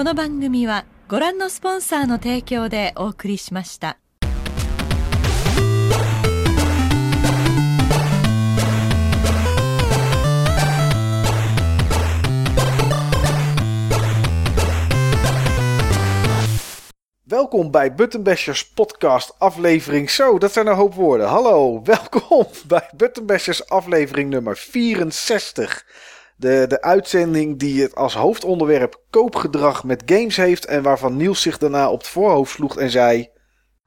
この番組はご覧のスポンサーの提供でお送りしました。Welkom bij Buttonbashers podcast aflevering... Zo, dat zijn een hoop woorden. Hallo, welkom bij Buttonbashers aflevering nummer 64. De, de uitzending die het als hoofdonderwerp koopgedrag met games heeft... en waarvan Niels zich daarna op het voorhoofd sloeg en zei...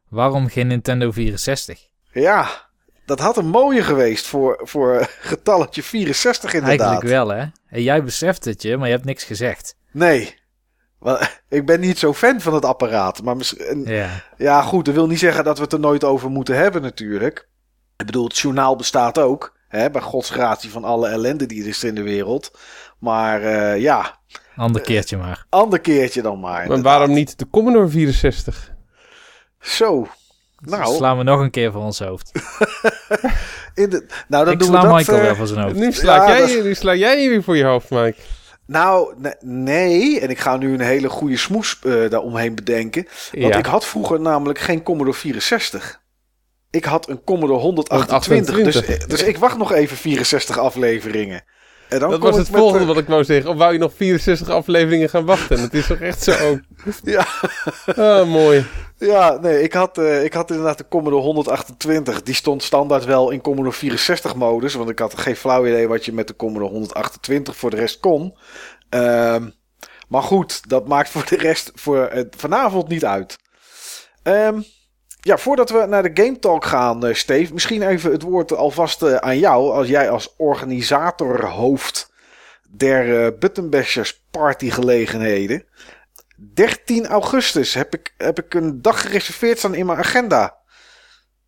Waarom geen Nintendo 64? Ja, dat had een mooie geweest voor, voor getalletje 64 inderdaad. Eigenlijk wel, hè? En jij beseft het je, maar je hebt niks gezegd. Nee, ik ben niet zo fan van het apparaat. Maar misschien, Ja. ja, goed, dat wil niet zeggen dat we het er nooit over moeten hebben natuurlijk. Ik bedoel, het journaal bestaat ook. Hè, bij godsgratie van alle ellende die er is in de wereld. Maar eh, ja, Ander keertje maar. ander keertje dan maar. Maar inderdaad. waarom niet de Commodore 64? Zo. Nou, Slaan we nog een keer voor ons hoofd. in de, nou dan Ik doen sla we dat... Michael eh, wel voor zijn hoofd. Nu sla, Ja, jij, is- nu sla jij je weer voor je hoofd, Mike. Nou, ne- nee. En ik ga nu een hele goede smoes eh daaromheen bedenken. Want Ja. ik had vroeger namelijk geen Commodore 64. Ik had een Commodore 128. Dus, 128. dus ik wacht nog even 64 afleveringen. En dan Dat was het volgende eh, wat ik wou zeggen. Of wou je nog 64 afleveringen gaan wachten? Het is toch echt zo. Ja, Ah, mooi. ja, nee, ik had, eh, ik had inderdaad de Commodore 128. Die stond standaard wel in Commodore 64 modus. Want ik had geen flauw idee wat je met de Commodore 128 voor de rest kon. Ehm, maar goed, dat maakt voor de rest voor eh, vanavond niet uit. Ehm, ja, voordat we naar de Game Talk gaan, eh Steve, misschien even het woord alvast eh, aan jou. Als jij als organisator hoofd der eh Buttonbashers partygelegenheden. 13 augustus heb ik, heb ik een dag gereserveerd staan in mijn agenda.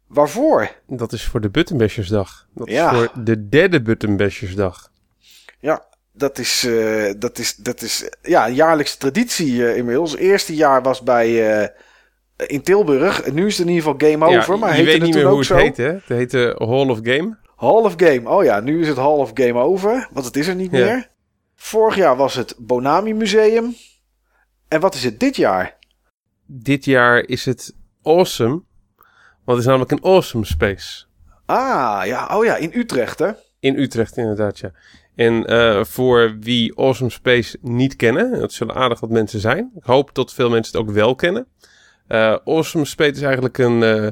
Waarvoor? Dat is voor de Buttonbashersdag. Dat Ja. is voor de derde Buttonbashersdag. Ja, dat is, dat is, dat is ja, een jaarlijkse traditie inmiddels. Het eerste jaar was bij, in Tilburg. Nu is het in ieder geval Game Over. Ja, maar je heette weet het niet meer hoe het zo? heet, hè? Het heette Hall of Game. Hall of Game. Oh ja, nu is het Hall of Game Over. Want het is er niet Ja. meer. Vorig jaar was het Bonami Museum. En wat is het dit jaar? Dit jaar is het Awesome. Want het is namelijk een Awesome Space. Ah, ja, oh ja, in Utrecht hè? In Utrecht, inderdaad, ja. En eh, voor wie Awesome Space niet kennen, dat zullen aardig wat mensen zijn. Ik hoop dat veel mensen het ook wel kennen. Eh, awesome Space is eigenlijk een, eh,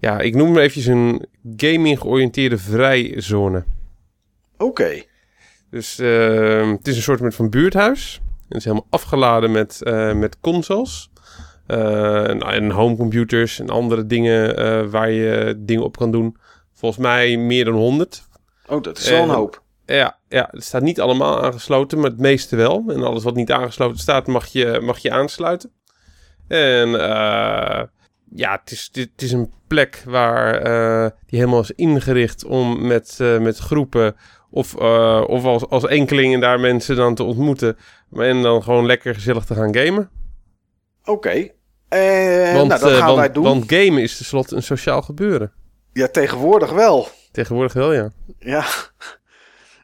ja, ik noem hem eventjes een gaming georiënteerde vrijzone. Oké. Dus eh, het is een soort van buurthuis. Het is helemaal afgeladen met, eh, met consoles. en, en homecomputers en andere dingen waar je dingen op kan doen. Volgens mij meer dan 100. Oh, dat is wel een En- hoop. Ja, ja, het staat niet allemaal aangesloten, maar het meeste wel. En alles wat niet aangesloten staat, mag je, mag je aansluiten. En eh, ja, het is, het is een plek waar eh, die helemaal is ingericht om met, eh, met groepen of, of als, als enkelingen daar mensen dan te ontmoeten. En dan gewoon lekker gezellig te gaan gamen. Oké. En want, nou, dat gaan want, wij doen. want gamen is tenslotte een sociaal gebeuren. Ja, tegenwoordig wel. Tegenwoordig wel, ja. Ja.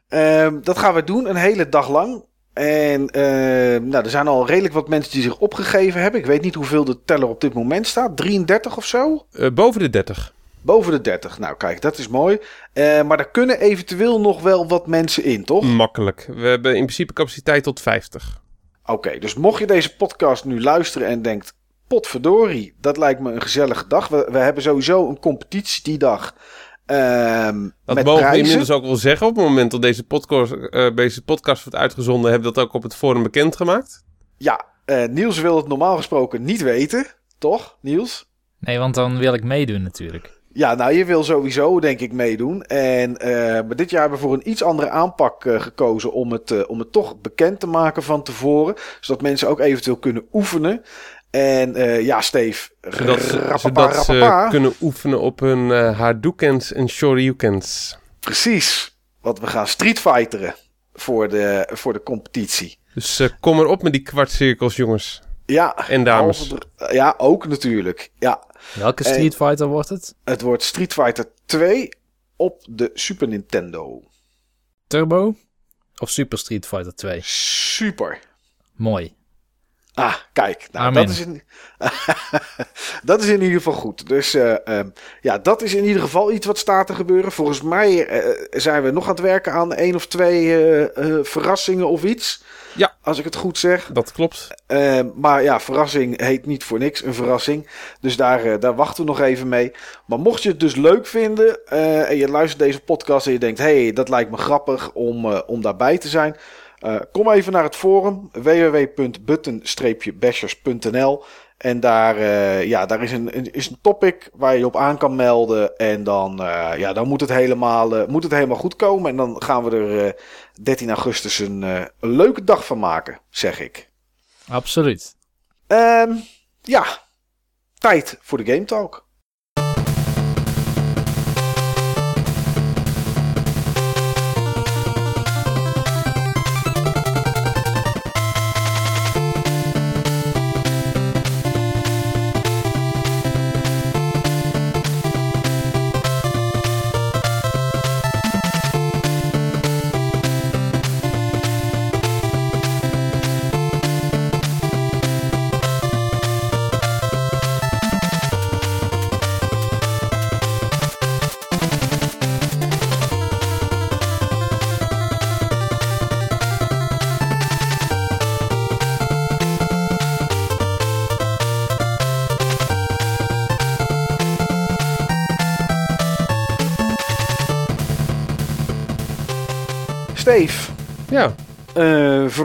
Ehm, dat gaan we doen een hele dag lang. En ehm, nou, er zijn al redelijk wat mensen die zich opgegeven hebben. Ik weet niet hoeveel de teller op dit moment staat. 33 of zo? Eh, boven de 30. Boven de 30. Nou, kijk, dat is mooi. Eh, maar daar kunnen eventueel nog wel wat mensen in, toch? Makkelijk. We hebben in principe capaciteit tot 50. Oké, dus mocht je deze podcast nu luisteren en denkt... Potverdorie, dat lijkt me een gezellige dag. We, we hebben sowieso een competitie die dag. Ehm Dat met mogen we prijzen. inmiddels ook wel zeggen. Op het moment dat deze podcast, eh, deze podcast wordt uitgezonden, hebben we dat ook op het forum bekendgemaakt. Ja, eh, Niels wil het normaal gesproken niet weten. Toch, Niels? Nee, want dan wil ik meedoen natuurlijk. Ja, nou, je wil sowieso, denk ik, meedoen. En eh, maar dit jaar hebben we voor een iets andere aanpak eh, gekozen om het, eh, om het toch bekend te maken van tevoren. Zodat mensen ook eventueel kunnen oefenen. En eh, ja, Steve, Zodat, rapapa, zodat ze rapapa. kunnen oefenen op hun eh Hadoukens en Shoryukens. Precies, want we gaan Street Fighteren voor de, voor de competitie. Dus eh, kom erop met die kwartcirkels, jongens. Ja, En dames. Ja, ook natuurlijk. Ja, Welke Street Fighter wordt het? het wordt Street Fighter 2 op de Super Nintendo. Turbo of Super Street Fighter 2? Super. Mooi. Ah, kijk. Nou, Amen. dat is, in... dat is in ieder geval goed. Dus eh, ehm, ja, dat is in ieder geval iets wat staat te gebeuren. Volgens mij eh, zijn we nog aan het werken aan één of twee eh, verrassingen of iets. Ja. Als ik het goed zeg. Dat klopt. Maar ja, verrassing heet niet voor niks een verrassing. Dus daar, daar wachten we nog even mee. Maar mocht je het dus leuk vinden en je luistert deze podcast en je denkt... hé, hey, dat lijkt me grappig om, om daarbij te zijn... eh, kom even naar het forum www.button-bashers.nl en daar, eh, ja, daar is, een, is een topic waar je op aan kan melden. En dan, eh, ja, dan moet, het helemaal, moet het helemaal goed komen. En dan gaan we er eh, 13 augustus een, een leuke dag van maken, zeg ik. Absoluut. Ehm, ja, tijd voor de Game Talk.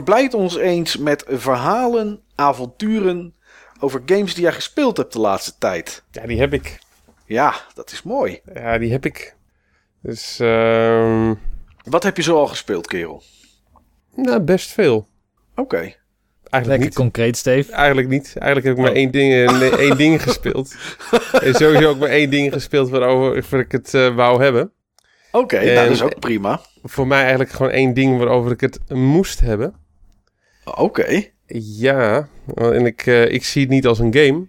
Verblijd ons eens met verhalen, avonturen over games die jij gespeeld hebt de laatste tijd. ja die heb ik. Ja, dat is mooi. Ja, die heb ik. Dus, ehm Wat heb je zo al gespeeld, kerel? nou, best veel. Oké. Eigenlijk Lekker niet. concreet, Steve. Eigenlijk niet. Eigenlijk heb ik maar Oh. één ding, eh, nee, één ding gespeeld. en sowieso ook maar één ding gespeeld waarover ik het eh, wou hebben. Oké, nou, dat is ook prima. Voor mij eigenlijk gewoon één ding waarover ik het moest hebben. Oké. Ja, en ik, eh, ik zie het niet als een game,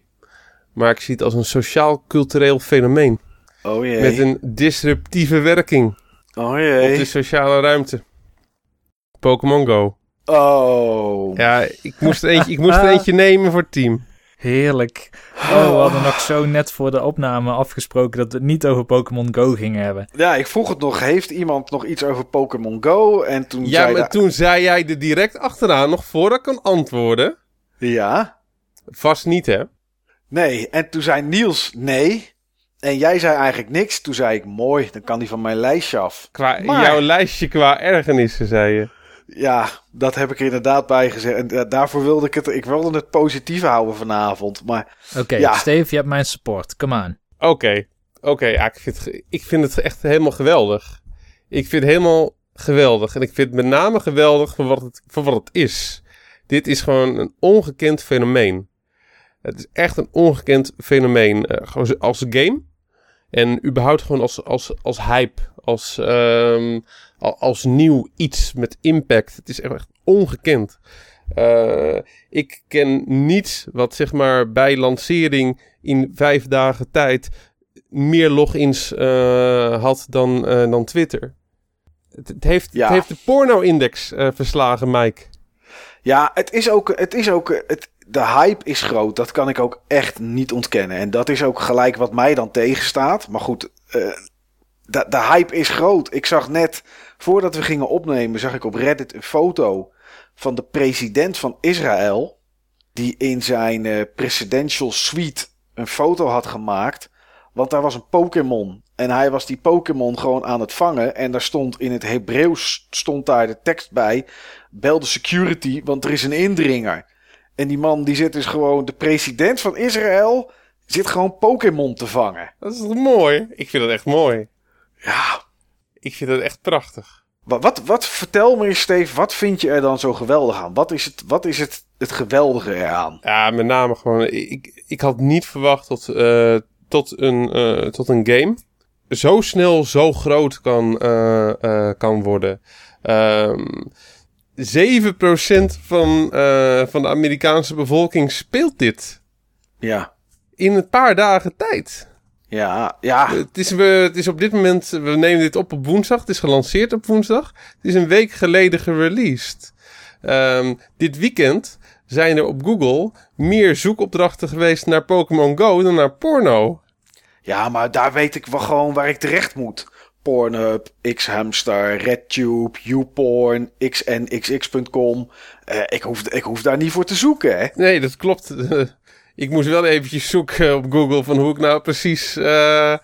maar ik zie het als een sociaal-cultureel fenomeen. Oh jee. Met een disruptieve werking Oh op jee. de sociale ruimte. Pokémon Go. Oh. Ja, ik moest er eentje, ik moest er eentje nemen voor het team. Heerlijk. Oh, we hadden nog zo net voor de opname afgesproken dat we het niet over Pokémon Go gingen hebben. Ja, ik vroeg het nog. Heeft iemand nog iets over Pokémon Go? En toen Ja, zei maar de- toen zei jij er direct achteraan, nog voordat ik kon antwoorden. Ja. Vast niet, hè? Nee. En toen zei Niels nee. En jij zei eigenlijk niks. Toen zei ik mooi, dan kan die van mijn lijstje af. Qua Maar- jouw lijstje qua ergernissen, zei je. Ja, dat heb ik er inderdaad bij gezegd. En eh, daarvoor wilde ik het. Ik wilde het positief houden vanavond. Maar Oké, Ja. Steve, je hebt mijn support. Come on. Oké, oké. ja, ik, vind het, ik vind het echt helemaal geweldig. Ik vind het helemaal geweldig. En ik vind het met name geweldig voor wat het, voor wat het is. Dit is gewoon een ongekend fenomeen. Het is echt een ongekend fenomeen. eh, gewoon als game. En überhaupt gewoon als, als, als hype. Als, ehm, als nieuw iets met impact. Het is echt ongekend. Eh, ik ken niets wat zeg maar bij lancering in vijf dagen tijd meer logins eh, had dan, eh, dan Twitter. Het, het heeft, Ja. het heeft de porno-index verslagen, Mike. ja, het is ook. Het is ook het, de hype is groot. Dat kan ik ook echt niet ontkennen. En dat is ook gelijk wat mij dan tegenstaat. Maar goed, de, de hype is groot. Ik zag net, voordat we gingen opnemen, zag ik op Reddit een foto van de president van Israël. Die in zijn eh, presidential suite een foto had gemaakt. Want daar was een Pokémon. En hij was die Pokémon gewoon aan het vangen. En daar stond in het Hebreeuws stond daar de tekst bij. Bel de security, want er is een indringer. En die man die zit dus gewoon, de president van Israël, zit gewoon Pokémon te vangen. Dat is toch mooi? Ik vind dat echt mooi. Ja, Ik vind dat echt prachtig. Wat, wat, wat vertel me eens, Steve, wat vind je er dan zo geweldig aan? Wat is het, wat is het, het geweldige eraan? Ja, met name gewoon... Ik, ik had niet verwacht tot, eh, tot, een, eh, tot een game zo snel zo groot kan, eh, kan worden. Ehm 7% van, van de Amerikaanse bevolking speelt dit. Ja, In een paar dagen tijd. Ja, ja, Het is, we, het is op dit moment, we nemen dit op op woensdag. Het is gelanceerd op woensdag. Het is een week geleden gereleased. Ehm, dit weekend zijn er op Google meer zoekopdrachten geweest naar Pokémon Go dan naar porno. Ja, maar daar weet ik wel gewoon waar ik terecht moet. Pornhub, Xhamster, RedTube, YouPorn, xnxx.com. Eh, ik, hoef, ik hoef daar niet voor te zoeken, hè? Nee, dat klopt. ik moest wel eventjes zoeken op Google van hoe ik nou precies eh, eh,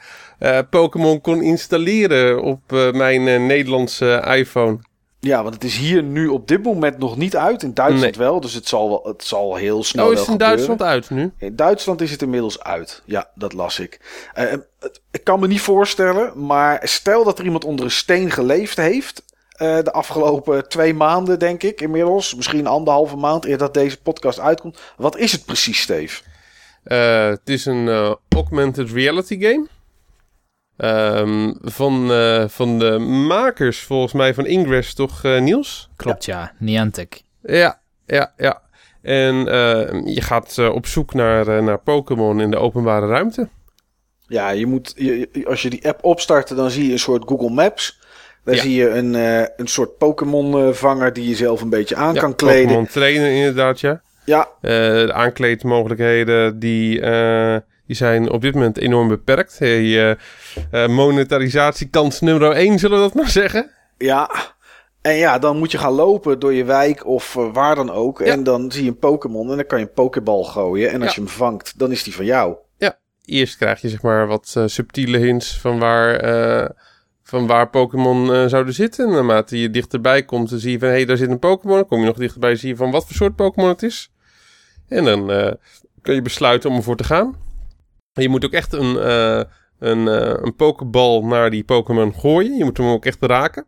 Pokémon kon installeren op eh, mijn Nederlandse iPhone. Ja, want het is hier nu op dit moment nog niet uit. In Duitsland wel, dus het zal, wel, het zal heel snel Oh, is het in gebeuren. Duitsland uit nu? In Duitsland is het inmiddels uit. Ja, dat las ik. Ik kan me niet voorstellen, maar stel dat er iemand onder een steen geleefd heeft. Eh, de afgelopen twee maanden, denk ik inmiddels. Misschien anderhalve maand eer dat deze podcast uitkomt. Wat is het precies, Steve? Eh, het is een eh, augmented reality game. Ehm, van, eh, van de makers volgens mij van Ingress, toch Niels? Klopt, ja. Niantic. Ja, ja, ja. En eh, je gaat op zoek naar, naar Pokémon in de openbare ruimte. Ja, je moet, je, je- als je die app opstart, dan zie je een soort Google Maps. Daar Ja. zie je een, eh, een soort Pokémon-vanger die je zelf een beetje aan Ja, kan kleden. Pokémon trainen inderdaad, ja. Ja, Eh, de aankleedmogelijkheden die, eh, die zijn op dit moment enorm beperkt. Hey, monetarisatiekans nummer 1, zullen we dat maar zeggen? Ja, en ja, dan moet je gaan lopen door je wijk of waar dan ook. Ja. En dan zie je een Pokémon en dan kan je een Pokéball gooien. En als Ja. je hem vangt, dan is die van jou. Eerst krijg je zeg maar wat subtiele hints van waar, van waar Pokémon eh, zouden zitten. En naarmate je dichterbij komt, dan zie je van hé, hey, daar zit een Pokémon. Dan kom je nog dichterbij, zie je van wat voor soort Pokémon het is. En dan eh, kun je besluiten om ervoor te gaan. En je moet ook echt een, eh een, een Pokéball naar die Pokémon gooien. Je moet hem ook echt raken.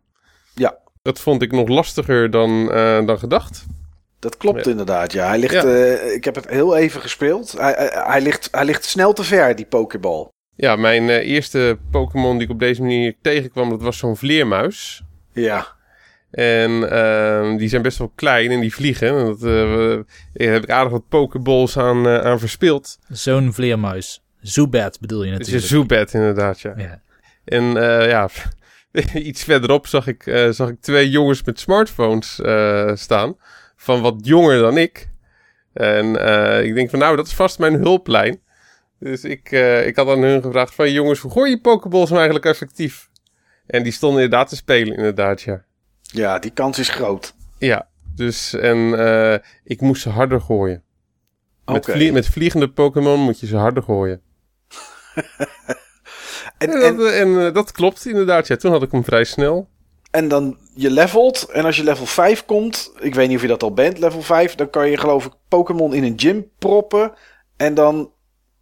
Ja. Dat vond ik nog lastiger dan, dan gedacht. Dat klopt Ja. inderdaad, ja. Hij ligt, Ja. ik heb het heel even gespeeld. Hij, hij, hij ligt, hij ligt snel te ver, die Pokéball. Ja, mijn eh, eerste Pokémon die ik op deze manier tegenkwam, dat was zo'n vleermuis. Ja, En ehm, die zijn best wel klein en die vliegen. En Dat, eh, daar heb ik aardig wat pokeballs aan, eh, aan verspild. Zo'n vleermuis. Zubat bedoel je Het is een natuurlijk. zoebed inderdaad, ja. Ja. En eh, ja, iets verderop zag ik, eh, zag ik twee jongens met smartphones eh, staan. Van wat jonger dan ik. En eh, ik denk van nou, dat is vast mijn hulplijn. Dus ik, eh, ik had aan hun gevraagd van jongens, hoe gooi je pokeballs nou eigenlijk effectief? En die stonden inderdaad te spelen inderdaad, ja. ja, die kans is groot. Ja, dus en eh, ik moest ze harder gooien. Met, vlie- met vliegende Pokémon moet je ze harder gooien. En, En, en, dat, en eh, dat klopt inderdaad. Ja, toen had ik hem vrij snel. en dan je levelt. En als je level 5 komt, ik weet niet of je dat al bent, level 5, dan kan je geloof ik Pokémon in een gym proppen. En dan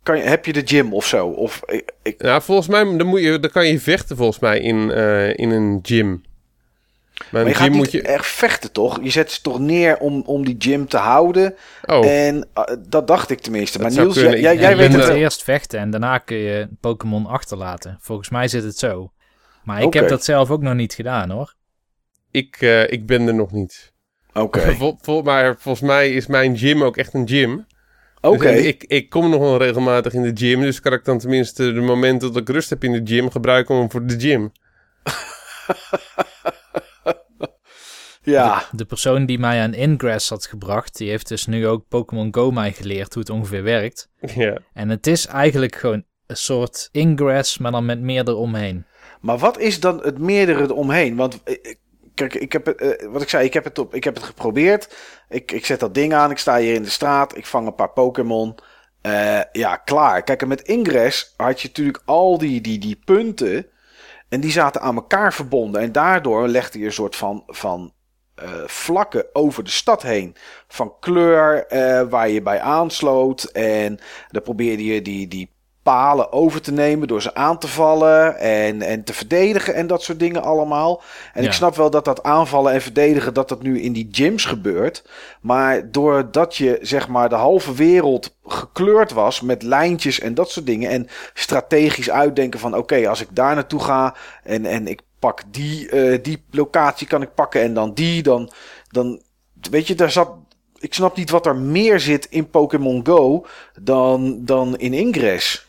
kan je, heb je de gym of zo. Of ik, ik- Ja, volgens mij dan moet je, dan kan je vechten volgens mij in, eh, in een gym. Maar maar een je gaat moet je... echt vechten, toch? Je zet ze toch neer om, om die gym te houden. Oh, En eh, dat dacht ik tenminste. Dat Maar Niels, jij, jij weet het wel. eerst vechten en daarna kun je Pokémon achterlaten. Volgens mij zit het zo. Maar ik heb dat zelf ook nog niet gedaan hoor. ik, eh, ik ben er nog niet. Oké, Vol, vol- maar volgens mij is mijn gym ook echt een gym. Oké. Dus ik, ik kom nog wel regelmatig in de gym. Dus kan ik dan tenminste de momenten dat ik rust heb in de gym gebruiken om voor de gym. Ja, De persoon die mij aan Ingress had gebracht, die heeft dus nu ook Pokémon Go mij geleerd hoe het ongeveer werkt. Ja. En het is eigenlijk gewoon een soort Ingress, maar dan met meer eromheen. maar wat is dan het meerdere eromheen? Want eh, kijk, ik heb eh, wat ik zei, ik heb het, op, ik heb het geprobeerd. Ik, ik zet dat ding aan, ik sta hier in de straat, ik vang een paar Pokémon. Eh, ja, klaar. Kijk, en met Ingress had je natuurlijk al die, die, die punten. En die zaten aan elkaar verbonden. En daardoor legde je een soort van, van eh, vlakken over de stad heen. Van kleur waar je bij aansloot. En dan probeerde je die, die palen over te nemen door ze aan te vallen en, en te verdedigen en dat soort dingen allemaal. En Ja. ik snap wel dat dat aanvallen en verdedigen, dat dat nu in die gyms gebeurt. Maar doordat je zeg maar de halve wereld gekleurd was met lijntjes en dat soort dingen. En strategisch uitdenken van oké, als ik daar naartoe ga en, en ik pak die, eh, die locatie kan ik pakken en dan die, dan, dan weet je, daar zat... Ik snap niet wat er meer zit in Pokémon Go dan, dan in Ingress.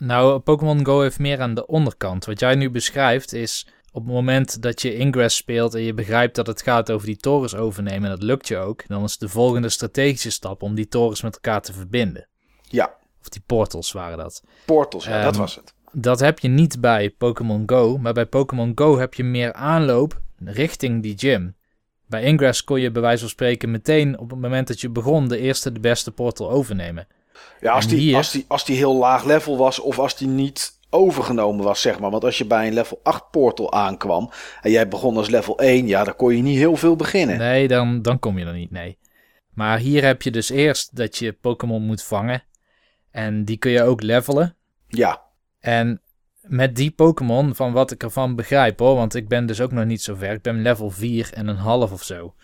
Nou, Pokémon Go heeft meer aan de onderkant. Wat jij nu beschrijft is op het moment dat je Ingress speelt en je begrijpt dat het gaat over die torens overnemen, en dat lukt je ook, dan is de volgende strategische stap om die torens met elkaar te verbinden. Ja, Of die portals waren dat. portals, ja, dat Ehm, was het. Dat heb je niet bij Pokémon Go, maar bij Pokémon Go heb je meer aanloop richting die gym. Bij Ingress kon je bij wijze van spreken meteen op het moment dat je begon de eerste de beste portal overnemen. Ja, als en die, hier- als, die, als die heel laag level was of als die niet overgenomen was, zeg maar. Want als je bij een level 8 portal aankwam en jij begon als level 1, ja, dan kon je niet heel veel beginnen. Nee, dan, dan kom je er niet, nee. Maar hier heb je dus eerst dat je Pokémon moet vangen. En die kun je ook levelen. Ja, En met die Pokémon, van wat ik ervan begrijp hoor, want ik ben dus ook nog niet zo ver. Ik ben level 4 en een half of zo.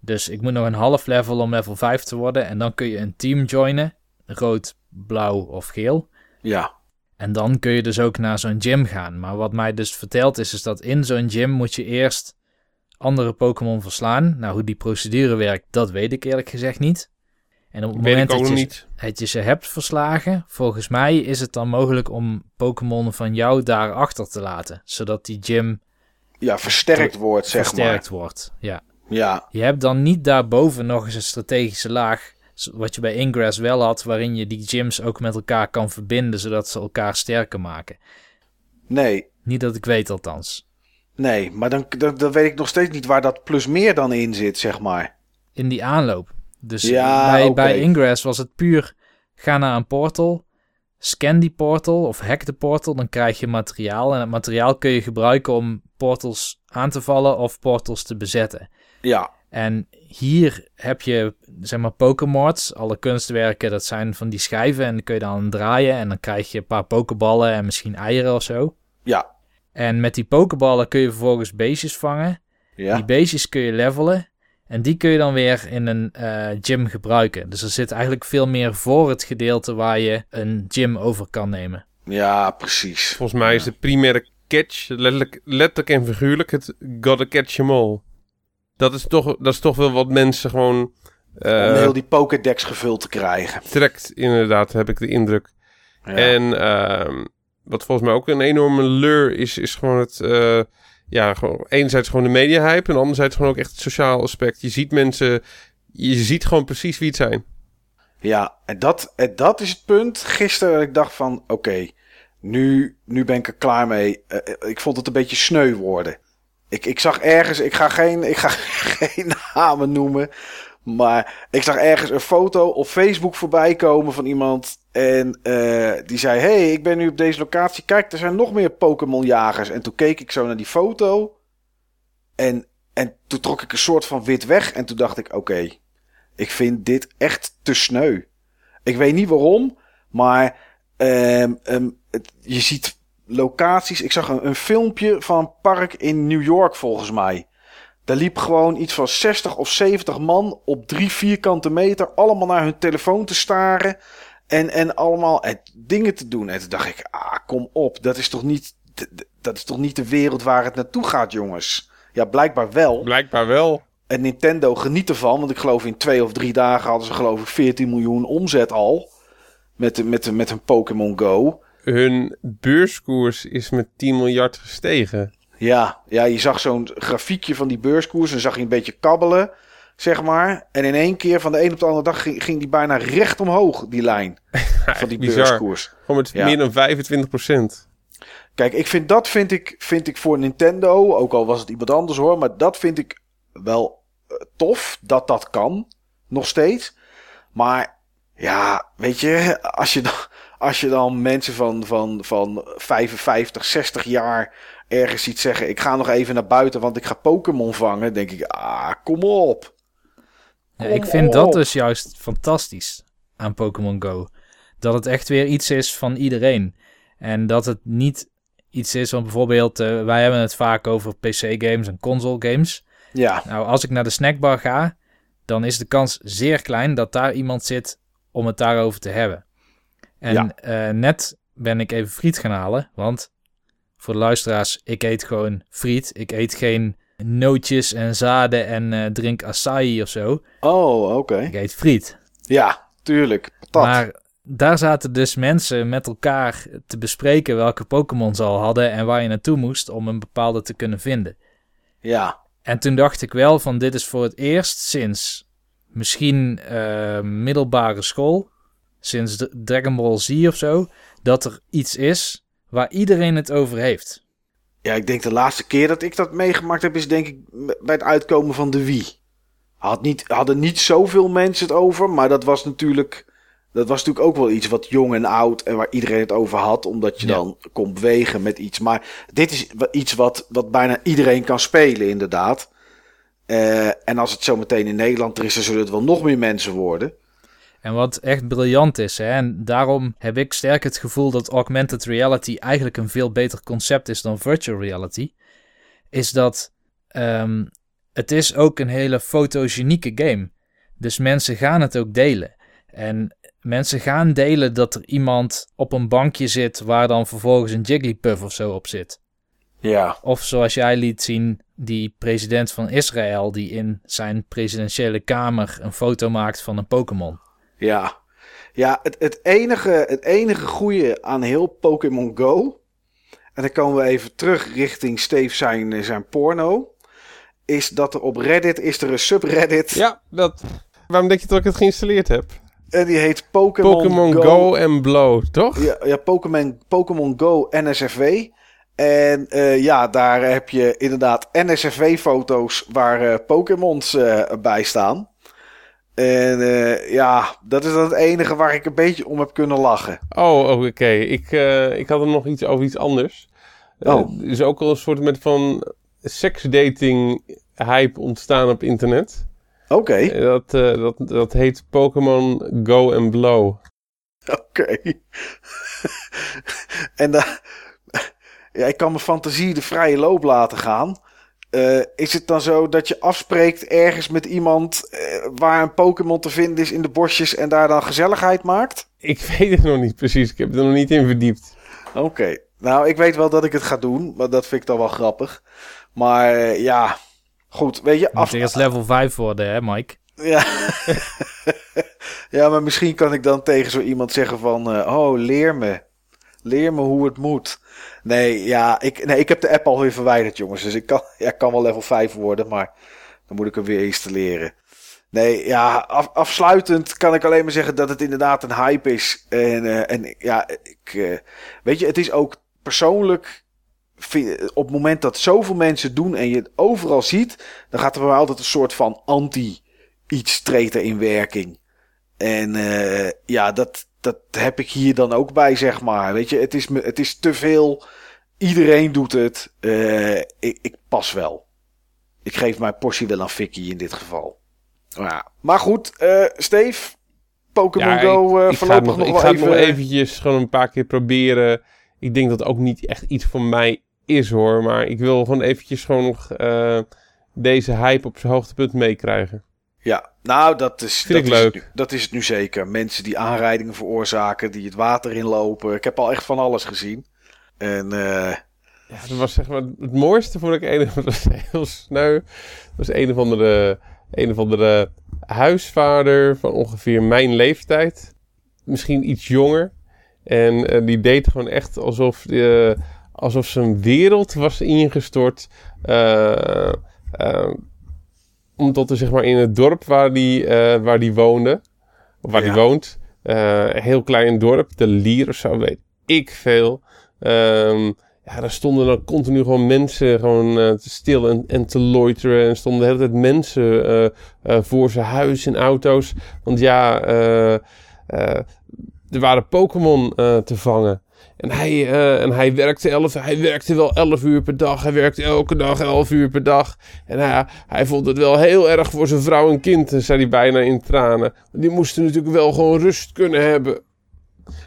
Dus ik moet nog een half level om level 5 te worden. En dan kun je een team joinen. Rood, blauw of geel. ja, En dan kun je dus ook naar zo'n gym gaan. Maar wat mij dus verteld is, is dat in zo'n gym moet je eerst andere Pokémon verslaan. Nou, hoe die procedure werkt, dat weet ik eerlijk gezegd niet. En op het Weet moment dat je, niet. dat je ze hebt verslagen, volgens mij is het dan mogelijk om Pokémon van jou daar achter te laten. Zodat die gym ja, versterkt wordt, zeg versterkt wordt. Ja. maar. Ja, Je hebt dan niet daarboven nog eens een strategische laag. Wat je bij Ingress wel had, waarin je die gyms ook met elkaar kan verbinden, zodat ze elkaar sterker maken. nee, Niet dat ik weet althans. nee, maar dan, dan, dan weet ik nog steeds niet waar dat plus meer dan in zit, zeg maar. In die aanloop. Dus Ja, bij, bij Ingress was het puur ga naar een portal, scan die portal of hack de portal, dan krijg je materiaal. En het materiaal kun je gebruiken om portals aan te vallen of portals te bezetten. Ja, En hier heb je, zeg maar, Pokémods. Alle kunstwerken, dat zijn van die schijven. En dan kun je dan aan draaien. En dan krijg je een paar Pokéballen en misschien eieren of zo. ja, En met die Pokéballen kun je vervolgens beestjes vangen. ja. Die beestjes kun je levelen. En die kun je dan weer in een eh, gym gebruiken. Dus er zit eigenlijk veel meer voor het gedeelte waar je een gym over kan nemen. Ja, precies. Volgens mij is de primaire catch, letterlijk, letterlijk en figuurlijk, het gotta catch 'em all. Dat is toch, dat is toch wel wat mensen gewoon eh, Om heel die Pokédex gevuld te krijgen. trekt, inderdaad, heb ik de indruk. Ja. En ehm, wat volgens mij ook een enorme lure is, is gewoon het... eh, ja, gewoon enerzijds gewoon de media-hype en anderzijds gewoon ook echt het sociaal aspect. Je ziet mensen... Je ziet gewoon precies wie het zijn. Ja, en dat, en dat is het punt. Gisteren ik dacht van, oké, nu, nu ben ik er klaar mee. Eh, eh, ik vond het een beetje sneu worden. Ik, ik zag ergens, ik ga, geen, ik ga geen namen noemen. Maar ik zag ergens een foto op Facebook voorbij komen van iemand. En eh, die zei, hey, ik ben nu op deze locatie. Kijk, er zijn nog meer Pokémon-jagers. En toen keek ik zo naar die foto. En, en toen trok ik een soort van wit weg. En toen dacht ik, oké, ik vind dit echt te sneu. Ik weet niet waarom, maar ehm, ehm, je ziet locaties. Ik zag een, een filmpje van een park in New York volgens mij. Daar liep gewoon iets van 60 of 70 man op drie vierkante meter allemaal naar hun telefoon te staren. En, en allemaal dingen te doen. En toen dacht ik, ah, kom op. Dat is toch niet, dat is toch niet de wereld waar het naartoe gaat, jongens. Ja, blijkbaar wel. Blijkbaar wel. En Nintendo geniet ervan, want ik geloof in twee of drie dagen hadden ze geloof ik 14 miljoen omzet al. Met, met, met hun Pokémon Go. Hun beurskoers is met 10 miljard gestegen. Ja, ja, je zag zo'n grafiekje van die beurskoers en zag je een beetje kabbelen, zeg maar. En in één keer van de een op de andere dag ging, ging die bijna recht omhoog, die lijn van die bizar. beurskoers. Gewoon met Ja. meer dan 25 procent. Kijk, ik vind dat vind ik, vind ik voor Nintendo, ook al was het iemand anders hoor, maar dat vind ik wel eh, tof dat dat kan, nog steeds. Maar ja, weet je, als je dan, als je dan mensen van, van, van 55, 60 jaar ergens ziet zeggen, ik ga nog even naar buiten, want ik ga Pokémon vangen, denk ik, ah, kom op. Ja, ik vind dat dus juist fantastisch aan Pokémon Go. Dat het echt weer iets is van iedereen. En dat het niet iets is van bijvoorbeeld, eh, wij hebben het vaak over PC-games en console-games. Ja, Nou, als ik naar de snackbar ga, dan is de kans zeer klein dat daar iemand zit om het daarover te hebben. En Ja. eh, net ben ik even friet gaan halen, want voor de luisteraars, ik eet gewoon friet. Ik eet geen nootjes en zaden en eh, drink acai of zo. oh, oké. Ik eet friet. Ja, tuurlijk. Patat. Maar daar zaten dus mensen met elkaar te bespreken welke Pokémon ze al hadden en waar je naartoe moest om een bepaalde te kunnen vinden. Ja, En toen dacht ik wel van dit is voor het eerst sinds misschien eh, middelbare school, sinds de Dragon Ball Z of zo, dat er iets is waar iedereen het over heeft. Ja, ik denk de laatste keer dat ik dat meegemaakt heb, is denk ik bij het uitkomen van de Wii. Had niet, hadden niet zoveel mensen het over, maar dat was natuurlijk. Dat was natuurlijk ook wel iets wat jong en oud en waar iedereen het over had, omdat je Ja. dan kon bewegen met iets. Maar dit is iets wat, wat bijna iedereen kan spelen, inderdaad. Eh, en als het zo meteen in Nederland er is, dan zullen het wel nog meer mensen worden. En wat echt briljant is, hè, en daarom heb ik sterk het gevoel dat augmented reality eigenlijk een veel beter concept is dan virtual reality, is dat ehm, het is ook een hele fotogenieke game. Dus mensen gaan het ook delen. En mensen gaan delen dat er iemand op een bankje zit waar dan vervolgens een Jigglypuff of zo op zit. Ja, Of zoals jij liet zien, die president van Israël die in zijn presidentiële kamer een foto maakt van een Pokémon. Ja. Ja, het, het enige, het enige goede aan heel Pokémon Go. En dan komen we even terug richting Steve zijn, zijn porno. Is dat er op Reddit is er een subreddit. Ja, dat... Waarom denk je dat ik het geïnstalleerd heb? En die heet Pokémon, Go. Go. en Blow, toch? Ja, ja Pokémon, Pokémon Go NSFW. En eh, ja, daar heb je inderdaad NSFW-foto's waar eh, Pokémons eh, bij staan. En eh, ja, dat is dan het enige waar ik een beetje om heb kunnen lachen. Oh, oh, oké. Ik, eh, ik had er nog iets over iets anders. Eh, Oh. er is ook al een soort met van seksdating hype ontstaan op internet. Oké, Dat, dat, dat heet Pokémon Go and Blow. oké. en dan, ja, ik kan mijn fantasie de vrije loop laten gaan. Eh, is het dan zo dat je afspreekt ergens met iemand eh, waar een Pokémon te vinden is in de bosjes en daar dan gezelligheid maakt? Ik weet het nog niet precies. Ik heb er nog niet in verdiept. Oké, nou ik weet wel dat ik het ga doen, maar dat vind ik dan wel grappig. Maar eh, ja, goed, weet je, af, eerst level 5 worden, hè, Mike? Ja. ja, maar misschien kan ik dan tegen zo iemand zeggen van... eh, oh, leer me. Leer me hoe het moet. Nee, ja, ik, nee, ik heb de app alweer verwijderd, jongens. Dus ik kan, ja, kan wel level 5 worden, maar dan moet ik hem weer installeren. Nee, ja, af- afsluitend kan ik alleen maar zeggen dat het inderdaad een hype is. En, eh, en ja, ik, eh, weet je, het is ook persoonlijk... Op het moment dat zoveel mensen doen en je het overal ziet... dan gaat er mij altijd een soort van anti iets treedt er in werking. En eh, ja, dat, dat heb ik hier dan ook bij, zeg maar. Weet je, het is, het is te veel. Iedereen doet het. Eh, ik, ik pas wel. Ik geef mijn portie wel aan Vicky in dit geval. Ja. Maar goed, eh Steve. Pokémon Go eh ik, het voorlopig nog, nog, ik ga even... nog eventjes gewoon een paar keer proberen. Ik denk dat het ook niet echt iets voor mij is hoor. Maar ik wil gewoon eventjes gewoon nog eh, deze hype op zijn hoogtepunt meekrijgen. Ja, nou, dat is, Vind dat ik is leuk. Nu, dat is het nu zeker. Mensen die aanrijdingen veroorzaken, die het water inlopen. Ik heb al echt van alles gezien. En eh, Ja, dat was zeg maar het mooiste vond ik een dat was heel sneu. Dat was een of andere, een of andere huisvader van ongeveer mijn leeftijd. Misschien iets jonger. En eh, die deed gewoon echt alsof, eh, alsof zijn wereld was ingestort. eh, omdat er zeg maar in het dorp waar die, waar die woonde, of waar Ja. die woont, een heel klein dorp, de Lier of zo, weet ik veel. Ehm, ja, daar stonden dan continu gewoon mensen gewoon te stil en, en te loiteren. En stonden de hele tijd mensen eh, eh, voor zijn huis in auto's. Want ja, er waren Pokémon te vangen. En hij, en hij werkte elf, hij werkte wel 11 uur per dag. Hij werkte elke dag 11 uur per dag. En hij, hij vond het wel heel erg voor zijn vrouw en kind, zei hij bijna in tranen. Die moesten natuurlijk wel gewoon rust kunnen hebben.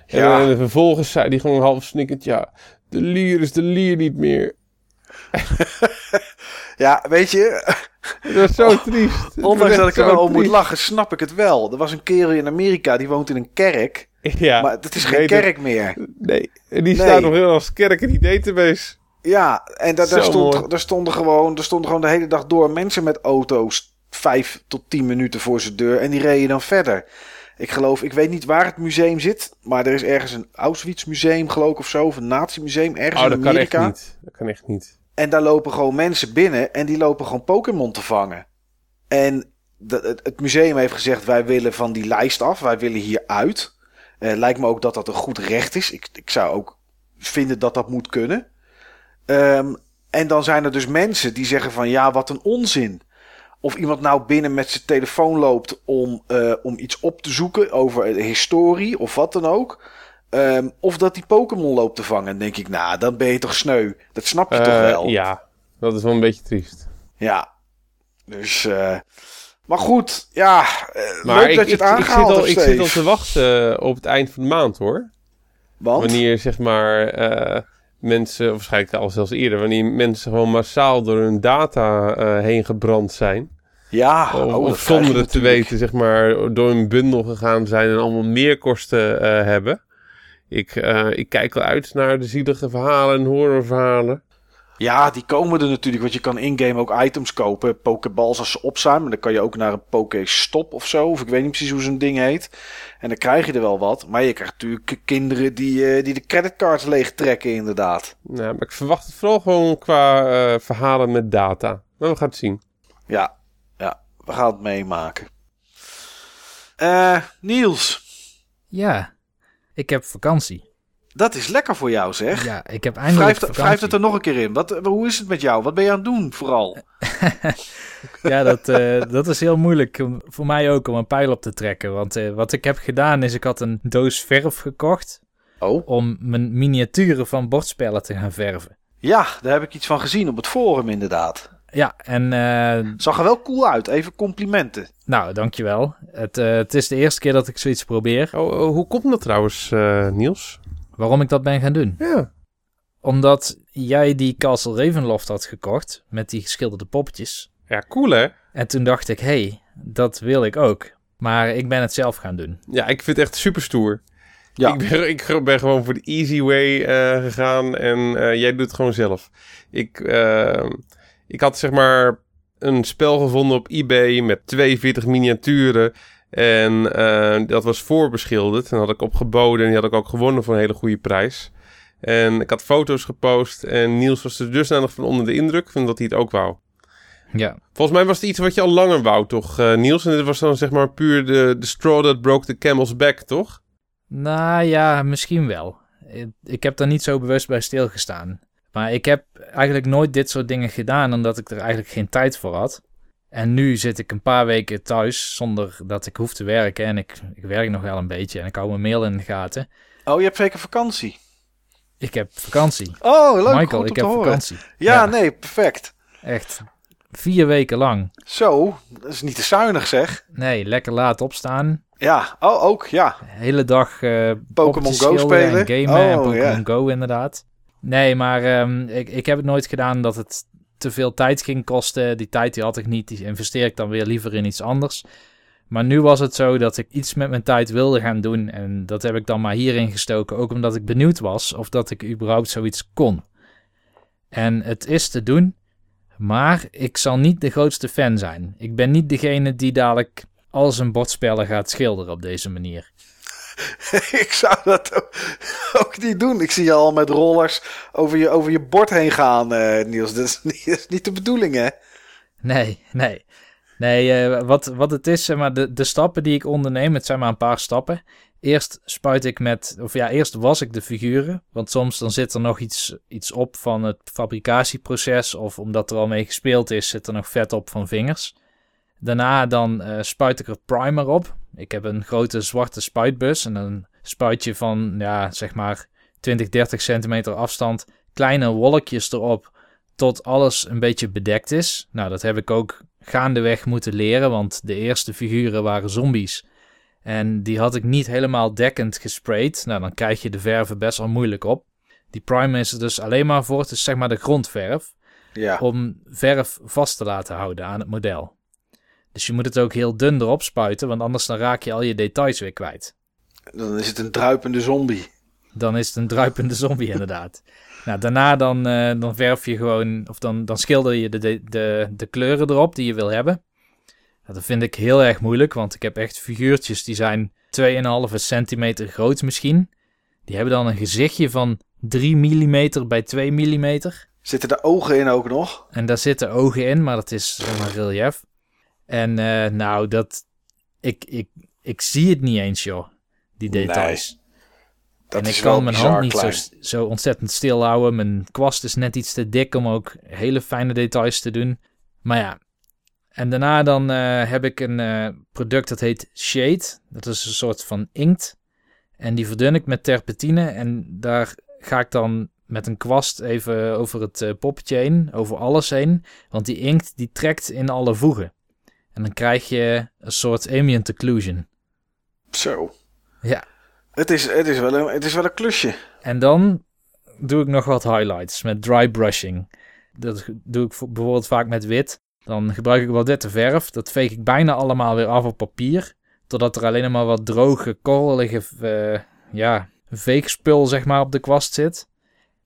En, Ja. en vervolgens zei hij gewoon half snikkend, ja, de lier is de lier niet meer. ja, weet je, Dat was zo triest. Ondanks dat ik er wel om moet lachen, snap ik het wel. Er was een kerel in Amerika, die woont in een kerk. Ja, maar het is geen kerk meer. Nee, en die Nee. staat nog heel als kerk in die database. Ja, en da- daar, stond, daar, stonden gewoon, daar stonden gewoon de hele dag door mensen met auto's vijf tot tien minuten voor zijn deur en die reden dan verder. Ik geloof, ik weet niet waar het museum zit, maar er is ergens een Auschwitz museum geloof ik of zo, of een nazi-museum ergens Oh, in dat kan echt Amerika. niet. Dat kan echt niet. En daar lopen gewoon mensen binnen en die lopen gewoon Pokémon te vangen. En de- het, het museum heeft gezegd, wij willen van die lijst af, wij willen hier uit. Eh, lijkt me ook dat dat een goed recht is. Ik, ik zou ook vinden dat dat moet kunnen. Ehm, en dan zijn er dus mensen die zeggen van ja, wat een onzin. Of iemand nou binnen met zijn telefoon loopt om, eh, om iets op te zoeken over de historie of wat dan ook. Ehm, of dat die Pokémon loopt te vangen. Dan denk ik, nou, dan ben je toch sneu. Dat snap je toch Eh, wel? Ja, dat is wel een beetje triest. Ja. Dus, eh, maar goed, ja. Maar leuk ik, dat je ik, het ik, aangehaald zit al, ik zit al te wachten op het eind van de maand hoor. Want? Wanneer zeg maar mensen, of waarschijnlijk al zelfs eerder, wanneer mensen gewoon massaal door hun data eh, heen gebrand zijn. Ja, Of, oh, of zonder het te weten, zeg maar, door een bundel gegaan zijn en allemaal meerkosten eh hebben. Ik, eh, ik kijk al uit naar de zielige verhalen en horrorverhalen. Ja, die komen er natuurlijk. Want je kan in-game ook items kopen. Pokeballs als ze op zijn. Maar dan kan je ook naar een Poké-stop of zo. Of ik weet niet precies hoe zo'n ding heet. En dan krijg je er wel wat. Maar je krijgt natuurlijk kinderen die, eh, die de creditcards leeg trekken, inderdaad. Nou, maar ik verwacht het vooral gewoon qua eh, verhalen met data. Maar we gaan het zien. Ja, ja, we gaan het meemaken. Eh, Niels, Ja, ik heb vakantie. Dat is lekker voor jou, zeg. Ja, ik heb eindelijk wrijf het er nog een keer in. Wat, hoe is het met jou? Wat ben je aan het doen, vooral? Ja, dat, eh, dat is heel moeilijk om- voor mij ook om een pijl op te trekken. Want eh, wat ik heb gedaan is, ik had een doos verf gekocht Oh, om mijn miniaturen van bordspellen te gaan verven. ja, daar heb ik iets van gezien op het forum, inderdaad. Ja, en eh, Zag er wel cool uit. Even complimenten. nou, dankjewel. Het, eh, het is de eerste keer dat ik zoiets probeer. Oh, oh, hoe komt dat trouwens, eh, Niels? Waarom ik dat ben gaan doen? Ja. Omdat jij die Castle Ravenloft had gekocht met die geschilderde poppetjes. Ja, cool hè? En toen dacht ik, hé, hey, dat wil ik ook. Maar ik ben het zelf gaan doen. Ja, ik vind het echt super stoer. Ja. Ik, ben, ik ben gewoon voor de easy way eh, gegaan en eh, jij doet het gewoon zelf. Ik, eh, ik had zeg maar een spel gevonden op eBay met 42 miniaturen. En eh, dat was voorbeschilderd. En had ik opgeboden en die had ik ook gewonnen voor een hele goede prijs. En ik had foto's gepost en Niels was er dusdanig van onder de indruk van dat hij het ook wou. Ja, Volgens mij was het iets wat je al langer wou, toch, eh, Niels? En dit was dan zeg maar puur de, de straw that broke the camel's back, toch? nou ja, misschien wel. Ik- Ik heb daar niet zo bewust bij stilgestaan. Maar ik heb eigenlijk nooit dit soort dingen gedaan, omdat ik er eigenlijk geen tijd voor had. En nu zit ik een paar weken thuis zonder dat ik hoef te werken. En ik, ik werk nog wel een beetje en ik hou mijn mail in de gaten. Oh, je hebt zeker vakantie. Ik heb vakantie. Oh, leuk. Michael, ik heb horen. vakantie. Ja, nee, perfect. Echt. Vier weken lang. Zo, dat is niet te zuinig, zeg. Nee, lekker laat opstaan. Ja, oh, ook, ja. hele dag eh Pokémon Go spelen? En gamen en Oh, Pokémon ja. Go inderdaad. Nee, maar ehm, ik, ik heb het nooit gedaan dat het te veel tijd ging kosten. Die tijd die had ik niet. Die investeer ik dan weer liever in iets anders. Maar nu was het zo dat ik iets met mijn tijd wilde gaan doen. En dat heb ik dan maar hierin gestoken. Ook omdat ik benieuwd was of dat ik überhaupt zoiets kon. En het is te doen. Maar ik zal niet de grootste fan zijn. Ik ben niet degene die dadelijk al zijn bordspellen gaat schilderen op deze manier. ik zou dat ook, niet doen. Ik zie je al met rollers over je, over je bord heen gaan, eh, Niels. Dat is, niet, is niet de bedoeling, hè? Nee, nee. Nee, eh, wat, wat het is, zeg maar, de, de stappen die ik onderneem, het zijn maar een paar stappen. Eerst spuit ik met, of ja, eerst was ik de figuren. Want soms dan zit er nog iets, iets op van het fabricatieproces. Of omdat er al mee gespeeld is, zit er nog vet op van vingers. Daarna dan eh, spuit ik er primer op. Ik heb een grote zwarte spuitbus. En een spuitje van, ja, zeg maar 20, 30 centimeter afstand. Kleine wolkjes erop tot alles een beetje bedekt is. Nou, dat heb ik ook gaandeweg moeten leren, want de eerste figuren waren zombies. En die had ik niet helemaal dekkend gesprayed. Nou, dan krijg je de verven best wel moeilijk op. Die primer is er dus alleen maar voor, het is zeg maar de grondverf, Ja. om verf vast te laten houden aan het model. Dus je moet het ook heel dun erop spuiten, want anders dan raak je al je details weer kwijt. Dan is het een druipende zombie. Dan is het een druipende zombie inderdaad. Nou, daarna dan, eh, dan verf je gewoon, of dan, dan schilder je de, de, de, de kleuren erop die je wil hebben. Nou, dat vind ik heel erg moeilijk, want ik heb echt figuurtjes die zijn 2,5 centimeter groot misschien. Die hebben dan een gezichtje van 3 mm bij 2 mm. Zitten de ogen in ook nog? En daar zitten ogen in, maar dat is maar relief. En eh, nou, dat... Ik, ik, ik zie het niet eens, joh. Die details. Dat en ik kan mijn hand niet zo, zo ontzettend stil houden. Mijn kwast is net iets te dik om ook hele fijne details te doen. Maar ja. En daarna dan eh, heb ik een eh, product dat heet Shade. Dat is een soort van inkt. En die verdun ik met terpentine. En daar ga ik dan met een kwast even over het eh, poppetje heen. Over alles heen. Want die inkt die trekt in alle voegen. En dan krijg je een soort ambient occlusion. Zo. Ja. Het is, het, is wel een, het is wel een klusje. En dan doe ik nog wat highlights met dry brushing. Dat doe ik voor- bijvoorbeeld vaak met wit. Dan gebruik ik wat witte verf. Dat veeg ik bijna allemaal weer af op papier. Totdat er alleen maar wat droge, korrelige eh, ja, veegspul zeg maar, op de kwast zit.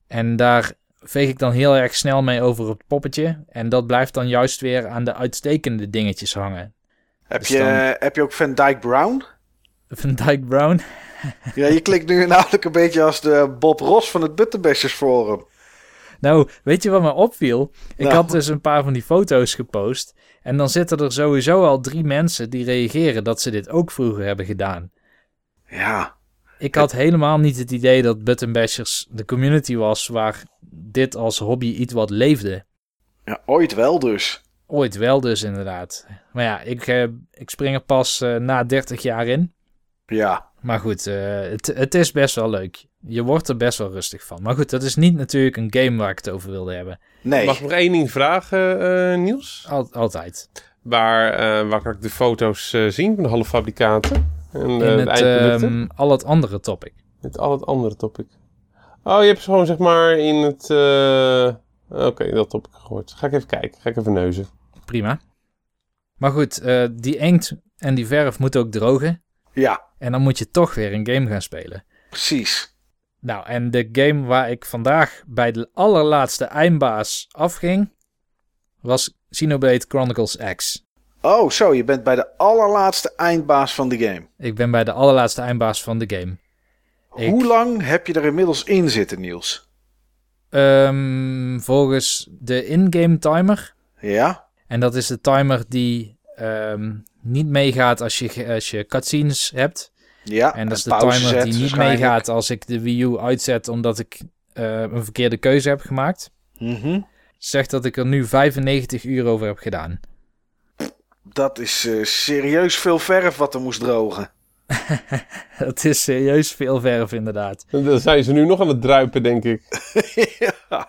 En daar veeg ik dan heel erg snel mee over het poppetje. En dat blijft dan juist weer aan de uitstekende dingetjes hangen. Heb, Dus je, dan- heb je ook Van Dyke Brown? Van Dyke Brown. Ja, je klinkt nu namelijk een beetje als de Bob Ross van het Butterbashers Forum. Nou, weet je wat me opviel? Ik Nou. had dus een paar van die foto's gepost. En dan zitten er sowieso al drie mensen die reageren dat ze dit ook vroeger hebben gedaan. Ja, Ik had helemaal niet het idee dat Button Bashers de community was waar dit als hobby iets wat leefde. ja ooit wel dus. Ooit wel dus inderdaad. Maar ja, ik, eh, ik spring er pas eh, na 30 jaar in. Ja, Maar goed, eh, het, het is best wel leuk. Je wordt er best wel rustig van. Maar goed, dat is niet natuurlijk een game waar ik het over wilde hebben. nee. Mag ik nog één ding vragen, eh, Niels? Al- altijd. Waar, eh, waar kan ik de foto's eh, zien van de halffabrikaten? En eh, In het, eindproducten? ehm, al het andere topic. Met al het andere topic. Oh, je hebt ze gewoon zeg maar in het... eh, Oké, dat topic gehoord. Ga ik even kijken. Ga ik even neuzen. Prima. Maar goed, eh, die inkt en die verf moeten ook drogen. Ja, En dan moet je toch weer een game gaan spelen. precies. Nou, en de game waar ik vandaag bij de allerlaatste eindbaas afging, was Xenoblade Chronicles X. Oh, zo, je bent bij de allerlaatste eindbaas van de game. Ik ben bij de allerlaatste eindbaas van de game. Ik- Hoe lang heb je er inmiddels in zitten, Niels? Ehm, volgens de in-game timer. Ja? En dat is de timer die ehm, niet meegaat als je, als je cutscenes hebt. Ja. En dat is de timer die niet meegaat als ik de Wii U uitzet omdat ik eh, een verkeerde keuze heb gemaakt. Mhm. Zegt dat ik er nu 95 uur over heb gedaan. Dat is eh, serieus veel verf wat er moest drogen. Het is serieus veel verf inderdaad. Dan zijn ze nu nog aan het druipen, denk ik. ja.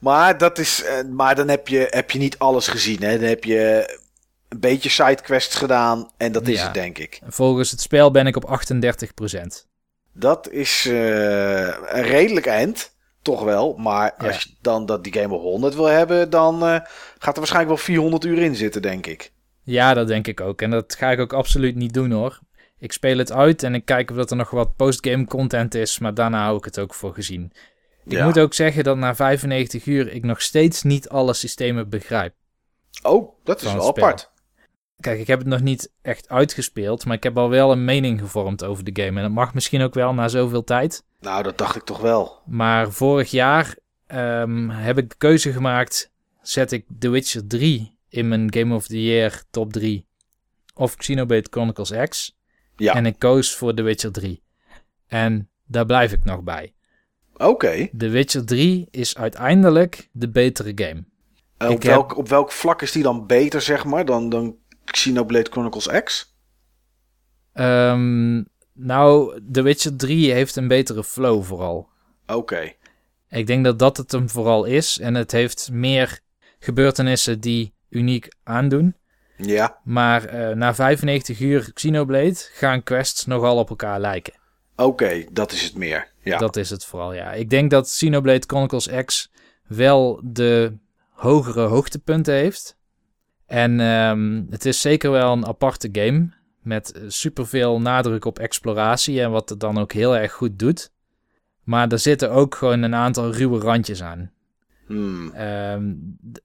Maar, dat is, eh, maar dan heb je, heb je niet alles gezien. Hè? Dan heb je een beetje sidequests gedaan en dat is Ja. het, denk ik. Volgens het spel ben ik op 38%. Dat is eh, een redelijk eind, toch wel. Maar Ja. als je dan dat die game op 100 wil hebben, dan eh, gaat er waarschijnlijk wel 400 uur in zitten, denk ik. Ja, dat denk ik ook. En dat ga ik ook absoluut niet doen hoor. Ik speel het uit en ik kijk of dat er nog wat postgame content is, maar daarna hou ik het ook voor gezien. Ik Ja. moet ook zeggen dat na 95 uur ik nog steeds niet alle systemen begrijp. Oh, dat is wel apart. Kijk, ik heb het nog niet echt uitgespeeld, maar ik heb al wel een mening gevormd over de game. En dat mag misschien ook wel na zoveel tijd. Nou, dat dacht ik toch wel. Maar vorig jaar ehm, heb ik de keuze gemaakt: zet ik The Witcher 3 in mijn Game of the Year top 3 of Xenoblade Chronicles X. Ja, En ik koos voor The Witcher 3. En daar blijf ik nog bij. oké. The Witcher 3 is uiteindelijk de betere game. Eh, op, heb- welk, op welk vlak is die dan beter, zeg maar, dan, dan Xenoblade Chronicles X? Ehm, nou, The Witcher 3 heeft een betere flow vooral. Oké. Ik denk dat dat het hem vooral is. En het heeft meer gebeurtenissen die uniek aandoen. Ja, Maar eh, na 95 uur Xenoblade gaan quests nogal op elkaar lijken. oké, dat is het meer. Ja, Dat is het vooral, ja. Ik denk dat Xenoblade Chronicles X wel de hogere hoogtepunten heeft. En ehm, het is zeker wel een aparte game. Met superveel nadruk op exploratie en wat het dan ook heel erg goed doet. Maar er zitten ook gewoon een aantal ruwe randjes aan. Hmm. Ehm,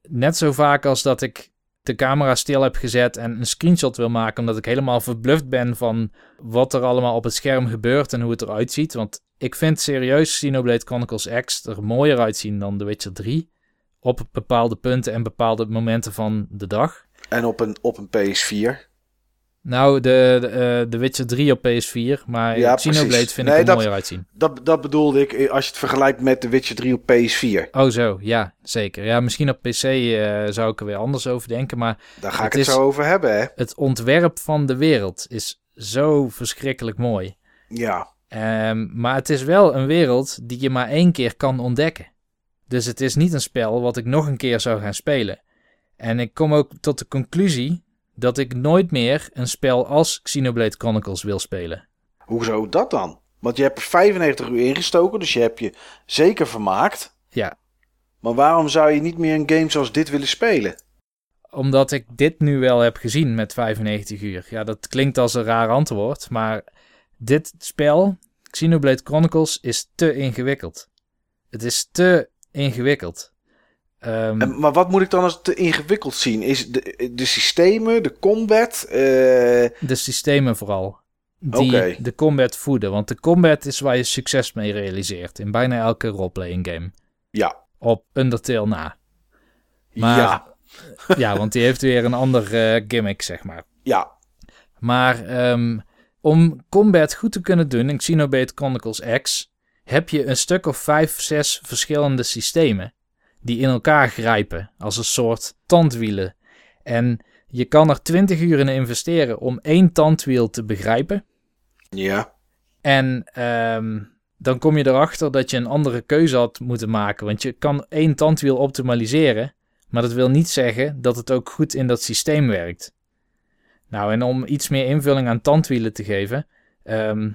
net zo vaak als dat ik de camera stil heb gezet en een screenshot wil maken, omdat ik helemaal verbluft ben van wat er allemaal op het scherm gebeurt en hoe het eruit ziet. Want ik vind serieus Xenoblade Chronicles X er mooier uitzien dan The Witcher 3. Op bepaalde punten en bepaalde momenten van de dag. En op een, op een PS4. Nou, de, de, uh, The Witcher 3 op PS4, maar Ja, Xenoblade precies. vind Nee, ik er dat- mooier uitzien. Dat, dat bedoelde ik eh, als je het vergelijkt met The Witcher 3 op PS4. Oh zo, ja, zeker. Ja, misschien op PC eh, zou ik er weer anders over denken, maar Daar ga ik het is- zo over hebben, hè? het ontwerp van de wereld is zo verschrikkelijk mooi. Ja. Ehm, maar het is wel een wereld die je maar één keer kan ontdekken. Dus het is niet een spel wat ik nog een keer zou gaan spelen. En ik kom ook tot de conclusie dat ik nooit meer een spel als Xenoblade Chronicles wil spelen. Hoezo dat dan? Want je hebt er 95 uur ingestoken, dus je hebt je zeker vermaakt. Ja, Maar waarom zou je niet meer een game zoals dit willen spelen? omdat ik dit nu wel heb gezien met 95 uur. Ja, dat klinkt als een raar antwoord, maar dit spel, Xenoblade Chronicles, is te ingewikkeld. Het is te ingewikkeld. Ehm, En, maar wat moet ik dan als te ingewikkeld zien? Is de, de systemen, de combat? eh, De systemen vooral. Die de combat voeden. Want de combat is waar je succes mee realiseert. In bijna elke roleplaying game. ja. Op Undertale na. Maar- ja. Ja, want die heeft weer een ander eh, gimmick, zeg maar. Ja. Maar ehm, om combat goed te kunnen doen in Xenoblade Chronicles X... heb je een stuk of vijf, zes verschillende systemen... die in elkaar grijpen als een soort tandwielen. En je kan er 20 uur in investeren om één tandwiel te begrijpen... Ja. En ehm, dan kom je erachter dat je een andere keuze had moeten maken. Want je kan één tandwiel optimaliseren. Maar dat wil niet zeggen dat het ook goed in dat systeem werkt. Nou, en om iets meer invulling aan tandwielen te geven. ehm,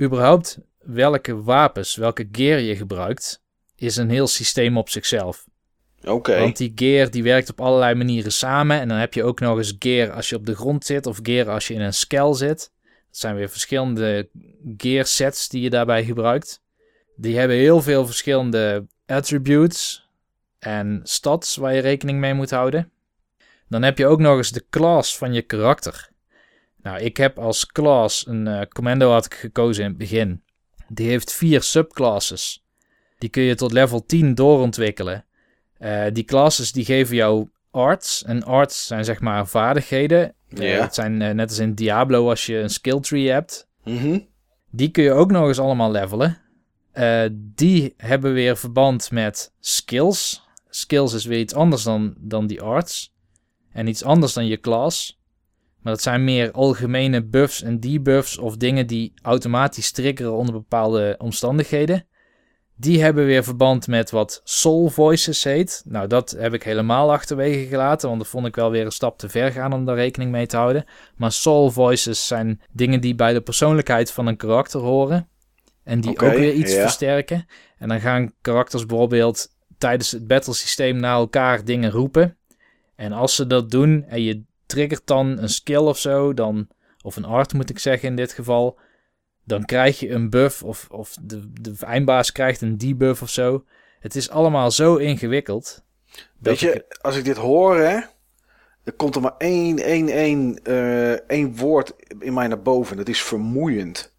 überhaupt welke wapens, welke gear je gebruikt, is een heel systeem op zichzelf. Want die gear die werkt op allerlei manieren samen. En dan heb je ook nog eens gear als je op de grond zit of gear als je in een skel zit. Dat zijn weer verschillende gear sets die je daarbij gebruikt. Die hebben heel veel verschillende attributes en stats waar je rekening mee moet houden. Dan heb je ook nog eens de class van je karakter. Nou, ik heb als class een eh, commando had ik gekozen in het begin. Die heeft vier subclasses. Die kun je tot level 10 doorontwikkelen. Eh, die classes die geven jou arts. En arts zijn zeg maar vaardigheden. Ja. het zijn eh, net als in Diablo als je een skill tree hebt. Mhm. Die kun je ook nog eens allemaal levelen. Eh, die hebben weer verband met skills. Skills is weer iets anders dan, dan die arts. En iets anders dan je class. Maar dat zijn meer algemene buffs en debuffs of dingen die automatisch triggeren onder bepaalde omstandigheden. Die hebben weer verband met wat soul voices heet. Nou, dat heb ik helemaal achterwege gelaten, want dat vond ik wel weer een stap te ver gaan om daar rekening mee te houden. Maar soul voices zijn dingen die bij de persoonlijkheid van een karakter horen. En die ook weer iets versterken. En dan gaan karakters bijvoorbeeld tijdens het battlesysteem naar elkaar dingen roepen. En als ze dat doen en je triggert dan een skill of zo, dan, of een art moet ik zeggen in dit geval, dan krijg je een buff of, of de, de eindbaas krijgt een debuff of zo. Het is allemaal zo ingewikkeld. Weet je, ik- als ik dit hoor, hè, er komt er maar één, één, één, eh, één woord in mij naar boven. Dat is vermoeiend.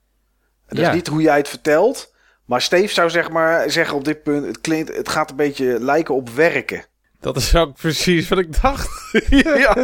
En dat Ja. is niet hoe jij het vertelt. Maar Steve zou zeg maar zeggen op dit punt, het, klinkt, het gaat een beetje lijken op werken. Dat is ook precies wat ik dacht. ja.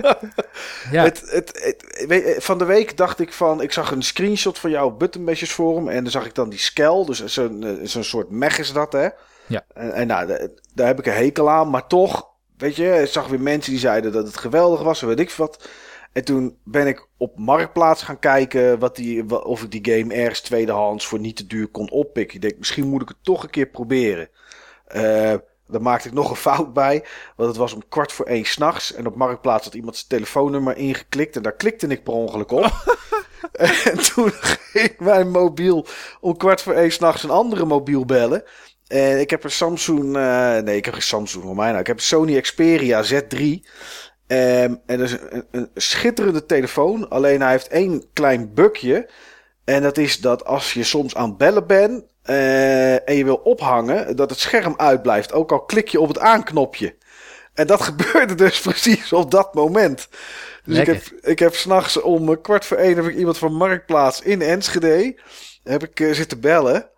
ja, Het, het, het- weet- van de week dacht ik van, ik zag een screenshot van jou op Buttonbashers Forum en dan zag ik dan die skel, dus zo'n eh, zo'n soort mech is dat hè. Ja. En, en nou, da- daar heb ik een hekel aan, maar toch, weet je, ik zag weer mensen die zeiden dat het geweldig was, en weet ik wat. En toen ben ik op Marktplaats gaan kijken wat die, of ik die game ergens tweedehands voor niet te duur kon oppikken. Ik denk, misschien moet ik het toch een keer proberen. Eh daar maakte ik nog een fout bij. Want het was om kwart voor één s'nachts. En op Marktplaats had iemand zijn telefoonnummer ingeklikt. En daar klikte ik per ongeluk op. en toen ging mijn mobiel om kwart voor één s'nachts een andere mobiel bellen. En ik heb een Samsung... eh, nee, ik heb geen Samsung voor mij nou. Ik heb een Sony Xperia Z3. Ehm, en dat is een, een schitterende telefoon. Alleen hij heeft één klein bugje. En dat is dat als je soms aan het bellen bent eh, en je wil ophangen, dat het scherm uitblijft. Ook al klik je op het aanknopje. En dat gebeurde dus precies op dat moment. Dus ik heb, ik heb s'nachts om eh, kwart voor één heb ik iemand van Marktplaats in Enschede heb ik uh, zitten bellen.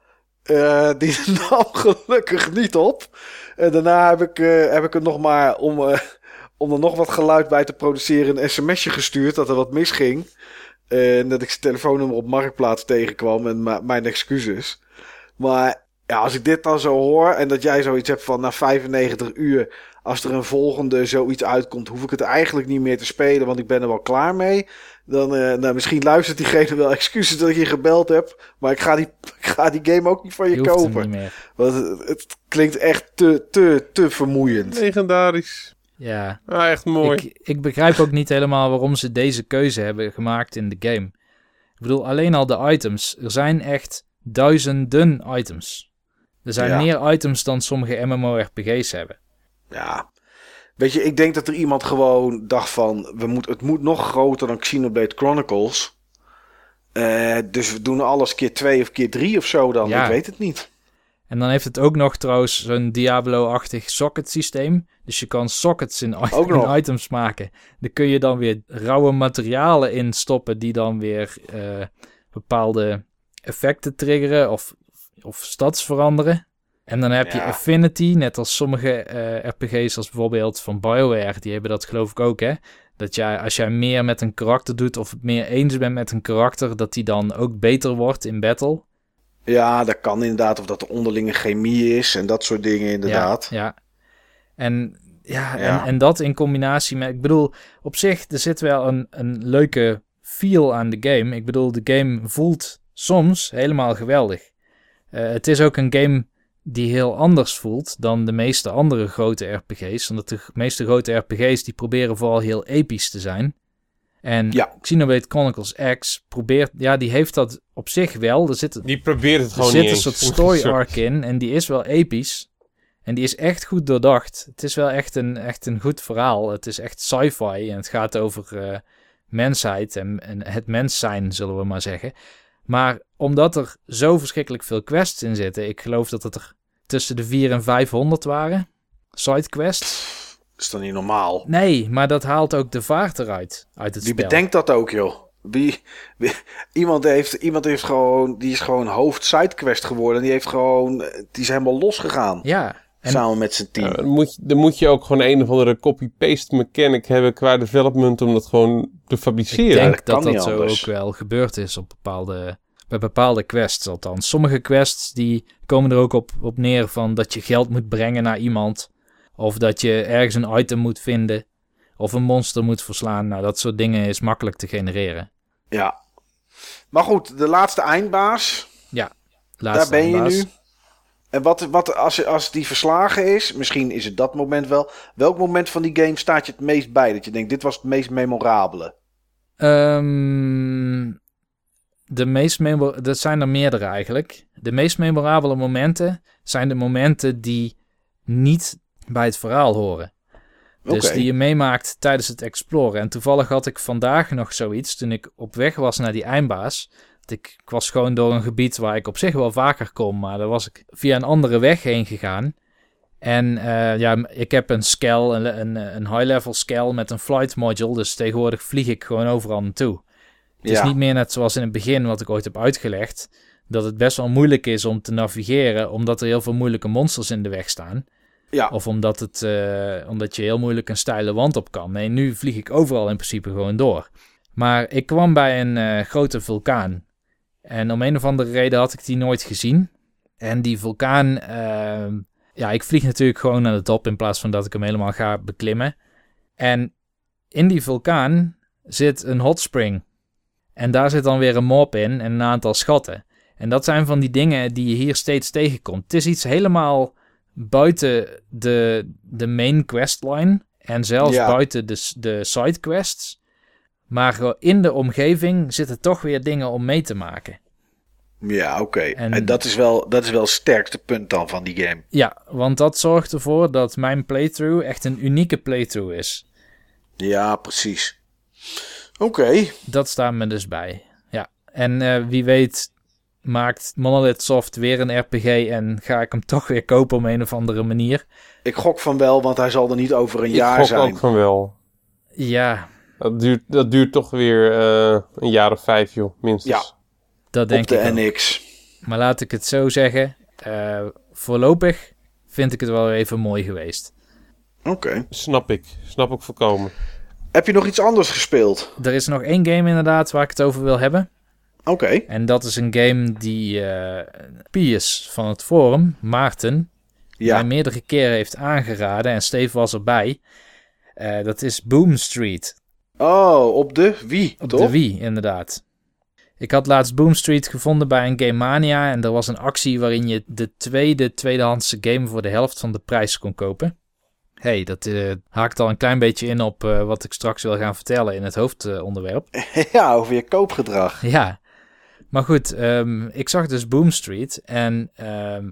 Uh, die nam gelukkig niet op. En daarna heb ik, heb ik er nog maar om, om er nog wat geluid bij te produceren een sms'je gestuurd dat er wat misging. En dat ik zijn telefoonnummer op Marktplaats tegenkwam en mijn excuses. Maar ja, als ik dit dan zo hoor en dat jij zoiets hebt van na 95 uur, als er een volgende zoiets uitkomt, hoef ik het eigenlijk niet meer te spelen, want ik ben er wel klaar mee. Dan, uh, nou, misschien luistert diegene wel excuses dat ik je gebeld heb, maar ik ga die, ik ga die game ook niet van je, je kopen. Niet meer. Want het, het, klinkt echt te, te, te vermoeiend. Legendarisch. Ja. Ah, echt mooi. Ik, ik begrijp ook niet helemaal waarom ze deze keuze hebben gemaakt in de game. Ik bedoel, alleen al de items. Er zijn echt duizenden items. Er zijn meer items dan sommige MMORPG's hebben. Ja. Weet je, ik denk dat er iemand gewoon dacht van... We moet, het moet nog groter dan Xenoblade Chronicles. Uh, dus we doen alles keer twee of keer drie of zo dan. Ja. Ik weet het niet. En dan heeft het ook nog trouwens zo'n Diablo-achtig socket systeem. Dus je kan sockets in, in items maken. Daar kun je dan weer rauwe materialen in stoppen die dan weer uh, bepaalde effecten triggeren of of stads veranderen. En dan heb je Affinity, net als sommige uh, RPG's, als bijvoorbeeld van BioWare, die hebben dat geloof ik ook, hè. Dat jij, als jij meer met een karakter doet of het meer eens bent met een karakter, dat die dan ook beter wordt in battle. Ja, dat kan inderdaad. Of dat er onderlinge chemie is en dat soort dingen inderdaad. Ja, ja. En, ja, En, en dat in combinatie met... Ik bedoel, op zich, er zit wel een, een leuke feel aan de game. Ik bedoel, de game voelt soms helemaal geweldig. Uh, het is ook een game die heel anders voelt dan de meeste andere grote RPG's. Omdat de meeste grote RPG's die proberen vooral heel episch te zijn. En ja. Xenoblade Chronicles X probeert, ja, die heeft dat op zich wel. Er zit, die probeert het gewoon Er zit een soort story arc in en die is wel episch. En die is echt goed doordacht. Het is wel echt een, echt een goed verhaal. Het is echt sci-fi en het gaat over uh, mensheid en, en het mens zijn, zullen we maar zeggen. Maar omdat er zo verschrikkelijk veel quests in zitten, ik geloof dat het er tussen de 4 en 500 waren, sidequests. Is dat niet normaal? Nee, maar dat haalt ook de vaart eruit uit het Wie spel. bedenkt dat ook, joh? Wie, iemand, heeft, iemand heeft gewoon, die is gewoon hoofd sidequest geworden. Die heeft gewoon, die is helemaal losgegaan. Ja. En, samen met zijn team. dan, moet je, dan moet je ook gewoon een of andere copy-paste mechanic hebben qua development om dat gewoon te fabriceren. Ik denk dat dat, dat zo ook wel gebeurd is op bepaalde bij bepaalde quests althans. Sommige quests die komen er ook op, op neer van dat je geld moet brengen naar iemand. Of dat je ergens een item moet vinden. Of een monster moet verslaan. Nou, dat soort dingen is makkelijk te genereren. Ja. Maar goed, de laatste eindbaas. Ja, laatste daar ben je nu. En wat, wat als, als die verslagen is, misschien is het dat moment wel. Welk moment van die game staat je het meest bij? Dat je denkt, dit was het meest memorabele. Um, de meest dat zijn er meerdere eigenlijk. De meest memorabele momenten zijn de momenten die niet bij het verhaal horen. Dus die je meemaakt tijdens het exploren. En toevallig had ik vandaag nog zoiets toen ik op weg was naar die eindbaas. Ik, ik was gewoon door een gebied waar ik op zich wel vaker kom, maar daar was ik via een andere weg heen gegaan. En uh, ja, ik heb een scale, een, een, een high-level scale met een flight module, dus tegenwoordig vlieg ik gewoon overal naartoe. Het is niet meer net zoals in het begin, wat ik ooit heb uitgelegd, dat het best wel moeilijk is om te navigeren, omdat er heel veel moeilijke monsters in de weg staan. Ja. Of omdat, het, uh, omdat je heel moeilijk een steile wand op kan. Nee, nu vlieg ik overal in principe gewoon door. Maar ik kwam bij een uh, grote vulkaan. En om een of andere reden had ik die nooit gezien. En die vulkaan, uh, ja, ik vlieg natuurlijk gewoon naar de top in plaats van dat ik hem helemaal ga beklimmen. En in die vulkaan zit een hot spring. En daar zit dan weer een mop in en een aantal schatten. En dat zijn van die dingen die je hier steeds tegenkomt. Het is iets helemaal buiten de, de main questline. En zelfs buiten de, de sidequests. Maar in de omgeving zitten toch weer dingen om mee te maken. Ja, oké. En, en, dat, is wel, dat is wel het sterkste punt dan van die game. Ja, want dat zorgt ervoor dat mijn playthrough echt een unieke playthrough is. Ja, precies. Oké. Dat staat me dus bij. Ja. En uh, wie weet maakt Monolith Soft weer een RPG en ga ik hem toch weer kopen op een of andere manier. Ik gok van wel, want hij zal er niet over een Ik jaar gok zijn. ook van wel. Ja, Dat duurt, dat duurt toch weer eh, een jaar of vijf, joh, minstens. Ja. Dat denk op de ik ook. NX. Maar laat ik het zo zeggen, eh, voorlopig vind ik het wel even mooi geweest. Oké. Snap ik. Snap ik volkomen. Heb je nog iets anders gespeeld? Er is nog één game inderdaad waar ik het over wil hebben. Oké. En dat is een game die eh Pius van het forum, Maarten, Ja. mij meerdere keren heeft aangeraden. En Steve was erbij. Eh, dat is Boom Street. Oh, op de Wii, Op toch? de Wii, inderdaad. Ik had laatst Boom Street gevonden bij een Game Mania. En er was een actie waarin je de tweede tweedehandse game voor de helft van de prijs kon kopen. hey, dat eh, haakt al een klein beetje in op eh, wat ik straks wil gaan vertellen in het hoofdonderwerp. ja, over je koopgedrag. Ja, maar goed, ehm, ik zag dus Boom Street. En ehm,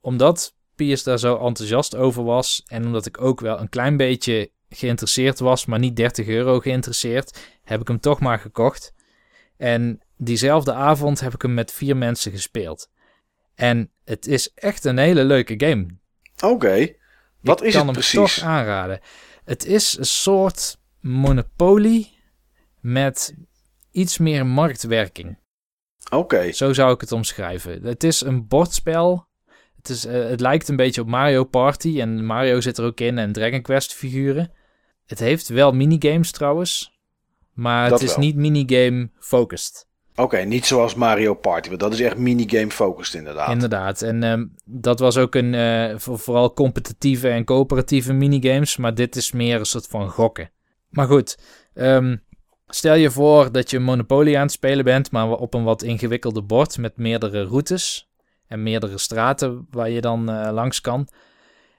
omdat Piers daar zo enthousiast over was. En omdat ik ook wel een klein beetje geïnteresseerd was, maar niet 30 euro geïnteresseerd, heb ik hem toch maar gekocht. En diezelfde avond heb ik hem met vier mensen gespeeld. En het is echt een hele leuke game. Oké. Wat ik is kan het hem precies? toch aanraden. Het is een soort Monopoly met iets meer marktwerking. Oké. Zo zou ik het omschrijven. Het is een bordspel. Het, is, eh, het lijkt een beetje op Mario Party. En Mario zit er ook in. En Dragon Quest figuren. Het heeft wel minigames trouwens. Maar Dat het is wel. niet minigame focused. Oké, niet zoals Mario Party, want dat is echt minigame focused inderdaad. Inderdaad. En ehm, dat was ook een eh, voor, vooral competitieve en coöperatieve minigames. Maar dit is meer een soort van gokken. Maar goed. ehm, stel je voor dat je Monopoly aan het spelen bent. Maar op een wat ingewikkelde bord met meerdere routes. En meerdere straten waar je dan eh, langs kan.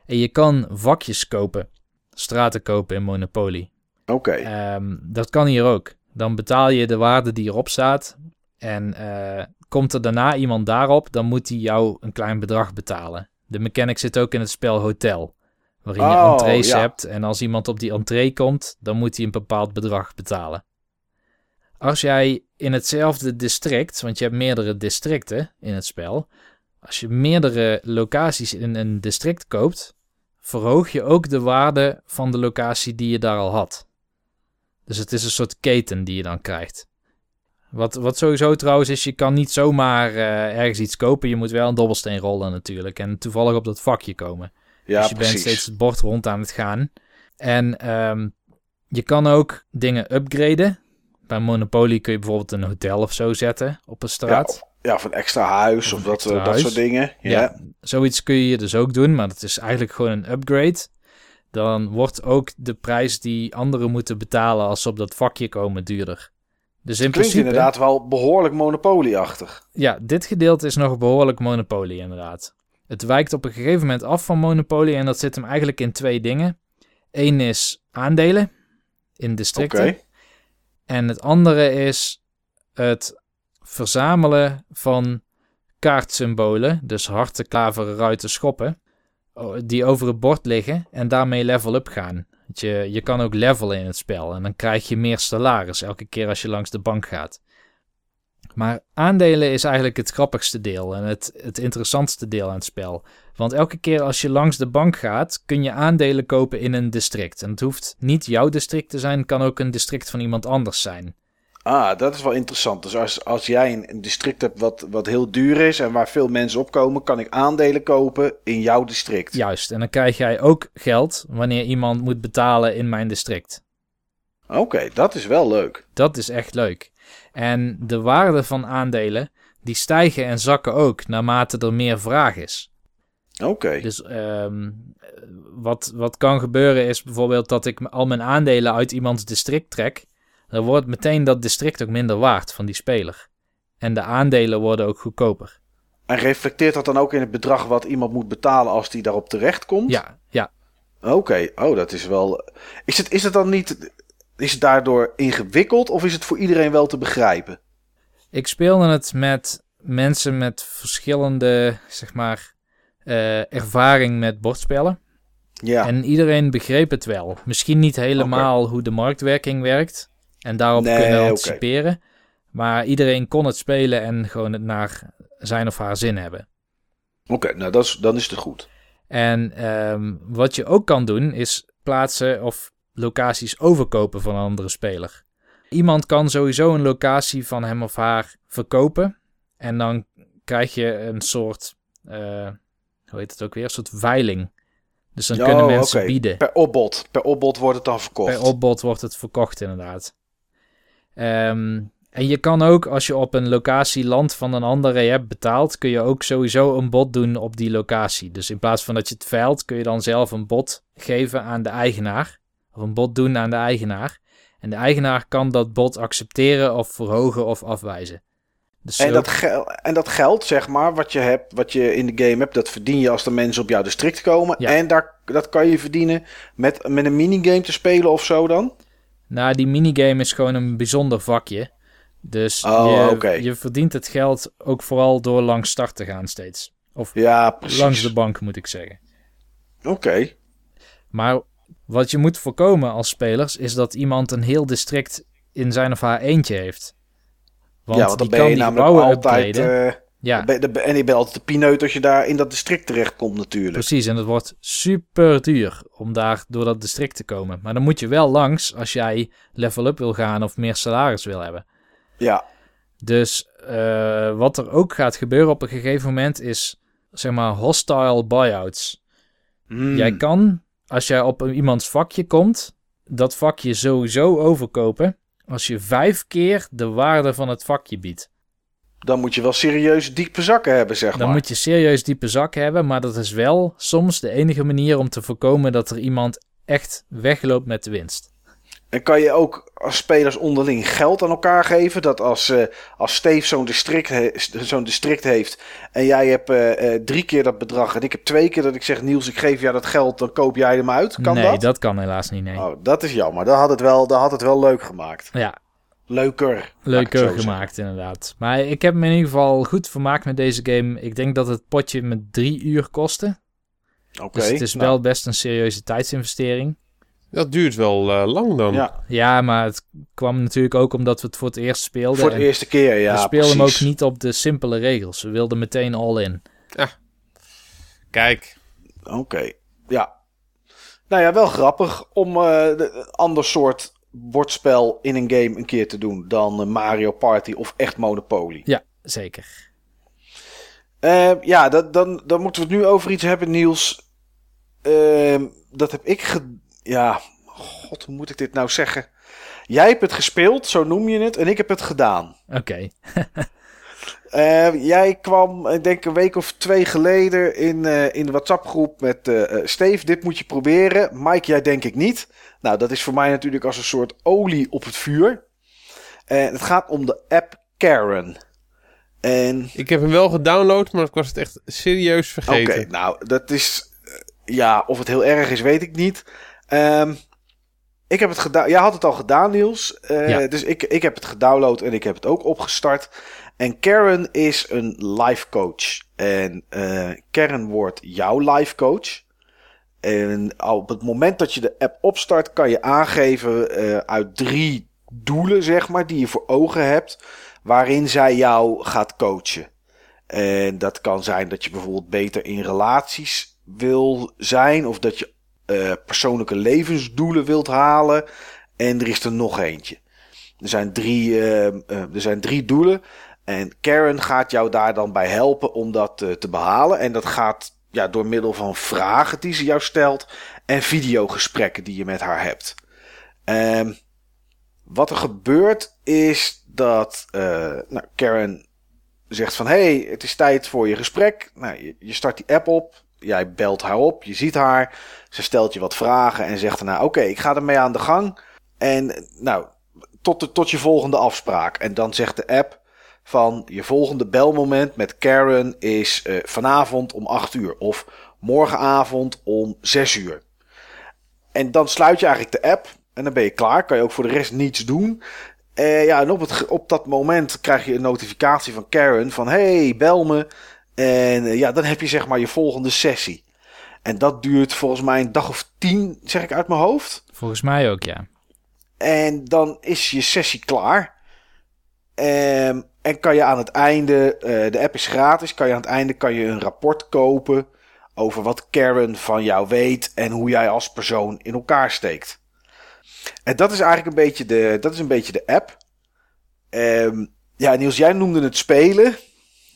En je kan vakjes kopen. Straten kopen in Monopoly. Oké. Ehm, dat kan hier ook. Dan betaal je de waarde die erop staat. En eh, komt er daarna iemand daarop, dan moet hij jou een klein bedrag betalen. De mechanic zit ook in het spel Hotel. Waarin je Oh, entrees ja. hebt. En als iemand op die entree komt, dan moet hij een bepaald bedrag betalen. Als jij in hetzelfde district, want je hebt meerdere districten in het spel. Als je meerdere locaties in een district koopt, verhoog je ook de waarde van de locatie die je daar al had. Dus het is een soort keten die je dan krijgt. Wat, wat sowieso trouwens is, je kan niet zomaar eh, ergens iets kopen. Je moet wel een dobbelsteen rollen natuurlijk. En toevallig op dat vakje komen. ja, dus je precies. bent steeds het bord rond aan het gaan. En ehm, je kan ook dingen upgraden. Bij Monopoly kun je bijvoorbeeld een hotel of zo zetten op een straat. Ja, of een extra huis Of dat, eh, dat huis. soort dingen. Ja. Ja, zoiets kun je dus ook doen, maar dat is eigenlijk gewoon een upgrade. Dan wordt ook de prijs die anderen moeten betalen als ze op dat vakje komen duurder. Dus in Klinkt principe, inderdaad wel behoorlijk Monopoly-achtig. ja, dit gedeelte is nog behoorlijk Monopoly inderdaad. Het wijkt op een gegeven moment af van Monopoly en dat zit hem eigenlijk in twee dingen. Eén is aandelen in districten. En het andere is het verzamelen van kaartsymbolen, dus harten, klaveren, ruiten, schoppen, die over het bord liggen en daarmee level up gaan. Je, je kan ook levelen in het spel en dan krijg je meer salaris elke keer als je langs de bank gaat. Maar aandelen is eigenlijk het grappigste deel en het, het interessantste deel aan het spel. Want elke keer als je langs de bank gaat, kun je aandelen kopen in een district. En het hoeft niet jouw district te zijn, het kan ook een district van iemand anders zijn. Ah, dat is wel interessant. Dus als, als jij een, een district hebt wat, wat heel duur is en waar veel mensen opkomen, kan ik aandelen kopen in jouw district. Juist, en dan krijg jij ook geld wanneer iemand moet betalen in mijn district. Oké, dat is wel leuk. Dat is echt leuk. En de waarde van aandelen, die stijgen en zakken ook naarmate er meer vraag is. Oké. Dus ehm, wat, wat kan gebeuren is bijvoorbeeld dat ik al mijn aandelen uit iemands district trek. Dan wordt meteen dat district ook minder waard van die speler. En de aandelen worden ook goedkoper. En reflecteert dat dan ook in het bedrag wat iemand moet betalen als die daarop terechtkomt? Ja, ja. Oké, oh, dat is wel. Is het, is het dan niet. Is het daardoor ingewikkeld of is het voor iedereen wel te begrijpen? Ik speelde het met mensen met verschillende, zeg maar, eh, ervaring met bordspellen. Ja. En iedereen begreep het wel. Misschien niet helemaal hoe de marktwerking werkt. En daarop Nee, kunnen anticiperen. Maar iedereen kon het spelen en gewoon het naar zijn of haar zin hebben. Oké, nou dat is, dan is het goed. En ehm, wat je ook kan doen is plaatsen of locaties overkopen van een andere speler. Iemand kan sowieso een locatie van hem of haar verkopen. En dan krijg je een soort, eh, hoe heet het ook weer, een soort veiling. Dus dan kunnen mensen bieden. Per opbod. Per opbod wordt het dan verkocht. Per opbod wordt het verkocht, inderdaad. Ehm, en je kan ook, als je op een locatie land van een andere hebt betaald, kun je ook sowieso een bod doen op die locatie. Dus in plaats van dat je het veilt, kun je dan zelf een bod geven aan de eigenaar. Of een bod doen aan de eigenaar. En de eigenaar kan dat bod accepteren of verhogen of afwijzen. Dus En dat, en dat geld, zeg maar, wat je, hebt, wat je in de game hebt, dat verdien je als de mensen op jouw district komen. Ja. En daar, dat kan je verdienen met, met een minigame te spelen of zo dan? Nou, die minigame is gewoon een bijzonder vakje. Dus Oh, je, je verdient het geld ook vooral door langs start te gaan steeds. Of Ja, precies. langs de bank, moet ik zeggen. Oké. Maar wat je moet voorkomen als spelers is dat iemand een heel district in zijn of haar eentje heeft. Want, ja, want dan die ben kan je namelijk altijd... upgraden. Ja, ben- en je bent altijd de pineut als je daar in dat district terechtkomt natuurlijk. precies. En het wordt super duur om daar door dat district te komen. Maar dan moet je wel langs als jij level up wil gaan of meer salaris wil hebben. Ja, Dus eh, wat er ook gaat gebeuren op een gegeven moment is, zeg maar, hostile buyouts. Hmm. Jij kan, als jij op iemands vakje komt, dat vakje sowieso overkopen als je vijf keer de waarde van het vakje biedt. Dan moet je wel serieus diepe zakken hebben, zeg Dan maar. moet je serieus diepe zak hebben, maar dat is wel soms de enige manier om te voorkomen dat er iemand echt wegloopt met de winst. En kan je ook als spelers onderling geld aan elkaar geven? Dat als, eh, als Steve zo'n district, he- zo'n district heeft en jij hebt eh, eh, drie keer dat bedrag en ik heb twee keer dat ik zeg Niels, ik geef jou dat geld, dan koop jij hem uit. Kan nee, dat? kan helaas niet, nee. Oh, dat is jammer. Dat had het wel, dat had het wel leuk gemaakt. Ja, Leuker. leuker zeggen. gemaakt inderdaad. Maar ik heb me in ieder geval goed vermaakt met deze game. Ik denk dat het potje me drie uur kostte. Oké. Dus het is nou, wel best een serieuze tijdsinvestering. Dat duurt wel eh, lang dan. Ja, Ja, maar het kwam natuurlijk ook omdat we het voor het eerst speelden. voor de eerste keer, ja. we speelden hem ook niet op de simpele regels. We wilden meteen all in. Kijk, Oké, ja. Nou ja, wel grappig om eh, de- een ander soort bordspel in een game een keer te doen dan eh, Mario Party of echt Monopoly. Ja, zeker. Eh, ja, dat, dan, dan moeten we het nu over iets hebben, Niels. Ehm, dat heb ik ge... Ja, god, hoe moet ik dit nou zeggen? Jij hebt het gespeeld, zo noem je het, en ik heb het gedaan. Oké. Eh, jij kwam, ik denk een week of twee geleden in, in de WhatsApp-groep met Steve. Dit moet je proberen. Mike, jij denk ik niet. Nou, dat is voor mij natuurlijk als een soort olie op het vuur. En het gaat om de app Karen. En ik heb hem wel gedownload, maar ik was het echt serieus Oké, vergeten. nou, dat is. eh, Ja, of het heel erg is, weet ik niet. Ehm, ik heb het gedaan. Jij had het al gedaan, Niels. Eh, Ja. Dus ik, ik heb het gedownload en ik heb het ook opgestart. En Karen is een life coach. En eh, Karen wordt jouw life coach. En op het moment dat je de app opstart, kan je aangeven eh, uit drie doelen, zeg maar, die je voor ogen hebt, waarin zij jou gaat coachen. En dat kan zijn dat je bijvoorbeeld beter in relaties wil zijn, of dat je eh, persoonlijke levensdoelen wilt halen. En er is er nog eentje. Er zijn drie, eh, er zijn drie doelen. En Karen gaat jou daar dan bij helpen om dat te behalen. En dat gaat ja, door middel van vragen die ze jou stelt en videogesprekken die je met haar hebt. Ehm, wat er gebeurt is dat eh, nou, Karen zegt van... hey, het is tijd voor je gesprek. Nou, je, je start die app op. Jij belt haar op. Je ziet haar. Ze stelt je wat vragen en zegt daarna... oké, ik ga ermee aan de gang. En nou, tot, de, tot je volgende afspraak. En dan zegt de app van... je volgende belmoment met Karen is eh, vanavond om 8 uur. Of morgenavond om 6 uur. En dan sluit je eigenlijk de app. En dan ben je klaar. Kan je ook voor de rest niets doen. Eh, ja, en op, het, op dat moment krijg je een notificatie van Karen van hey, bel me. En eh, ja, dan heb je zeg maar je volgende sessie. En dat duurt volgens mij een dag of tien, zeg ik uit mijn hoofd. Volgens mij ook, ja. En dan is je sessie klaar. Ehm, en kan je aan het einde, eh, de app is gratis, kan je aan het einde kan je een rapport kopen over wat Karen van jou weet en hoe jij als persoon in elkaar steekt. En dat is eigenlijk een beetje de, dat is een beetje de app. Ehm, ja, Niels, jij noemde het spelen.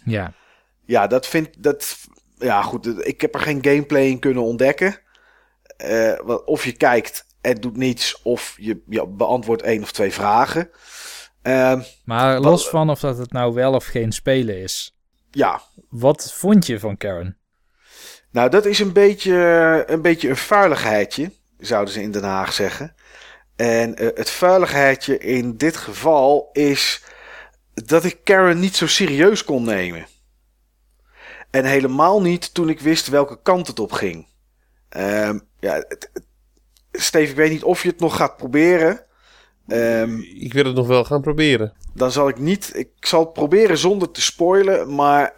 Ja. Ja, dat vind dat. Ja, goed. Ik heb er geen gameplay in kunnen ontdekken. Eh, of je kijkt en doet niets, of je, je beantwoordt één of twee vragen. Ehm, Maar los van of dat het nou wel of geen spelen is. ja, Wat vond je van Karen? nou, dat is een beetje een, beetje een vuiligheidje, zouden ze in Den Haag zeggen. En eh, het vuiligheidje in dit geval is dat ik Karen niet zo serieus kon nemen. En helemaal niet toen ik wist welke kant het op ging. Ehm, ja, het- Steve, ik weet niet of je het nog gaat proberen. Ehm, Ik wil het nog wel gaan proberen. dan zal ik niet. Ik zal het proberen zonder te spoilen. Maar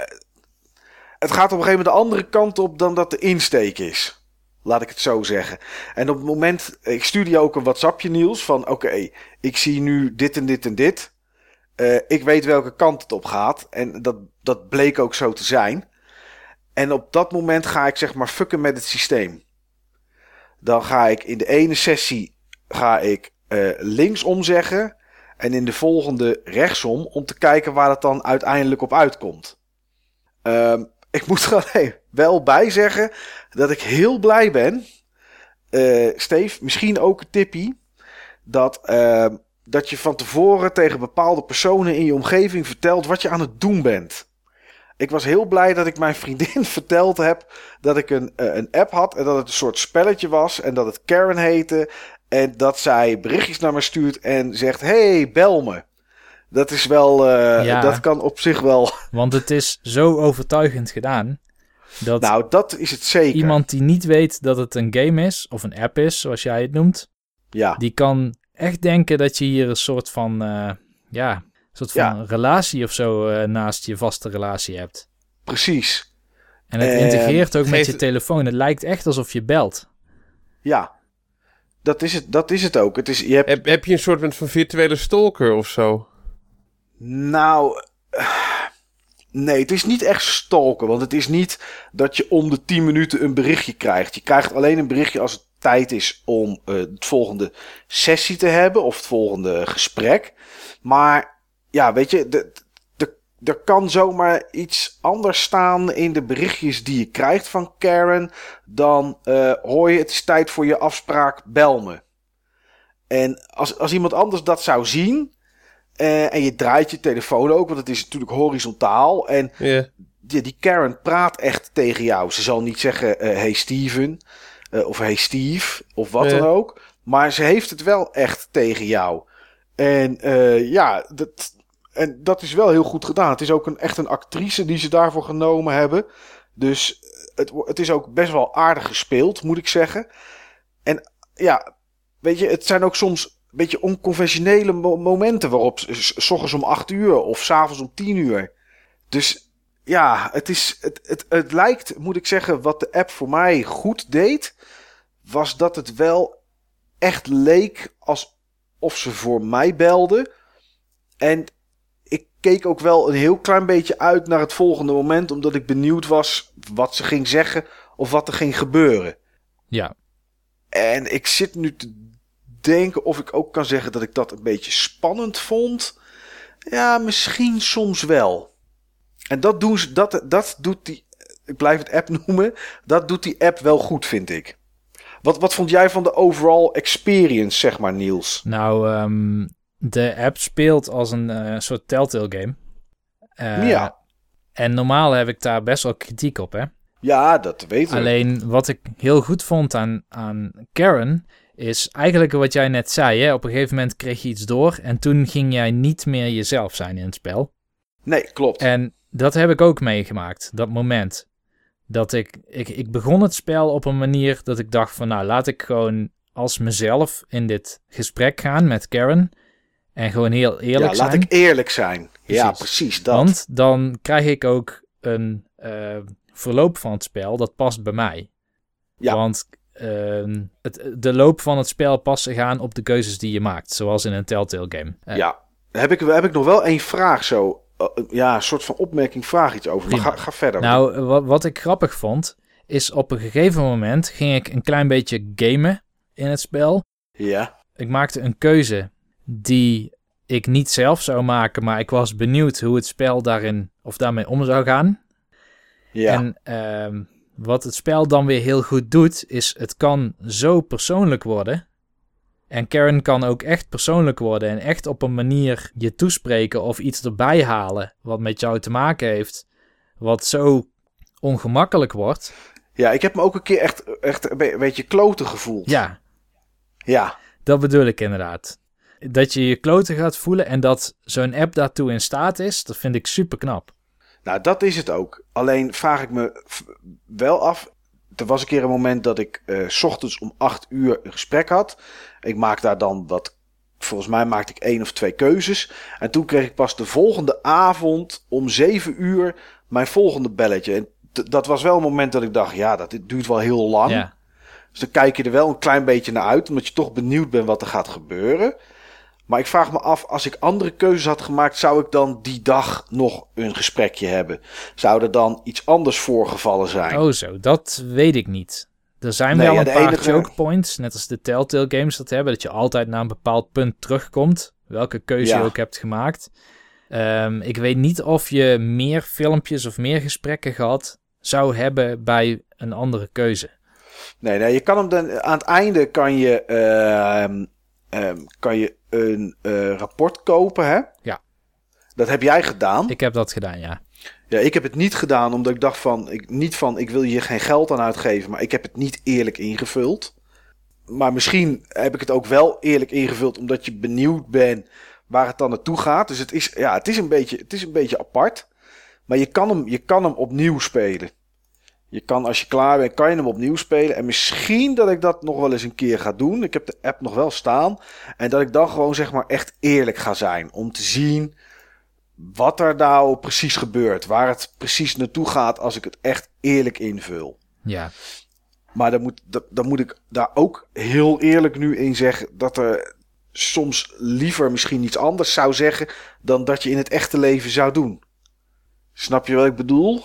het gaat op een gegeven moment de andere kant op dan dat de insteek is. Laat ik het zo zeggen. En op het moment. Ik stuurde je ook een WhatsAppje, Niels. Van oké, ik zie nu dit en dit en dit. Eh, ik weet welke kant het op gaat. En dat, dat bleek ook zo te zijn. En op dat moment ga ik zeg maar fucken met het systeem. Dan ga ik in de ene sessie ga ik eh, linksom zeggen. En in de volgende rechtsom om te kijken waar het dan uiteindelijk op uitkomt. Ehm, ik moet er wel bij zeggen dat ik heel blij ben. eh Steve, misschien ook tippie. Dat, ehm, dat je van tevoren tegen bepaalde personen in je omgeving vertelt wat je aan het doen bent. Ik was heel blij dat ik mijn vriendin verteld heb dat ik een, eh, een app had en dat het een soort spelletje was en dat het Karen heette en dat zij berichtjes naar me stuurt en zegt: Hey, bel me. Dat is wel. eh, Ja. Dat kan op zich wel. Want het is zo overtuigend gedaan. Dat Nou, dat is het zeker. iemand die niet weet dat het een game is, of een app is, zoals jij het noemt, Ja, die kan echt denken dat je hier een soort van, eh, ja, een soort van Ja. relatie of zo eh, naast je vaste relatie hebt. precies. En het integreert ook met je telefoon. Het lijkt echt alsof je belt. Ja. Dat is het, dat is het ook. Het is, je hebt, Heb, heb je een soort van virtuele stalker of zo? nou. Nee, het is niet echt stalken. Want het is niet dat je om de 10 minuten een berichtje krijgt. Je krijgt alleen een berichtje als het tijd is om eh, het volgende sessie te hebben. Of het volgende gesprek. Maar ja, weet je, de, er kan zomaar iets anders staan in de berichtjes die je krijgt van Karen. Dan eh, hoor je het is tijd voor je afspraak, bel me. En als, als iemand anders dat zou zien. eh, en je draait je telefoon ook, want het is natuurlijk horizontaal. En die, die Karen praat echt tegen jou. Ze zal niet zeggen: eh, Hey Steven. of Hey Steve. Of wat dan ook. Maar ze heeft het wel echt tegen jou. En ja, dat, en dat is wel heel goed gedaan. Het is ook een, echt een actrice die ze daarvoor genomen hebben. Dus het, wo- het is ook best wel aardig gespeeld, moet ik zeggen. En ja, weet je, het zijn ook soms een beetje onconventionele mo- momenten waarop, s- om 8 uur of s'avonds om 10 uur. Dus ja, het, is, het, het, het lijkt, moet ik zeggen, wat de app voor mij goed deed, was dat het wel echt leek alsof ze voor mij belde. En keek ook wel een heel klein beetje uit naar het volgende moment, omdat ik benieuwd was wat ze ging zeggen of wat er ging gebeuren. Ja, En ik zit nu te denken of ik ook kan zeggen dat ik dat een beetje spannend vond. Ja, misschien soms wel. En dat, doen ze, dat, dat doet die, ik blijf het app noemen, dat doet die app wel goed, vind ik. Wat, wat vond jij van de overall experience, zeg maar, Niels? nou, ehm, de app speelt als een eh, soort Telltale game. Eh, Ja. En normaal heb ik daar best wel kritiek op, hè. Ja, dat weten we. Alleen wat ik heel goed vond aan, aan Karen is eigenlijk wat jij net zei. Hè? Op een gegeven moment kreeg je iets door en toen ging jij niet meer jezelf zijn in het spel. Nee, klopt. En dat heb ik ook meegemaakt, dat moment. Dat ik, ik, ik begon het spel op een manier dat ik dacht van nou laat ik gewoon als mezelf in dit gesprek gaan met Karen. En gewoon heel eerlijk ja, zijn. laat ik eerlijk zijn. Ja, Precies. dat. Want dan krijg ik ook een eh, verloop van het spel dat past bij mij. Ja. Want ehm, het, de loop van het spel past zich aan op de keuzes die je maakt, zoals in een Telltale game. Eh, ja, heb ik, heb ik nog wel één vraag zo. Uh, ja, een soort van opmerking, vraag iets over. Maar ga, ga verder. Nou, wat, wat ik grappig vond, is op een gegeven moment ging ik een klein beetje gamen in het spel. Ja, Ik maakte een keuze die ik niet zelf zou maken, maar ik was benieuwd hoe het spel daarin of daarmee om zou gaan. ja. En ehm, wat het spel dan weer heel goed doet, is het kan zo persoonlijk worden. En Karen kan ook echt persoonlijk worden en echt op een manier je toespreken of iets erbij halen wat met jou te maken heeft, wat zo ongemakkelijk wordt. ja, ik heb me ook een keer echt, echt een be- beetje kloten gevoeld. Ja, Ja, dat bedoel ik inderdaad. Dat je je kloten gaat voelen en dat zo'n app daartoe in staat is, dat vind ik super knap. nou dat is het ook. Alleen vraag ik me wel af. Er was een keer een moment dat ik eh, s ochtends om 8 uur een gesprek had. Ik maak daar dan wat. Volgens mij maakte ik één of twee keuzes. En toen kreeg ik pas de volgende avond om 7 uur mijn volgende belletje. En dat was wel een moment dat ik dacht: ja, dat dit duurt wel heel lang. Ja, Dus dan kijk je er wel een klein beetje naar uit, omdat je toch benieuwd bent wat er gaat gebeuren. Maar ik vraag me af, als ik andere keuzes had gemaakt, zou ik dan die dag nog een gesprekje hebben? Zou er dan iets anders voorgevallen zijn? oh zo, dat weet ik niet. Er zijn Nee, wel ja, een paar enige- choke points, net als de Telltale games dat hebben, dat je altijd naar een bepaald punt terugkomt, welke keuze Ja. je ook hebt gemaakt. Ehm, ik weet niet of je meer filmpjes of meer gesprekken gehad zou hebben bij een andere keuze. Nee, nee, je kan hem dan aan het einde kan je, ehm, ehm, kan je een eh, rapport kopen, hè? Ja. Dat heb jij gedaan. Ik heb dat gedaan, ja. Ja, ik heb het niet gedaan omdat ik dacht van, ik, niet van, ik wil hier geen geld aan uitgeven, maar ik heb het niet eerlijk ingevuld. Maar misschien heb ik het ook wel eerlijk ingevuld omdat je benieuwd bent waar het dan naartoe gaat. Dus het is, ja, het is een beetje, het is een beetje apart. Maar je kan hem, je kan hem opnieuw spelen. Je kan, als je klaar bent, kan je hem opnieuw spelen. En misschien dat ik dat nog wel eens een keer ga doen. Ik heb de app nog wel staan. En dat ik dan gewoon zeg maar echt eerlijk ga zijn. Om te zien wat er nou precies gebeurt. Waar het precies naartoe gaat als ik het echt eerlijk invul. Ja, Maar dan moet, dan, dan moet ik daar ook heel eerlijk nu in zeggen dat er soms liever misschien iets anders zou zeggen dan dat je in het echte leven zou doen. Snap je wat ik bedoel?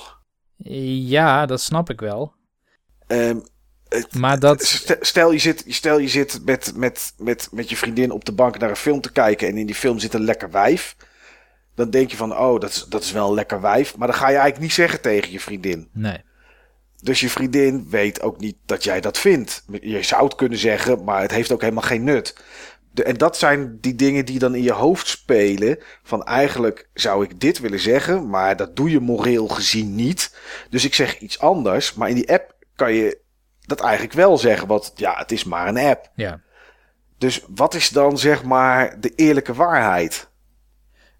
Ja dat snap ik wel. Ehm, Maar dat, st- stel je zit, stel je zit met, met, met, met je vriendin op de bank naar een film te kijken en in die film zit een lekker wijf. Dan denk je van, oh, dat is, dat is wel een lekker wijf. Maar dan ga je eigenlijk niet zeggen tegen je vriendin. nee. Dus je vriendin weet ook niet dat jij dat vindt. Je zou het kunnen zeggen, maar het heeft ook helemaal geen nut. De, en dat zijn die dingen die dan in je hoofd spelen. Van eigenlijk zou ik dit willen zeggen, maar dat doe je moreel gezien niet. Dus ik zeg iets anders. Maar in die app kan je dat eigenlijk wel zeggen. Want ja, het is maar een app. Ja. Dus wat is dan zeg maar de eerlijke waarheid?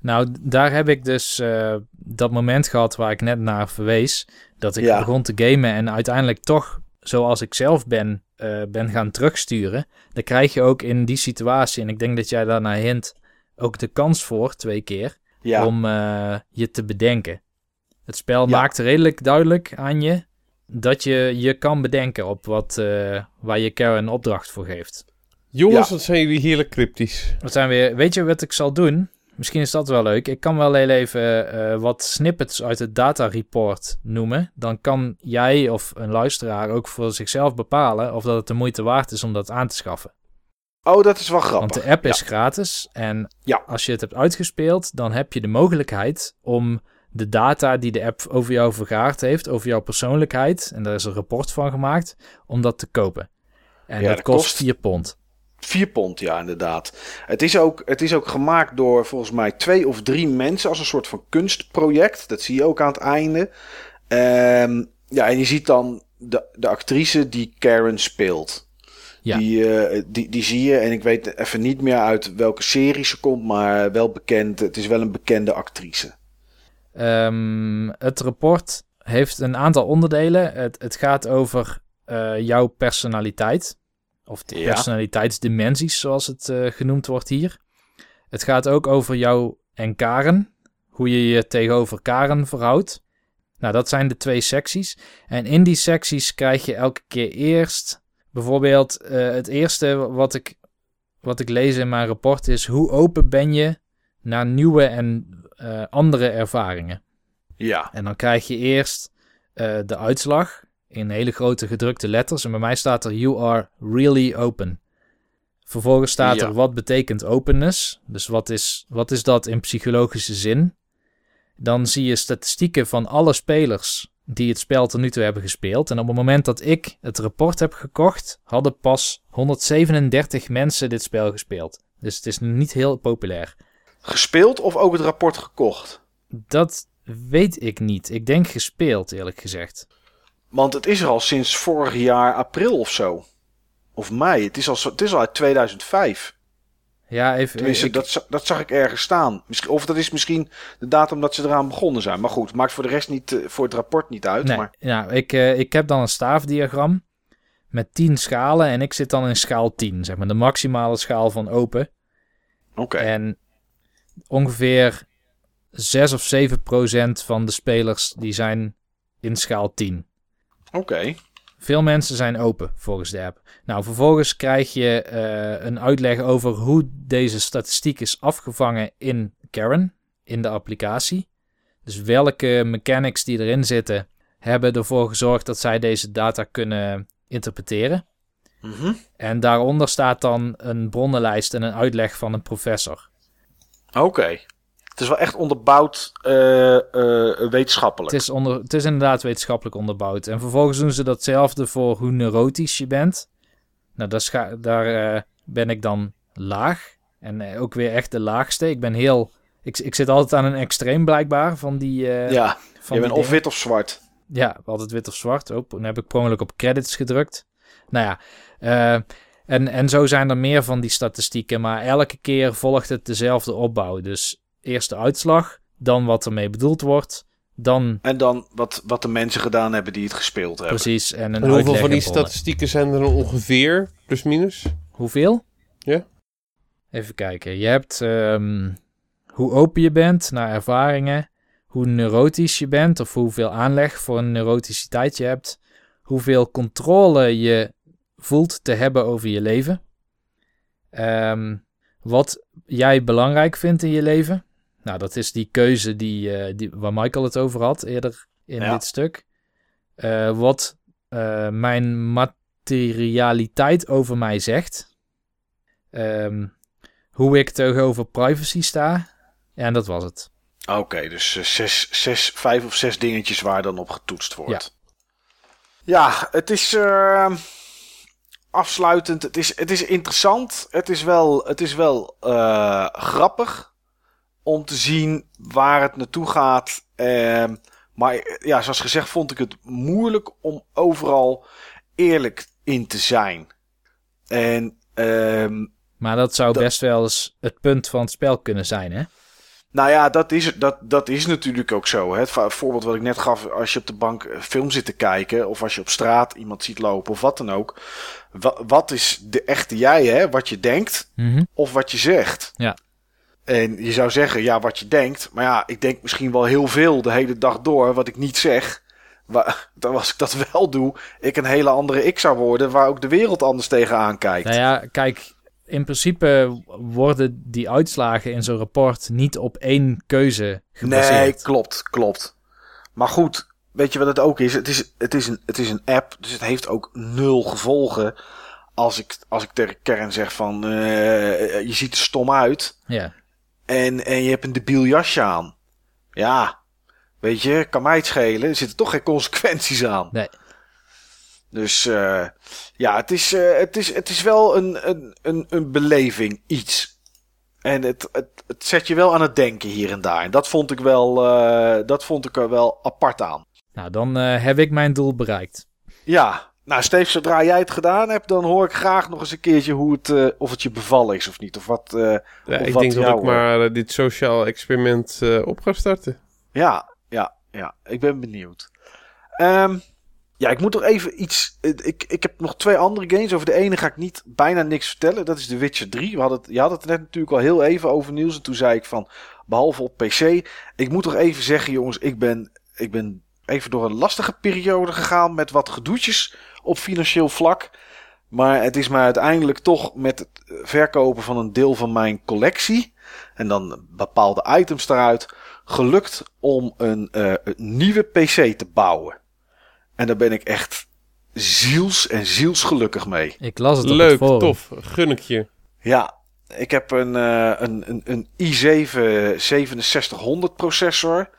Nou, daar heb ik dus eh, dat moment gehad waar ik net naar verwees. Dat ik Ja. begon te gamen en uiteindelijk toch, zoals ik zelf ben, eh, ben gaan terugsturen. Dan krijg je ook in die situatie, en ik denk dat jij daarnaar hint, ook de kans voor, twee keer, Ja, om eh, je te bedenken. Het spel Ja. maakt redelijk duidelijk aan je dat je je kan bedenken op wat, eh, waar je Karen een opdracht voor geeft. Jongens, Ja. wat zijn jullie heerlijk cryptisch. We zijn weer, weet je wat ik zal doen? Misschien is dat wel leuk. Ik kan wel heel even eh, wat snippets uit het data report noemen. Dan kan jij of een luisteraar ook voor zichzelf bepalen of dat het de moeite waard is om dat aan te schaffen. oh, dat is wel grappig. Want de app is Ja. gratis en Ja. als je het hebt uitgespeeld, dan heb je de mogelijkheid om de data die de app over jou vergaard heeft, over jouw persoonlijkheid, en daar is een rapport van gemaakt, om dat te kopen. En Ja, dat dat kost kost- 4 pond. 4 pond, ja, inderdaad. Het is, ook, het is ook gemaakt door volgens mij twee of drie mensen als een soort van kunstproject. Dat zie je ook aan het einde. Ehm, ja, en je ziet dan de, de actrice die Karen speelt. Ja. Die, eh, die, die zie je, en ik weet even niet meer uit welke serie ze komt, maar wel bekend. Het is wel een bekende actrice. Ehm, het rapport heeft een aantal onderdelen. Het, het gaat over eh, jouw personaliteit. Of de Ja. personaliteitsdimensies, zoals het eh, genoemd wordt hier. Het gaat ook over jou en Karen. Hoe je je tegenover Karen verhoudt. Nou, dat zijn de twee secties. En in die secties krijg je elke keer eerst... Bijvoorbeeld, eh, het eerste wat ik, wat ik lees in mijn rapport is... Hoe open ben je naar nieuwe en eh, andere ervaringen. Ja. En dan krijg je eerst de uitslag in hele grote gedrukte letters. En bij mij staat er You are really open. Vervolgens staat Ja. er wat betekent openness. Dus wat is, wat is dat in psychologische zin? Dan zie je statistieken van alle spelers die het spel tot nu toe hebben gespeeld. En op het moment dat ik het rapport heb gekocht, hadden pas 137 mensen dit spel gespeeld. Dus het is niet heel populair. Gespeeld of ook het rapport gekocht? Dat weet ik niet. Ik denk gespeeld, eerlijk gezegd. Want het is er al sinds vorig jaar april of zo. Of mei. Het is al, het is al uit 2005. Ja, even. Tenminste, ik- dat, dat zag ik ergens staan. Misschien, of dat is misschien de datum dat ze eraan begonnen zijn. Maar goed, maakt voor de rest niet, eh, voor het rapport niet uit. Nee, Maar, nou, ik, eh, ik heb dan een staafdiagram met 10 schalen en ik zit dan in schaal 10, zeg maar de maximale schaal van open. Oké. En ongeveer 6 of 7 procent van de spelers die zijn in schaal 10. Oké. Veel mensen zijn open volgens de app. Nou, vervolgens krijg je eh, een uitleg over hoe deze statistiek is afgevangen in Karen, in de applicatie. Dus welke mechanics die erin zitten, hebben ervoor gezorgd dat zij deze data kunnen interpreteren. Mhm. En daaronder staat dan een bronnenlijst en een uitleg van een professor. Oké. Het is wel echt onderbouwd eh, eh, wetenschappelijk. Het is, onder, het is inderdaad wetenschappelijk onderbouwd. En vervolgens doen ze datzelfde voor hoe neurotisch je bent. Nou, daar, eh, ben ik dan laag. En ook weer echt de laagste. Ik ben heel... Ik, ik zit altijd aan een extreem blijkbaar van die... ja, van je bent of wit of zwart. Ja, altijd wit of zwart. Oh, dan heb ik per op credits gedrukt. Nou ja, en, en zo zijn er meer van die statistieken. Maar elke keer volgt het dezelfde opbouw. Dus eerst de uitslag, dan wat ermee bedoeld wordt. Dan En dan wat, wat de mensen gedaan hebben die het gespeeld hebben. precies en een En hoeveel van die statistieken zijn er ongeveer, plus minus? Hoeveel? Ja. Even kijken. Je hebt ehm, hoe open je bent naar ervaringen. Hoe neurotisch je bent of hoeveel aanleg voor een neuroticiteit je hebt. Hoeveel controle je voelt te hebben over je leven. Ehm, wat jij belangrijk vindt in je leven. Nou, dat is die keuze die, eh, die, waar Michael het over had eerder in Ja. dit stuk. Eh, wat eh, mijn materialiteit over mij zegt. Ehm, hoe ik tegenover privacy sta. En dat was het. Oké, dus zes, zes, vijf of zes dingetjes waar dan op getoetst wordt. Ja, het is eh, afsluitend. Het is, het is interessant. Het is wel, het is wel grappig om te zien waar het naartoe gaat. Ehm, maar ja, zoals gezegd vond ik het moeilijk om overal eerlijk in te zijn. En ehm, Maar dat zou Dat- best wel eens het punt van het spel kunnen zijn, hè? Nou ja, dat is, dat, dat is natuurlijk ook zo. Hè. Het voorbeeld wat ik net gaf, als je op de bank eh, film zit te kijken, of als je op straat iemand ziet lopen of wat dan ook. Wa- wat is de echte jij, hè? Wat je denkt Mhm. of wat je zegt. Ja. En je zou zeggen, ja, wat je denkt. Maar ja, ik denk misschien wel heel veel de hele dag door wat ik niet zeg. Waar, dan als ik dat wel doe, ik een hele andere ik zou worden, waar ook de wereld anders tegenaan kijkt. Nou ja, kijk, in principe worden die uitslagen in zo'n rapport niet op één keuze Nee, gebaseerd. klopt, klopt. Maar goed, weet je wat het ook is? Het is, het is, een, het is een app, dus het heeft ook nul gevolgen. Als ik, als ik tegen Kern zeg van, eh, je ziet er stom uit Ja. En, en je hebt een debiel jasje aan. Ja, weet je, kan mij het schelen. Er zitten toch geen consequenties aan. Nee. Dus eh, ja, het is, eh, het, is, het is wel een, een, een, een beleving, iets. En het, het, het zet je wel aan het denken hier en daar. En dat vond ik wel, eh, dat vond ik er wel apart aan. Nou, dan heb ik mijn doel bereikt. Ja, nou Steve, zodra jij het gedaan hebt, dan hoor ik graag nog eens een keertje hoe het, eh, of het je bevallen is of niet. Of wat, eh, Ja, Of ik wat denk dat ik maar eh, dit sociaal experiment op ga starten. Ja, ja, ja. Ik ben benieuwd. Ehm, ja, ik moet nog even iets. Ik, ik heb nog twee andere games. Over de ene ga ik niet bijna niks vertellen. Dat is The Witcher 3. We hadden het, je had het net natuurlijk al heel even over nieuws. En toen zei ik van, behalve op PC. Ik moet nog even zeggen, jongens. Ik ben, ik ben even door een lastige periode gegaan. Met wat gedoetjes op financieel vlak. Maar het is mij uiteindelijk toch met het verkopen van een deel van mijn collectie. En dan bepaalde items eruit. Gelukt om een, uh, een nieuwe PC te bouwen. En daar ben ik echt ziels en zielsgelukkig mee. Ik las het op Leuk, het forum. tof. Gun ik je. Ja, ik heb een, uh, een, een, een i7 6700 processor.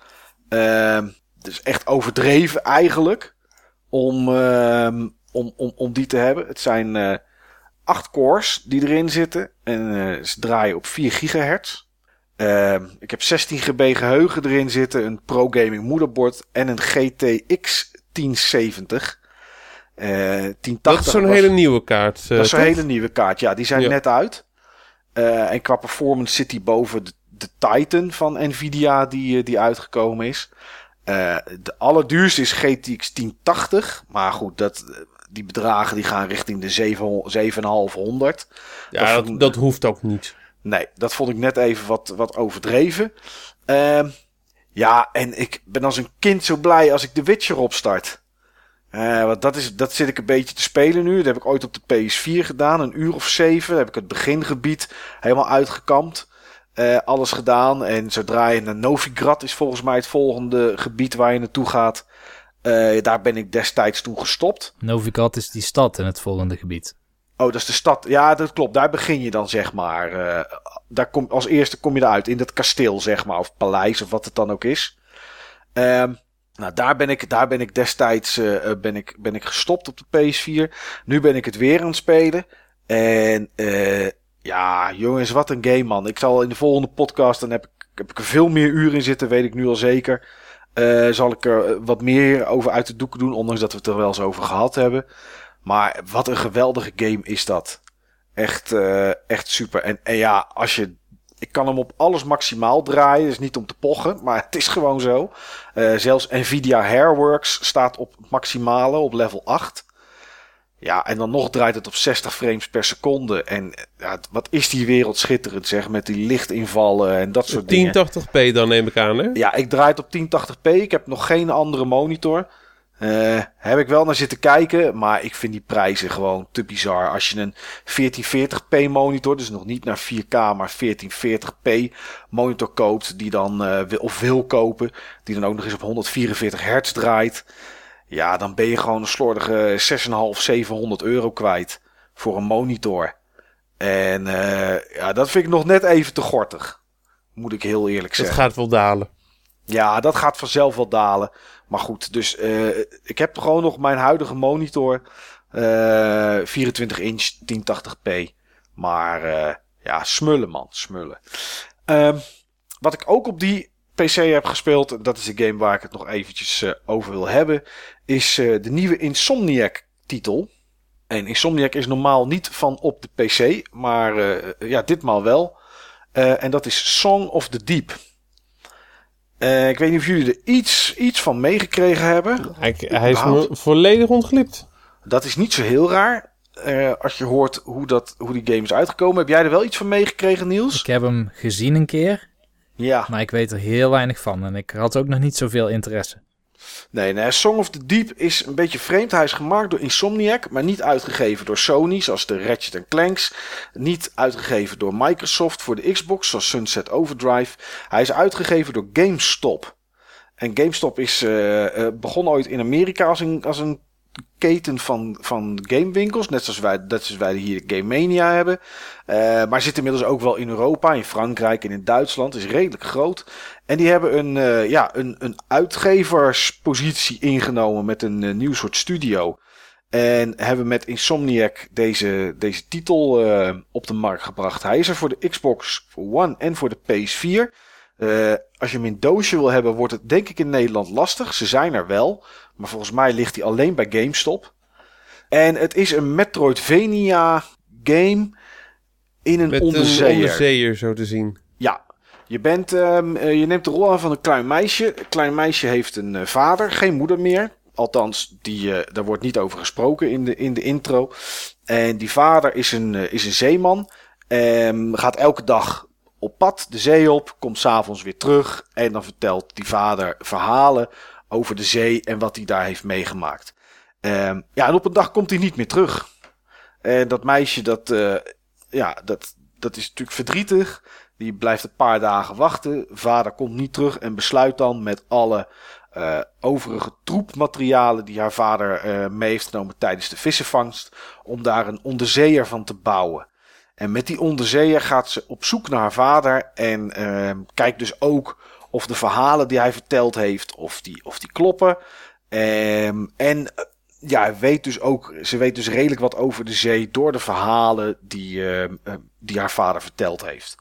Uh, dus echt overdreven eigenlijk. Om, uh, om, om, om die te hebben. Het zijn uh, 8 cores die erin zitten. En uh, ze draaien op 4 gigahertz. Uh, ik heb 16 GB geheugen erin zitten. Een Pro Gaming moederbord. En een GTX 1070. Uh, 1080 dat is zo'n was, hele nieuwe kaart. Uh, dat is zo'n toch? hele nieuwe kaart. Ja, die zijn Ja. net uit. En qua performance zit die boven de, de Titan van Nvidia die, die uitgekomen is. Uh, de allerduurste is GTX 1080. Maar goed, dat, die bedragen die gaan richting de 7, 7500. Ja, dat- dat, dat hoeft ook niet. Nee, dat vond ik net even wat, wat overdreven. Ehm, ja, en ik ben als een kind zo blij als ik The Witcher opstart. Eh, want dat, is, dat zit ik een beetje te spelen nu. Dat heb ik ooit op de PS4 gedaan, een uur of zeven. Daar heb ik het begingebied helemaal uitgekampt. Eh, alles gedaan. En zodra je naar Novigrad is volgens mij het volgende gebied waar je naartoe gaat. Eh, daar ben ik destijds toen gestopt. Novigrad is die stad in het volgende gebied. Oh, dat is de stad. Ja, dat klopt. Daar begin je dan, zeg maar. eh, daar kom, als eerste kom je eruit. In dat kasteel, zeg maar. Of paleis, of wat het dan ook is. Ehm, nou, daar ben ik, daar ben ik destijds eh, ben ik, ben ik gestopt op de PS4. Nu ben ik het weer aan het spelen. En ja, jongens, wat een game, man. Ik zal in de volgende podcast, dan heb ik, heb ik er veel meer uren in zitten, weet ik nu al zeker. Eh, zal ik er eh, wat meer over uit de doeken doen, ondanks dat we het er wel eens over gehad hebben. Maar wat een geweldige game is dat. Echt, eh, echt super. En, en ja, als je. Ik kan hem op alles maximaal draaien. Dus niet om te pochen, maar het is gewoon zo. Eh, zelfs Nvidia Hairworks staat op maximale, op level 8. Ja, en dan nog draait het op 60 frames per seconde. En ja, wat is die wereld schitterend, zeg. Met die lichtinvallen en dat soort dingen. 1080p dan neem ik aan, hè? Ja, ik draai het op 1080p. Ik heb nog geen andere monitor. Eh heb ik wel naar zitten kijken, maar ik vind die prijzen gewoon te bizar. Als je een 1440p monitor, dus nog niet naar 4K, maar 1440p monitor koopt, die dan eh, wil, of wil kopen, die dan ook nog eens op 144 hertz draait. Ja, dan ben je gewoon een slordige 6,5, 700 euro kwijt voor een monitor. En eh, ja, dat vind ik nog net even te gortig. Moet ik heel eerlijk Dat zeggen. gaat wel dalen. Ja, dat gaat vanzelf wel dalen. Maar goed, dus eh, ik heb gewoon nog mijn huidige monitor. eh 24 inch 1080p. Maar ja, smullen man, smullen. Ehm, wat ik ook op die PC heb gespeeld, dat is de game waar ik het nog eventjes eh, over wil hebben, is eh, de nieuwe Insomniac titel. En Insomniac is normaal niet van op de PC, maar eh, ja, ditmaal wel. Eh, en dat is Song of the Deep. Eh, ik weet niet of jullie er iets, iets van meegekregen hebben. Hij, hij is volledig ontglipt. Dat is niet zo heel raar. eh, als je hoort hoe, dat, hoe die game is uitgekomen. Heb jij er wel iets van meegekregen, Niels? Ik heb hem gezien een keer, Ja. maar ik weet er heel weinig van. En ik had ook nog niet zoveel interesse. Nee, nee, Song of the Deep is een beetje vreemd. Hij is gemaakt door Insomniac, maar niet uitgegeven door Sony, zoals de Ratchet Clanks. Niet uitgegeven door Microsoft voor de Xbox, zoals Sunset Overdrive. Hij is uitgegeven door GameStop. En GameStop is eh, eh, begon ooit in Amerika als een, als een keten van, van gamewinkels. Net zoals wij, net zoals wij hier Game Mania hebben. Eh, maar zit inmiddels ook wel in Europa, in Frankrijk en in Duitsland. Is redelijk groot. En die hebben een, eh, ja, een, een uitgeverspositie ingenomen met een eh, nieuw soort studio. En hebben met Insomniac deze, deze titel op de markt gebracht. Hij is er voor de Xbox One en voor de PS4. Eh, als je hem in doosje wil hebben, wordt het denk ik in Nederland lastig. Ze zijn er wel. Maar volgens mij ligt hij alleen bij GameStop. En het is een Metroidvania game in een Met onderzeeër. een onderzeeër zo te zien. Ja, je, bent, eh, je neemt de rol aan van een klein meisje. Een klein meisje heeft een eh, vader, geen moeder meer. Althans, die, daar wordt niet over gesproken in de, in de intro. En die vader is een, is een zeeman. Ehm, gaat elke dag op pad de zee op. Komt s'avonds weer terug. En dan vertelt die vader verhalen over de zee en wat hij daar heeft meegemaakt. Ehm, ja, en op een dag komt hij niet meer terug. En dat meisje, dat, uh, ja, dat, dat is natuurlijk verdrietig. Die blijft een paar dagen wachten. Vader komt niet terug en besluit dan met alle uh, overige troepmaterialen die haar vader uh, mee heeft genomen tijdens de vissenvangst, om daar een onderzeeër van te bouwen. En met die onderzeeër gaat ze op zoek naar haar vader en uh, kijkt dus ook of de verhalen die hij verteld heeft, of die, of die kloppen. Um, en ja, weet dus ook, ze weet dus redelijk wat over de zee door de verhalen die, uh, die haar vader verteld heeft.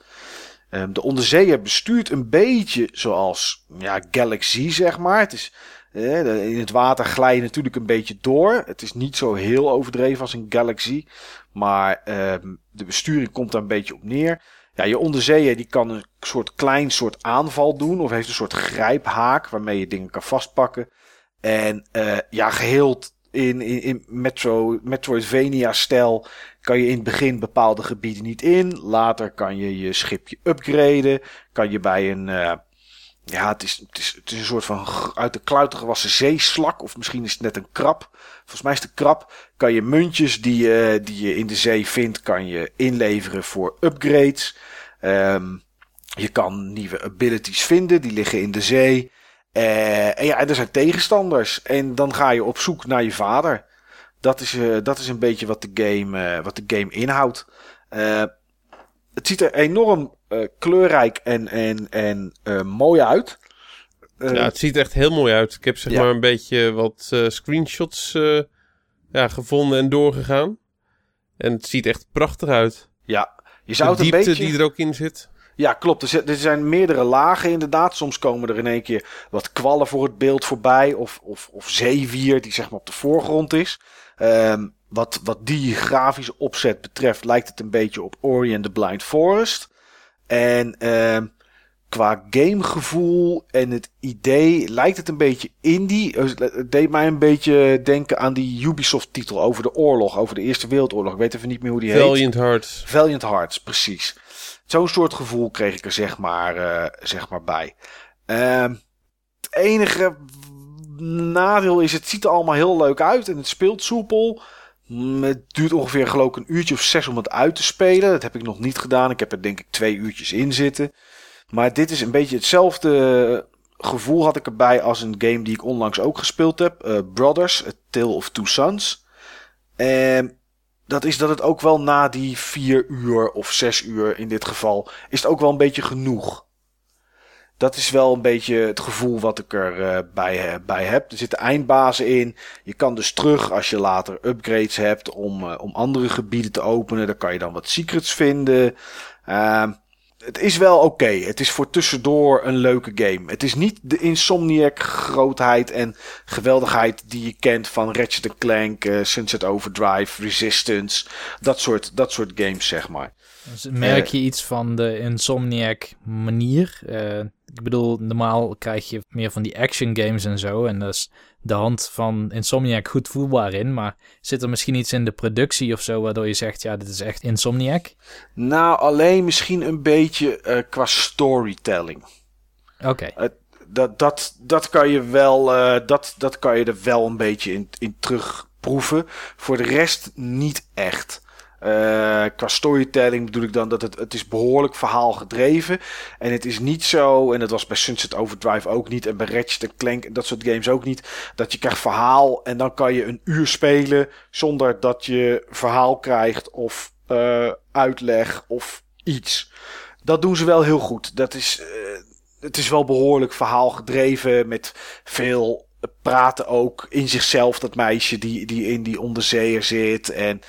De onderzeeër bestuurt een beetje zoals ja, Galaxy, zeg maar. Het is, in het water glij je natuurlijk een beetje door. Het is niet zo heel overdreven als een Galaxy. Maar um, de besturing komt daar een beetje op neer. Ja, je onderzeeër die kan een soort klein soort aanval doen. Of heeft een soort grijphaak waarmee je dingen kan vastpakken. En uh, ja, geheel in, in, in Metro, Metroidvania-stijl kan je in het begin bepaalde gebieden niet in. Later kan je je schipje upgraden. Kan je bij een. Uh, ja, het is, het, is, het is een soort van uit de kluiten gewassen zeeslak. Of misschien is het net een krab. Volgens mij is een krab. Kan je muntjes die, uh, die je in de zee vindt, kan je inleveren voor upgrades. Um, je kan nieuwe abilities vinden, die liggen in de zee. Uh, en ja, er zijn tegenstanders. En dan ga je op zoek naar je vader. Dat is, uh, dat is een beetje wat de game, uh, wat de game inhoudt. het ziet er enorm kleurrijk en, en, en mooi uit. ja, het ziet er echt heel mooi uit. Ik heb zeg ja. maar een beetje wat screenshots ja, gevonden en doorgegaan. En het ziet echt prachtig uit. Ja, je zou het een diepte beetje... die er ook in zit. Ja, klopt. Er zijn meerdere lagen inderdaad. Soms komen er in één keer wat kwallen voor het beeld voorbij. Of, of, of zeewier die zeg maar op de voorgrond is. Um, wat, wat die grafische opzet betreft lijkt het een beetje op Ori and the Blind Forest. En um, qua gamegevoel en het idee lijkt het een beetje indie. Het deed mij een beetje denken aan die Ubisoft titel over de oorlog. Over de Eerste Wereldoorlog. Ik weet even niet meer hoe die Valiant heet. Valiant Hearts. Valiant Hearts, precies. Zo'n soort gevoel kreeg ik er zeg maar, uh, zeg maar bij. Uh, het enige nadeel is, het ziet er allemaal heel leuk uit en het speelt soepel. Het duurt ongeveer geloof ik een uurtje of zes om het uit te spelen. Dat heb ik nog niet gedaan. Ik heb er denk ik twee uurtjes in zitten. Maar dit is een beetje hetzelfde gevoel had ik erbij als een game die ik onlangs ook gespeeld heb. Uh, Brothers, A Tale of Two Sons. En dat is dat het ook wel na die vier uur of zes uur in dit geval, is het ook wel een beetje genoeg. Dat is wel een beetje het gevoel wat ik er uh, bij, uh, bij heb. Er zitten eindbazen in. Je kan dus terug als je later upgrades hebt om, uh, om andere gebieden te openen. Dan kan je dan wat secrets vinden. Uh, het is wel oké. Okay. Het is voor tussendoor een leuke game. Het is niet de Insomniac grootheid en geweldigheid die je kent van Ratchet Clank, uh, Sunset Overdrive, Resistance. Dat soort, dat soort games, zeg maar. Dus merk je iets van de Insomniac manier? Ik bedoel, normaal krijg je meer van die action games en zo. En dat is de hand van Insomniac goed voelbaar in. Maar zit er misschien iets in de productie of zo waardoor je zegt, ja, dit is echt Insomniac? Nou, alleen misschien een beetje uh, qua storytelling. Oké. Okay. Uh, dat, dat, dat kan je wel, uh, dat, dat kan je er wel een beetje in, in terugproeven. Voor de rest niet echt. Uh, qua storytelling bedoel ik dan dat het, het is behoorlijk verhaal gedreven. En het is niet zo, en dat was bij Sunset Overdrive ook niet, en bij Ratchet Clank en dat soort games ook niet, dat je krijgt verhaal en dan kan je een uur spelen zonder dat je verhaal krijgt of uh, uitleg of iets. Dat doen ze wel heel goed. Dat is, uh, het is wel behoorlijk verhaal gedreven met veel praten ook in zichzelf, dat meisje die, die in die onderzeeër zit en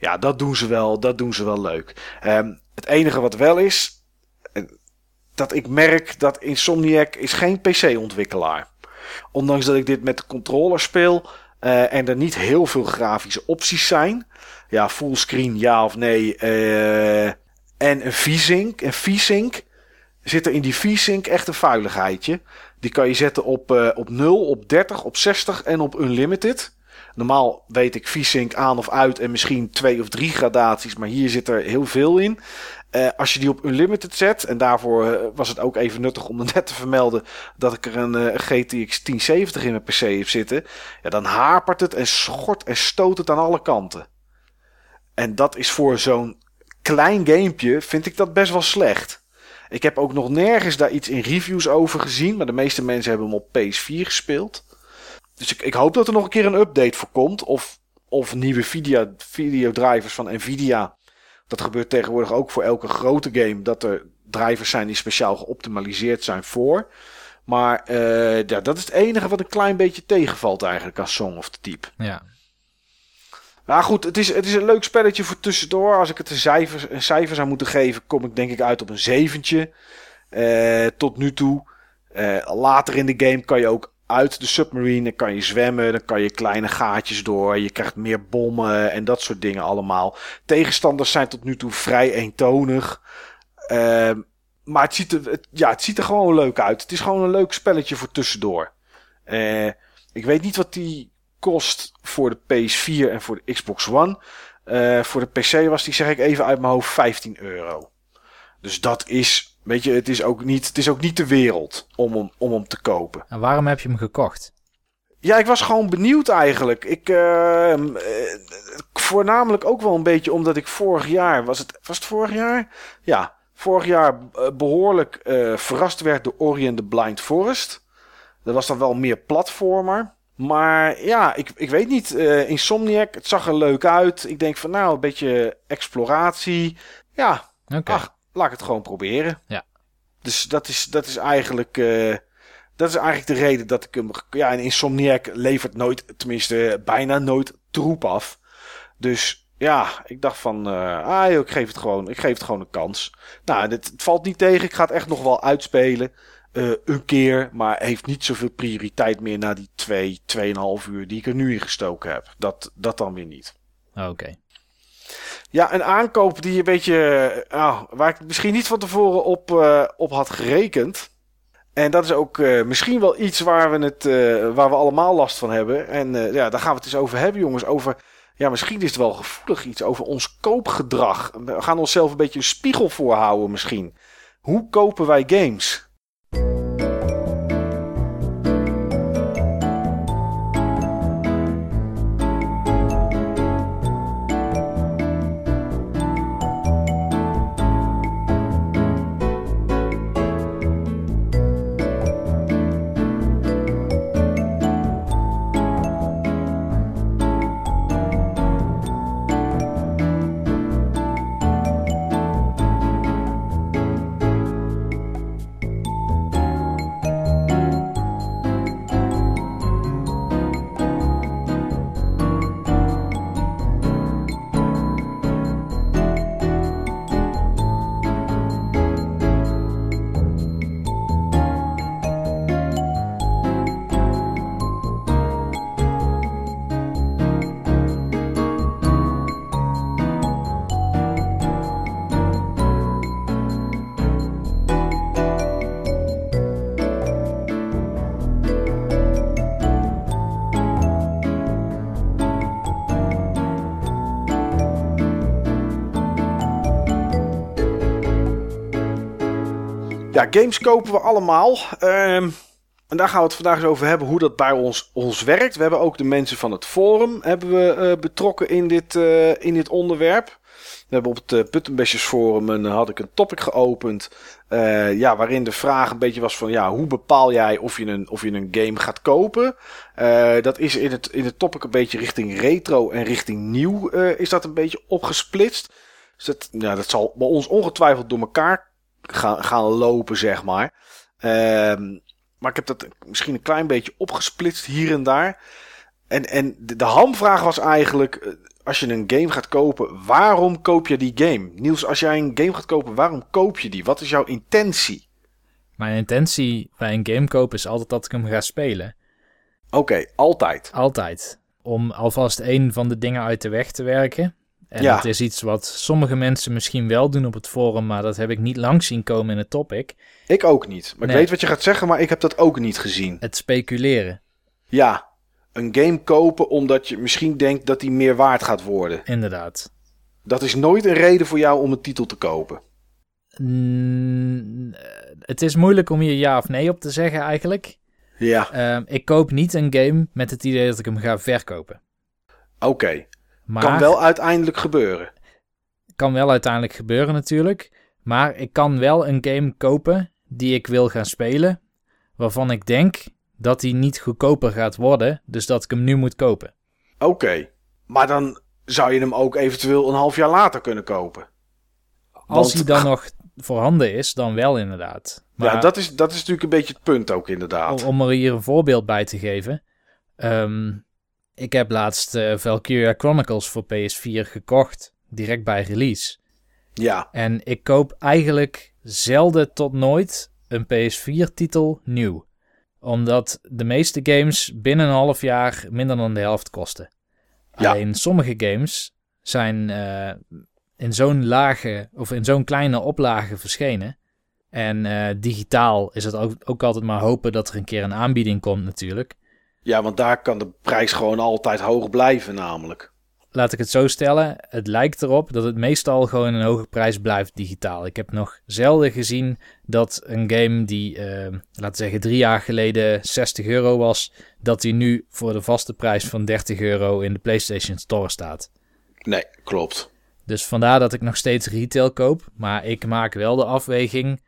ja, dat doen ze wel, dat doen ze wel leuk. Um, het enige wat wel is, dat ik merk dat Insomniac is geen PC-ontwikkelaar. Ondanks dat ik dit met de controller speel uh, en er niet heel veel grafische opties zijn. Ja, fullscreen ja of nee. Uh, en een V-Sync. Een V-Sync zit er in die V-Sync echt een vuiligheidje. Die kan je zetten op, op 0, op 30, op 60 en op Unlimited. Normaal weet ik V-Sync aan of uit en misschien twee of drie gradaties, maar hier zit er heel veel in. Uh, als je die op Unlimited zet, en daarvoor uh, was het ook even nuttig om net te vermelden dat ik er een uh, GTX 1070 in mijn PC heb zitten, ja, dan hapert het en schort en stoot het aan alle kanten. En dat is voor zo'n klein gamepje, vind ik dat best wel slecht. Ik heb ook nog nergens daar iets in reviews over gezien. Maar de meeste mensen hebben hem op PS4 gespeeld. Dus ik, ik hoop dat er nog een keer een update voor komt. Of, of nieuwe video, videodrivers van Nvidia. Dat gebeurt tegenwoordig ook voor elke grote game. Dat er drivers zijn die speciaal geoptimaliseerd zijn voor. Maar uh, ja, dat is het enige wat een klein beetje tegenvalt eigenlijk aan Song of the Deep. Ja. Nou goed, het is, het is een leuk spelletje voor tussendoor. Als ik het een cijfer, een cijfer zou moeten geven, kom ik denk ik uit op een zeventje. Uh, tot nu toe. Uh, later in de game kan je ook uit de submarine, dan kan je zwemmen, dan kan je kleine gaatjes door, je krijgt meer bommen en dat soort dingen allemaal. Tegenstanders zijn tot nu toe vrij eentonig. Uh, maar het ziet, er, ja, het ziet er gewoon leuk uit. Het is gewoon een leuk spelletje voor tussendoor. Uh, ik weet niet wat die kost voor de PS4 en voor de Xbox One. Uh, voor de PC was die, zeg ik even uit mijn hoofd, 15 euro. Dus dat is, weet je, het is ook niet, het is ook niet de wereld om hem, om hem te kopen. En waarom heb je hem gekocht? Ja, ik was gewoon benieuwd eigenlijk. Ik, uh, voornamelijk ook wel een beetje omdat ik vorig jaar, was het, was het vorig jaar? Ja, vorig jaar behoorlijk uh, verrast werd door Ori and the Blind Forest. Dat was dan wel meer platformer. Maar ja, ik, ik weet niet. Insomniac, het zag er leuk uit. Ik denk van nou, een beetje exploratie. Ja, okay. Laat ik het gewoon proberen. Ja. Dus dat is, dat is eigenlijk... Uh, dat is eigenlijk de reden dat ik hem... Ja, en Insomniac levert nooit, tenminste bijna nooit troep af. Dus ja, ik dacht van... Uh, ah joh, ik geef het gewoon, ik geef het gewoon een kans. Nou, het, het valt niet tegen. Ik ga het echt nog wel uitspelen. Uh, een keer, maar heeft niet zoveel prioriteit meer na die twee, tweeënhalf uur die ik er nu in gestoken heb. Dat, dat dan weer niet. Oké. Okay. Ja, een aankoop die een beetje, uh, waar ik misschien niet van tevoren op, uh, op had gerekend. En dat is ook misschien wel iets waar we, het, waar we allemaal last van hebben. En ja, daar gaan we het eens over hebben, jongens. Over, ja, misschien is het wel gevoelig iets over ons koopgedrag. We gaan onszelf een beetje een spiegel voorhouden misschien. Hoe kopen wij games? Games kopen we allemaal. Um, en daar gaan we het vandaag eens over hebben hoe dat bij ons, ons werkt. We hebben ook de mensen van het forum hebben we, uh, betrokken in dit, uh, in dit onderwerp. We hebben op het uh, Buttonbashers forum een, had ik een topic geopend. ja, waarin de vraag een beetje was van ja, hoe bepaal jij of je een, of je een game gaat kopen? dat is in het, in het topic een beetje richting retro en richting nieuw is dat een beetje opgesplitst. Dus dat, ja, dat zal bij ons ongetwijfeld door elkaar gaan, gaan lopen, zeg maar. Um, maar ik heb dat misschien een klein beetje opgesplitst hier en daar. En, en de, de hamvraag was eigenlijk, als je een game gaat kopen, waarom koop je die game? Niels, als jij een game gaat kopen, waarom koop je die? Wat is jouw intentie? Mijn intentie bij een game kopen is altijd dat ik hem ga spelen. Oké, okay, altijd? Altijd. Om alvast een van de dingen uit de weg te werken. En ja. dat is iets wat sommige mensen misschien wel doen op het forum, maar dat heb ik niet lang zien komen in het topic. Ik ook niet. Maar nee. ik weet wat je gaat zeggen, maar ik heb dat ook niet gezien. Het speculeren. Ja, een game kopen omdat je misschien denkt dat die meer waard gaat worden. Inderdaad. Dat is nooit een reden voor jou om een titel te kopen. Mm, het is moeilijk om hier ja of nee op te zeggen eigenlijk. Ja. Uh, ik koop niet een game met het idee dat ik hem ga verkopen. Oké. Okay. Maar Kan wel uiteindelijk gebeuren. kan wel uiteindelijk gebeuren natuurlijk. Maar ik kan wel een game kopen die ik wil gaan spelen. Waarvan ik denk dat die niet goedkoper gaat worden. Dus dat ik hem nu moet kopen. Oké. Maar dan zou je hem ook eventueel een half jaar later kunnen kopen. Als hij dan nog voorhanden is, dan wel inderdaad. Maar ja, dat is, dat is natuurlijk een beetje het punt ook inderdaad. om, om er hier een voorbeeld bij te geven. ehm, ik heb laatst eh, Valkyria Chronicles voor PS4 gekocht. Direct bij release. Ja, En ik koop eigenlijk zelden tot nooit een PS4-titel nieuw. Omdat de meeste games binnen een half jaar minder dan de helft kosten. Ja. Alleen sommige games zijn eh, in zo'n lage of in zo'n kleine oplage verschenen. En eh, digitaal is het ook, ook altijd maar hopen dat er een keer een aanbieding komt natuurlijk. Ja, want daar kan de prijs gewoon altijd hoog blijven namelijk. laat ik het zo stellen. Het lijkt erop dat het meestal gewoon een hoge prijs blijft digitaal. Ik heb nog zelden gezien dat een game die, eh, laten we zeggen, drie jaar geleden 60 euro was, dat die nu voor de vaste prijs van 30 euro in de PlayStation Store staat. Nee, klopt. Dus vandaar dat ik nog steeds retail koop. Maar ik maak wel de afweging.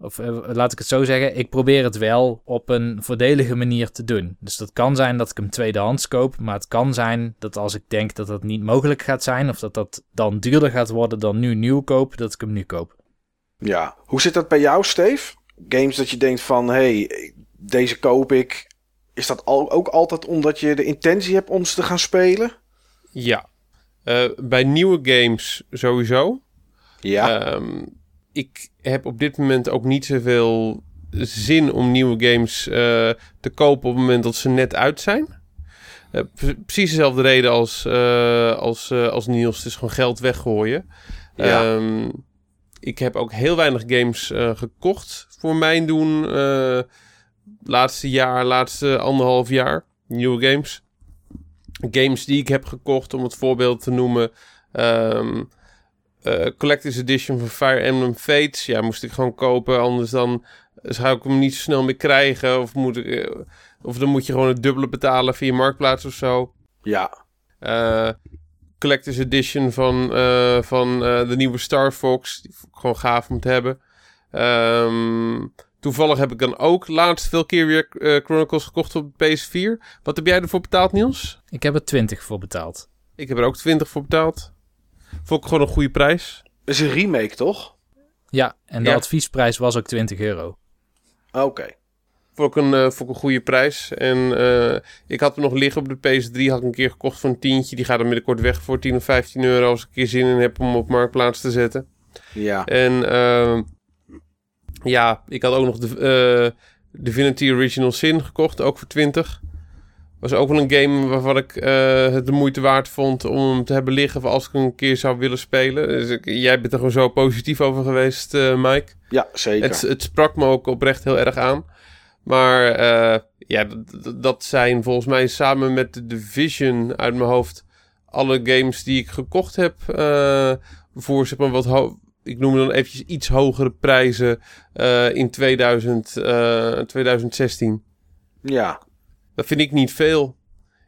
Of eh, laat ik het zo zeggen. Ik probeer het wel op een voordelige manier te doen. Dus dat kan zijn dat ik hem tweedehands koop. Maar het kan zijn dat als ik denk dat dat niet mogelijk gaat zijn. Of dat dat dan duurder gaat worden dan nu nieuw koop. Dat ik hem nu koop. Ja. Hoe zit dat bij jou, Steve? Games dat je denkt van, hé, hey, deze koop ik. Is dat al, ook altijd omdat je de intentie hebt om ze te gaan spelen? Ja. Eh, bij nieuwe games sowieso. Ja. Ehm, ik heb op dit moment ook niet zoveel zin om nieuwe games eh, te kopen op het moment dat ze net uit zijn. Eh, pre- precies dezelfde reden als, eh, als, als Niels. Het is gewoon geld weggooien. Ja. Ehm, ik heb ook heel weinig games gekocht voor mijn doen. laatste jaar, laatste anderhalf jaar. Nieuwe games. Games die ik heb gekocht, om het voorbeeld te noemen. ehm, eh, Collector's Edition van Fire Emblem Fates. Ja, moest ik gewoon kopen. Anders dan zou ik hem niet zo snel meer krijgen. Of, moet ik, eh, of dan moet je gewoon het dubbele betalen via Marktplaats of zo. ja. Eh, Collector's Edition van, eh, van eh, de nieuwe Star Fox. Die vond ik gewoon gaaf om te hebben. Ehm, toevallig heb ik dan ook laatst veel keer weer eh, Chronicles gekocht op de PS4. Wat heb jij ervoor betaald, Niels? Ik heb er 20 voor betaald. Ik heb er ook 20 voor betaald. Vond ik gewoon een goede prijs. is een remake, toch? Ja, en de Ja. adviesprijs was ook 20 euro. Oké. Vond ik een, eh, vond ik een goede prijs. En eh, ik had hem nog liggen op de PS3. Had ik een keer gekocht voor een tientje. Die gaat dan binnenkort weg voor 10 of 15 euro. Als ik een keer zin in heb om op Marktplaats te zetten. Ja. En ehm, ja, ik had ook nog de eh, Divinity Original Sin gekocht. Ook voor 20. Was ook wel een game waarvan ik eh, het de moeite waard vond om hem te hebben liggen. Als ik hem een keer zou willen spelen. Dus ik- jij bent er gewoon zo positief over geweest, eh, Mike. Ja, zeker. Het, het sprak me ook oprecht heel erg aan. Maar eh, ja, dat zijn volgens mij samen met de Division uit mijn hoofd alle games die ik gekocht heb voor zeg maar wat ik noem dan eventjes iets hogere prijzen in 2000, eh, 2016. Ja. Dat vind ik niet veel.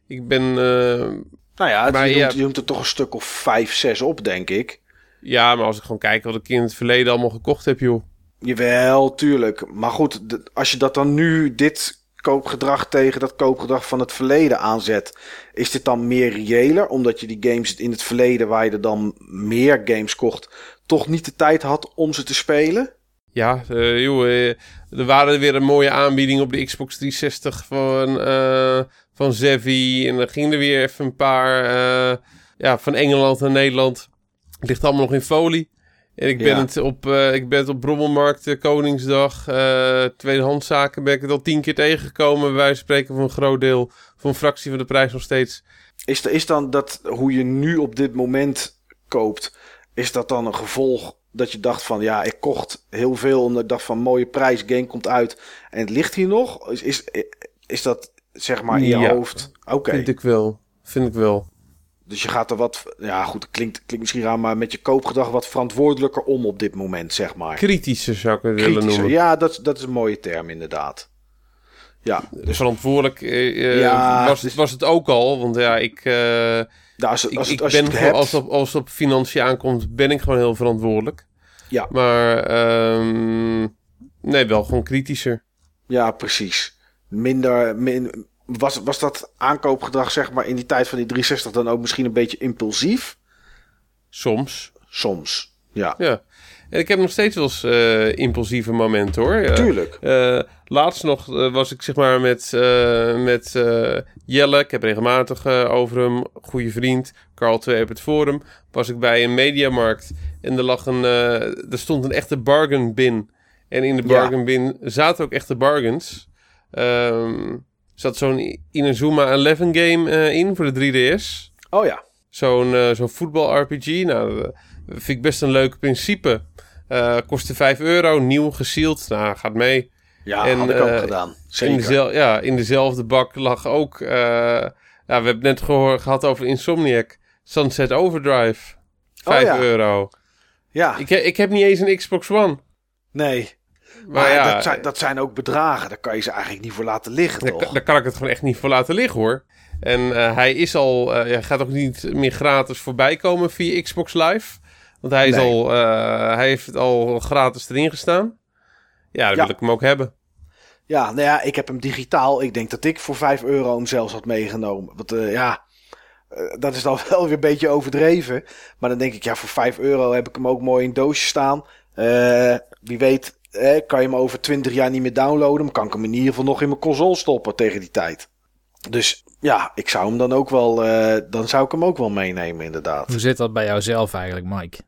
Ik ben eh, Nou ja, het- Maar je, ja. noemt, je noemt er toch een stuk of vijf, zes op, denk ik. ja, maar als ik gewoon kijk wat ik in het verleden allemaal gekocht heb, joh. Jawel, tuurlijk. Maar goed, als je dat dan nu, dit koopgedrag tegen dat koopgedrag van het verleden aanzet, is dit dan meer reëler? Omdat je die games in het verleden, waar je er dan meer games kocht, toch niet de tijd had om ze te spelen? Ja, eh, joh, eh, er waren weer een mooie aanbieding op de Xbox 360 van, eh van Zevi. En er gingen er weer even een paar ja, van Engeland naar Nederland. Het ligt allemaal nog in folie. En ik ben, Ja. het, op, ik ben het op Brommelmarkt, Koningsdag, eh tweedehandszaken ben ik het al tien keer tegengekomen. Van spreken voor een groot deel, voor een fractie van de prijs nog steeds. Is, is dan dat hoe je nu op dit moment koopt, is dat dan een gevolg dat je dacht van ja, ik kocht heel veel omdat ik dacht van mooie prijs, game komt uit en het ligt hier nog? Is, is, is dat zeg maar in je Ja. hoofd? Oké. Vind ik wel. Vind ik wel. Dus je gaat er wat, ja goed, het klinkt, klinkt misschien raar, maar met je koopgedrag wat verantwoordelijker om op dit moment, zeg maar. Kritischer zou ik het willen noemen. Ja, dat, dat is een mooie term inderdaad. Ja, dus Verantwoordelijk eh, eh, Ja, was, dus- was het ook al. Want ja, ik, eh, nou, als, als, ik als je ben het gewoon, hebt, als, het op, als op financiën aankomt, ben ik gewoon heel verantwoordelijk. Ja. Maar ehm, nee, wel gewoon kritischer. Ja, precies. Minder, min, was, was dat aankoopgedrag zeg maar in die tijd van die 360 dan ook misschien een beetje impulsief? Soms. Soms, ja. Ja. En ik heb nog steeds wel eens eh, impulsieve momenten hoor. Tuurlijk. Eh, laatst nog eh, was ik zeg maar met, met Jelle. Ik heb regelmatig over hem. Goede vriend. Carl 2 op het forum. Was ik bij een mediamarkt. En er lag een... er stond een echte bargain bin. En in de Ja. bargain bin zaten ook echte bargains. Ehm zat zo'n Inazuma 11 game in voor de 3DS. Oh ja. Zo'n zo'n voetbal-RPG. Nou, vind ik best een leuk principe. Eh kostte 5 euro, nieuw, gesealed. Nou, gaat mee. Ja, En, had ik ook eh, gedaan. In, Zeker. dezel- ja, in dezelfde bak lag ook... eh, ja, we hebben net gehoor, gehad over Insomniac. Sunset Overdrive. 5 Oh, ja. euro. Ja, Ik, ik heb niet eens een Xbox One. nee. Maar, Maar ja, dat, zijn, dat zijn ook bedragen. Daar kan je ze eigenlijk niet voor laten liggen, daar, toch? daar kan ik het gewoon echt niet voor laten liggen, hoor. En hij is al... hij gaat ook niet meer gratis voorbij komen via Xbox Live. Want hij, is Nee. al, eh, hij heeft al gratis erin gestaan. Ja, dan Ja. wil ik hem ook hebben. Ja, nou ja, ik heb hem digitaal. Ik denk dat ik voor 5 euro hem zelfs had meegenomen. Want eh, ja, eh, dat is dan wel weer een beetje overdreven. Maar dan denk ik, ja, voor 5 euro heb ik hem ook mooi in een doosje staan. Eh, wie weet, eh, kan je hem over 20 jaar niet meer downloaden. Maar kan ik hem in ieder geval nog in mijn console stoppen tegen die tijd. Dus ja, ik zou hem dan ook wel, eh, dan zou ik hem ook wel meenemen, inderdaad. Hoe zit dat bij jou zelf eigenlijk, Mike?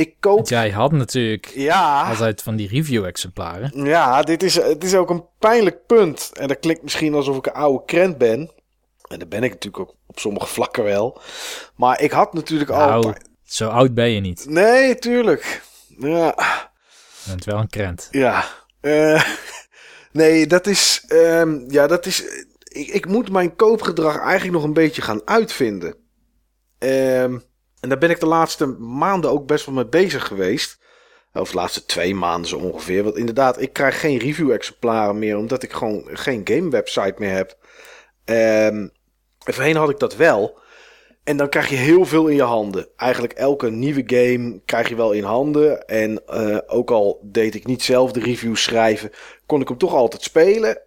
Ik koop, Want jij had natuurlijk ja, altijd van die review-exemplaren. Ja, dit is, het is ook een pijnlijk punt. En dat klinkt misschien alsof ik een oude krent ben. En dat ben ik natuurlijk ook op sommige vlakken wel. Maar ik had natuurlijk Nou, altijd... zo oud ben je niet. Nee, tuurlijk. Ja, Je bent wel een krent. ja. Eh, nee, dat is... ehm, ja, dat is... Ik, ik moet mijn koopgedrag eigenlijk nog een beetje gaan uitvinden. Ehm, en daar ben ik de laatste maanden ook best wel mee bezig geweest. Of de laatste twee maanden zo ongeveer. Want inderdaad, ik krijg geen review-exemplaren meer. Omdat ik gewoon geen game-website meer heb. En voorheen had ik dat wel. En dan krijg je heel veel in je handen. Eigenlijk elke nieuwe game krijg je wel in handen. En eh, ook al deed ik niet zelf de reviews schrijven, kon ik hem toch altijd spelen.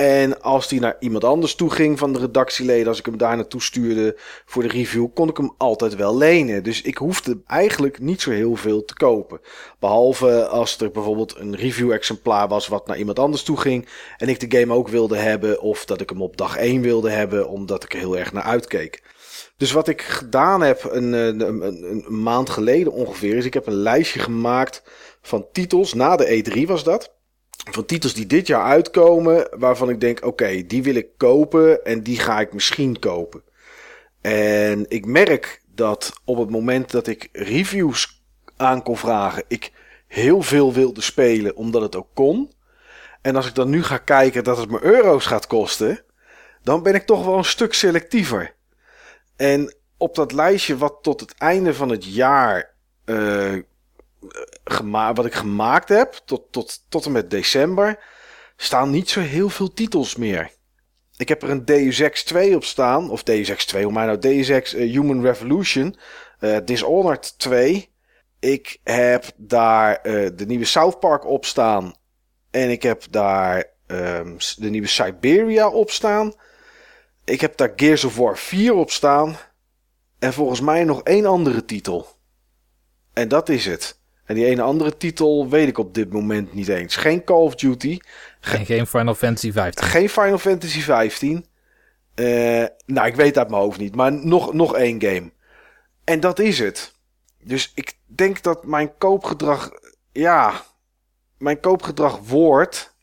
En als die naar iemand anders toe ging van de redactieleden, als ik hem daar naartoe stuurde voor de review, kon ik hem altijd wel lenen. Dus ik hoefde eigenlijk niet zo heel veel te kopen. Behalve als er bijvoorbeeld een review-exemplaar was wat naar iemand anders toe ging. En ik de game ook wilde hebben, of dat ik hem op dag 1 wilde hebben, omdat ik er heel erg naar uitkeek. Dus wat ik gedaan heb een, een, een, een maand geleden ongeveer, is ik heb een lijstje gemaakt van titels, na de E3 was dat. Van titels die dit jaar uitkomen, waarvan ik denk, oké, die wil ik kopen en die ga ik misschien kopen. En ik merk dat op het moment dat ik reviews aan kon vragen, ik heel veel wilde spelen, omdat het ook kon. En als ik dan nu ga kijken dat het me euro's gaat kosten, dan ben ik toch wel een stuk selectiever. En op dat lijstje wat tot het einde van het jaar gema wat ik gemaakt heb, tot, tot, tot en met december, staan niet zo heel veel titels meer. Ik heb er een Deus Ex 2 op staan, of Deus Ex 2, hoe mij nou Deus Ex eh, Human Revolution, eh, Dishonored 2. Ik heb daar eh, de nieuwe South Park op staan. En ik heb daar ehm, de nieuwe Siberia op staan. Ik heb daar Gears of War 4 op staan. En volgens mij nog één andere titel. En dat is het. En die ene andere titel weet ik op dit moment niet eens. Geen Call of Duty. En geen Final Fantasy 15. Geen Final Fantasy 15. Eh, nou, ik weet uit mijn hoofd niet. Maar nog, nog één game. En dat is het. Dus ik denk dat mijn koopgedrag. Ja. Mijn koopgedrag wordt.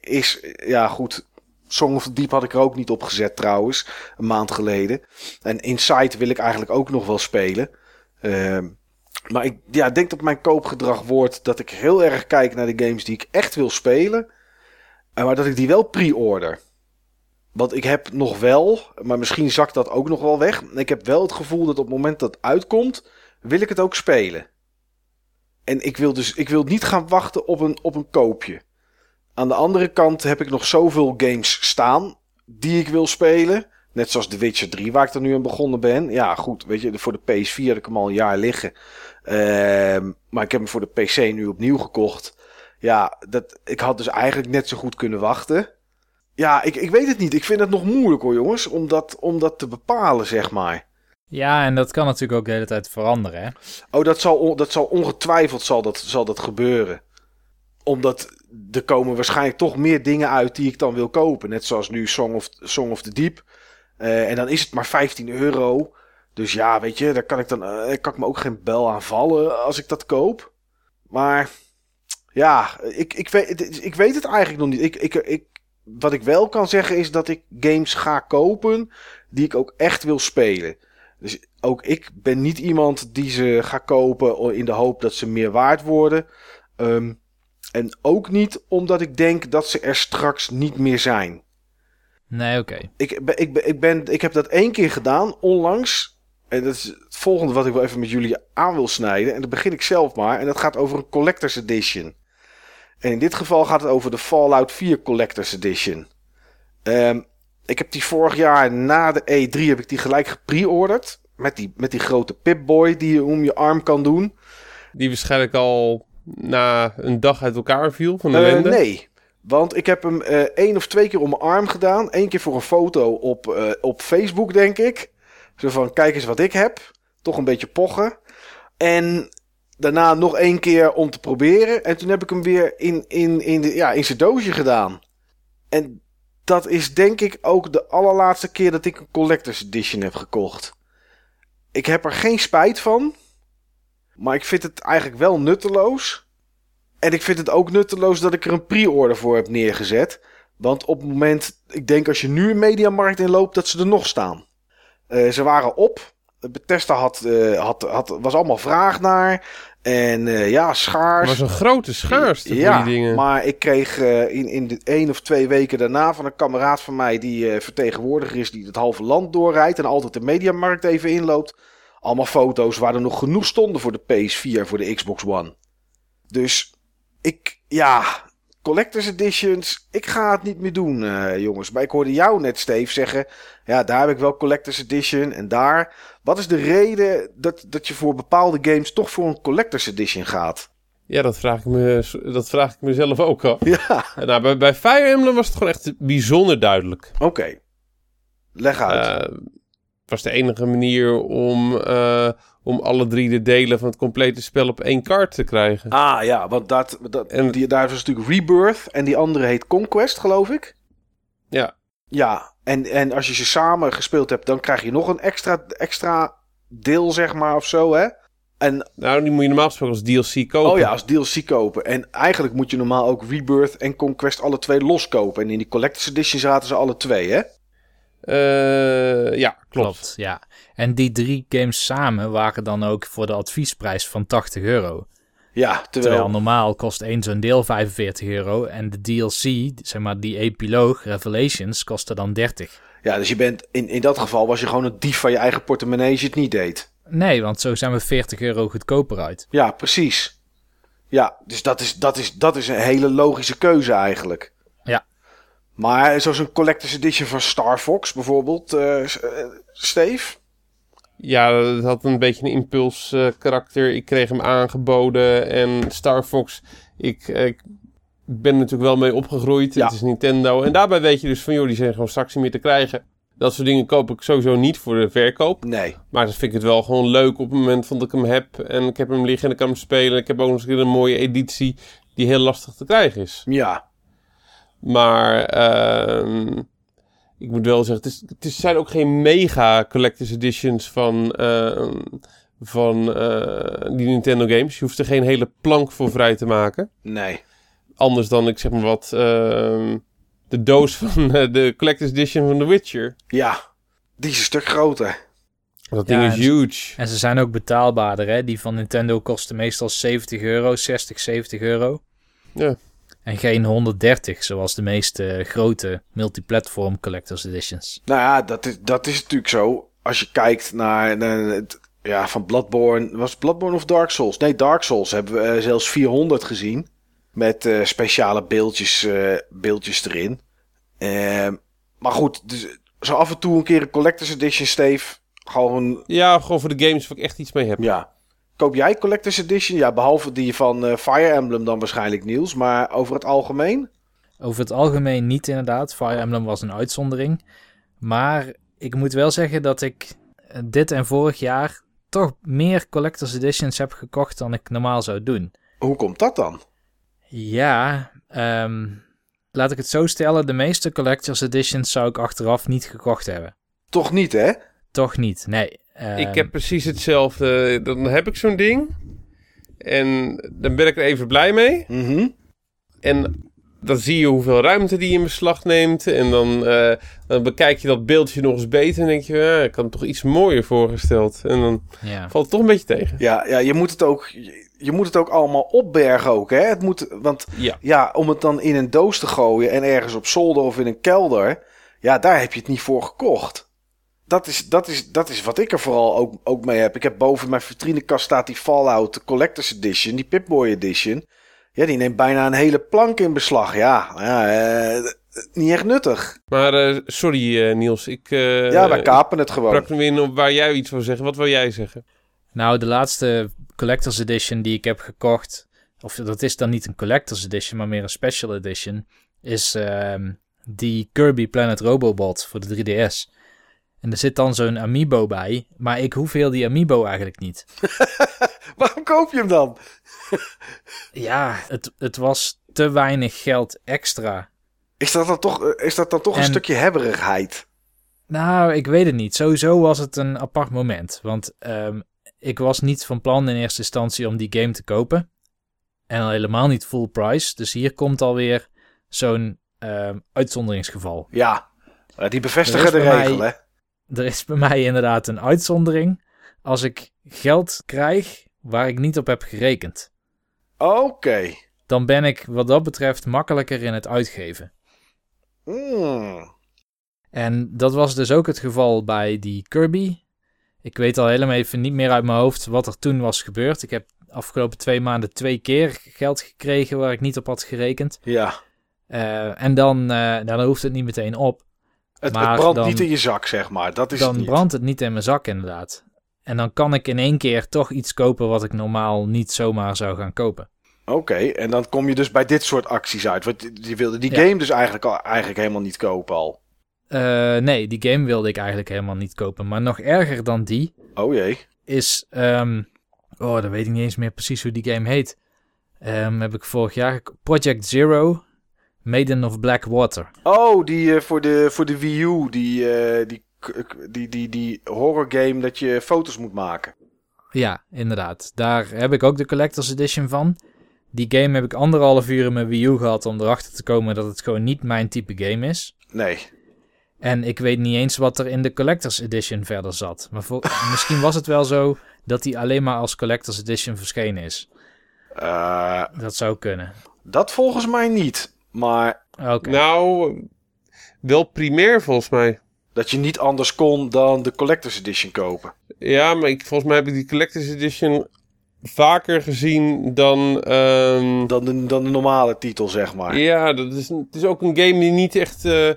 Is. Ja, goed. Song of the Deep had ik er ook niet op gezet trouwens. Een maand geleden. En Inside wil ik eigenlijk ook nog wel spelen. Ehm, maar ik ja, denk dat mijn koopgedrag wordt dat ik heel erg kijk naar de games die ik echt wil spelen. En maar dat ik die wel pre-order. Want ik heb nog wel, maar misschien zakt dat ook nog wel weg. Ik heb wel het gevoel dat op het moment dat het uitkomt, wil ik het ook spelen. En ik wil dus ik wil niet gaan wachten op een, op een koopje. Aan de andere kant heb ik nog zoveel games staan die ik wil spelen. Net zoals The Witcher 3, waar ik er nu aan begonnen ben. Ja, goed, weet je, voor de PS4 heb ik hem al een jaar liggen. Ehm, maar ik heb hem voor de PC nu opnieuw gekocht. Ja, dat, ik had dus eigenlijk net zo goed kunnen wachten. Ja, ik, ik weet het niet. Ik vind het nog moeilijk hoor, jongens. Om dat, om dat te bepalen, zeg maar. Ja, en dat kan natuurlijk ook de hele tijd veranderen, hè? Oh, dat zal, dat zal ongetwijfeld zal dat, zal dat gebeuren. Omdat er komen waarschijnlijk toch meer dingen uit die ik dan wil kopen. Net zoals nu Song of, Song of the Deep. Eh, en dan is het maar 15 euro. Dus ja, weet je, daar kan ik dan eh, kan ik me ook geen bel aan vallen als ik dat koop. Maar ja, ik, ik, weet, ik weet het eigenlijk nog niet. Ik, ik, ik, wat ik wel kan zeggen is dat ik games ga kopen die ik ook echt wil spelen. Dus ook ik ben niet iemand die ze gaat kopen in de hoop dat ze meer waard worden. Ehm, en ook niet omdat ik denk dat ze er straks niet meer zijn. Nee, oké. Ik, ik, ik, ben, ik heb dat één keer gedaan, onlangs. En dat is het volgende wat ik wel even met jullie aan wil snijden. En dat begin ik zelf maar. En dat gaat over een Collector's Edition. En in dit geval gaat het over de Fallout 4 Collector's Edition. Ehm, ik heb die vorig jaar na de E3 heb ik die gelijk gepre-orderd. Met die, met die grote Pip-Boy die je om je arm kan doen. Die waarschijnlijk al na een dag uit elkaar viel van de ellende. nee, want ik heb hem eh, één of twee keer om mijn arm gedaan. Eén keer voor een foto op, eh, op Facebook, denk ik. Zo van, kijk eens wat ik heb. Toch een beetje pochen. En daarna nog één keer om te proberen. En toen heb ik hem weer in, in, in, de, ja, in zijn doosje gedaan. En dat is denk ik ook de allerlaatste keer dat ik een Collector's Edition heb gekocht. Ik heb er geen spijt van. Maar ik vind het eigenlijk wel nutteloos. En ik vind het ook nutteloos dat ik er een pre-order voor heb neergezet. Want op het moment, ik denk als je nu een mediamarkt inloopt, dat ze er nog staan. Eh, ze waren op. Bethesda had, eh, had, had, was allemaal vraag naar. En eh, ja, schaars. was een grote schaarste ja, voor die dingen. maar ik kreeg in, in de één of twee weken daarna van een kameraad van mij... die vertegenwoordiger is, die het halve land doorrijdt... en altijd de mediamarkt even inloopt. Allemaal foto's waar er nog genoeg stonden voor de PS4 en voor de Xbox One. Dus ik, ja, Collector's Editions, ik ga het niet meer doen, eh, jongens. Maar ik hoorde jou net, Steve, zeggen... ja, daar heb ik wel Collector's Edition en daar... Wat is de reden dat, dat je voor bepaalde games toch voor een Collector's Edition gaat? Ja, dat vraag, ik me, dat vraag ik mezelf ook af. Ja, Nou, bij, bij Fire Emblem was het gewoon echt bijzonder duidelijk. oké. Leg uit. Het was de enige manier om, eh, om alle drie de delen van het complete spel op één kaart te krijgen. Ah ja, want dat, dat, En- die, daar was natuurlijk Rebirth en die andere heet Conquest, geloof ik. Ja, Ja, en, en als je ze samen gespeeld hebt, dan krijg je nog een extra, extra deel, zeg maar, of zo, hè? En, nou, die moet je normaal gesproken als DLC kopen. oh ja, als DLC kopen. En eigenlijk moet je normaal ook Rebirth en Conquest alle twee loskopen. En in die Collector's Edition zaten ze alle twee, hè? Eh, ja, klopt. Klopt, ja. En die drie games samen waren dan ook voor de adviesprijs van 80 euro. Ja, terwijl... Terwijl normaal kost één zo'n deel 45 euro. En de DLC, zeg maar die epiloog, Revelations, kostte dan 30. Ja, dus je bent... In, in dat geval was je gewoon een dief van je eigen portemonnee als je het niet deed. Nee, want zo zijn we 40 euro goedkoper uit. Ja, precies. Ja, dus dat is, dat is, dat is een hele logische keuze eigenlijk. Ja. Maar zoals een Collector's Edition van Star Fox bijvoorbeeld, eh, Steve? Ja, het had een beetje een impuls eh, karakter. Ik kreeg hem aangeboden en Star Fox, ik, eh, ik ben er natuurlijk wel mee opgegroeid. Ja. Het is Nintendo. En daarbij weet je dus van, joh, die zijn gewoon straks niet meer te krijgen. Dat soort dingen koop ik sowieso niet voor de verkoop. Nee. Maar dan vind ik het wel gewoon leuk op het moment dat ik hem heb. En ik heb hem liggen en ik kan hem spelen. Ik heb ook nog eens een mooie editie die heel lastig te krijgen is. Ja. Maar ehm, ik moet wel zeggen, het, is, het zijn ook geen mega collector's editions van, ehm, van eh, die Nintendo games. Je hoeft er geen hele plank voor vrij te maken. Nee. Anders dan, ik zeg maar wat, ehm, de doos van eh, de collector's edition van The Witcher. Ja. Die is een stuk groter. Dat Ja, ding is huge. En ze zijn ook betaalbaarder, hè. Die van Nintendo kosten meestal 70 euro, 60, 70 euro. Ja. En geen 130, zoals de meeste grote multiplatform collector's editions. Nou ja, dat is, dat is natuurlijk zo. Als je kijkt naar, het, ja, van Bloodborne. Was het Bloodborne of Dark Souls? Nee, Dark Souls hebben we eh, zelfs 400 gezien. Met eh, speciale beeldjes, eh, beeldjes erin. Ehm, maar goed, dus, zo af en toe een keer een Collector's Edition, Steve. Gewoon, Ja, gewoon voor de games waar ik echt iets mee heb. ja. Koop jij Collector's Edition? Ja, behalve die van eh, Fire Emblem dan waarschijnlijk, Niels. Maar over het algemeen? Over het algemeen niet inderdaad. Fire Emblem was een uitzondering. Maar ik moet wel zeggen dat ik eh, dit en vorig jaar toch meer Collector's Editions heb gekocht dan ik normaal zou doen. Hoe komt dat dan? Ja, ehm, laat ik het zo stellen. De meeste Collector's Editions zou ik achteraf niet gekocht hebben. Toch niet, hè? Toch niet, nee. Ehm, Ik heb precies hetzelfde. Dan heb ik zo'n ding. En dan ben ik er even blij mee. Mhm. En dan zie je hoeveel ruimte die in beslag neemt. En dan, eh, dan bekijk je dat beeldje nog eens beter. En denk je, ja, ik had het toch iets mooier voorgesteld. En dan Ja. valt het toch een beetje tegen. Ja, ja je, moet het ook, je, je moet het ook allemaal opbergen ook, hè? Het moet, want Ja. ja, om het dan in een doos te gooien en ergens op zolder of in een kelder, ja, daar heb je het niet voor gekocht. Dat is, dat is, dat is wat ik er vooral ook, ook mee heb. Ik heb boven mijn vitrinekast staat die Fallout Collector's Edition, die Pip-Boy Edition. Ja, die neemt bijna een hele plank in beslag. Ja, ja eh, niet echt nuttig. Maar eh, sorry eh, Niels, ik eh Ja, wij kapen het gewoon. brak nu in op waar jij iets wil zeggen. Wat wil jij zeggen? Nou, de laatste Collector's Edition die ik heb gekocht, of dat is dan niet een Collector's Edition, maar meer een Special Edition, is ehm, die Kirby Planet Robobot voor de 3DS. En er zit dan zo'n amiibo bij, maar ik hoef heel die amiibo eigenlijk niet. Waarom koop je hem dan? Ja, het, het was te weinig geld extra. Is dat dan toch, is dat dan toch een En- stukje hebberigheid? Nou, ik weet het niet. Sowieso was het een apart moment. Want ehm, ik was niet van plan in eerste instantie om die game te kopen. En al helemaal niet full price. Dus hier komt alweer zo'n ehm, uitzonderingsgeval. Ja, eh, die bevestigen de regel, mij- hè? Er is bij mij inderdaad een uitzondering. Als ik geld krijg waar ik niet op heb gerekend. Oké. Dan ben ik wat dat betreft makkelijker in het uitgeven. Mm. En dat was dus ook het geval bij die Kirby. Ik weet al helemaal even niet meer uit mijn hoofd wat er toen was gebeurd. Ik heb de afgelopen twee maanden twee keer geld gekregen waar ik niet op had gerekend. Ja, Eh, en dan, nou, dan hoeft het niet meteen op. het, brandt dan- niet in je zak, zeg maar. Dat is Dan brandt het niet in mijn zak inderdaad. En dan kan ik in één keer toch iets kopen wat ik normaal niet zomaar zou gaan kopen. Oké, en dan kom je dus bij dit soort acties uit. Want je wilde die Ja. game dus eigenlijk, al, eigenlijk helemaal niet kopen al. Eh, nee, die game wilde ik eigenlijk helemaal niet kopen. Maar nog erger dan die Oh jee. is... ehm, oh, dan weet ik niet eens meer precies hoe die game heet. Ehm, heb ik vorig jaar... Project Zero, Maiden of Black Water. Oh, die eh, voor, de, voor de Wii U, die, eh, die, die, die, die horror game dat je foto's moet maken. Ja, inderdaad. Daar heb ik ook de Collector's Edition van. Die game heb ik anderhalf uur in mijn Wii U gehad om erachter te komen dat het gewoon niet mijn type game is. Nee. En ik weet niet eens wat er in de Collector's Edition verder zat. Maar voor, misschien was het wel zo dat die alleen maar als Collector's Edition verschenen is. Eh, Dat zou kunnen. dat volgens mij niet. Maar Oké. Nou, wel primair volgens mij. dat je niet anders kon dan de Collector's Edition kopen. Ja, maar ik, volgens mij heb ik die Collector's Edition vaker gezien dan... ehm, Dan de, dan de normale titel, zeg maar. Ja, dat is, het is ook een game die niet echt eh,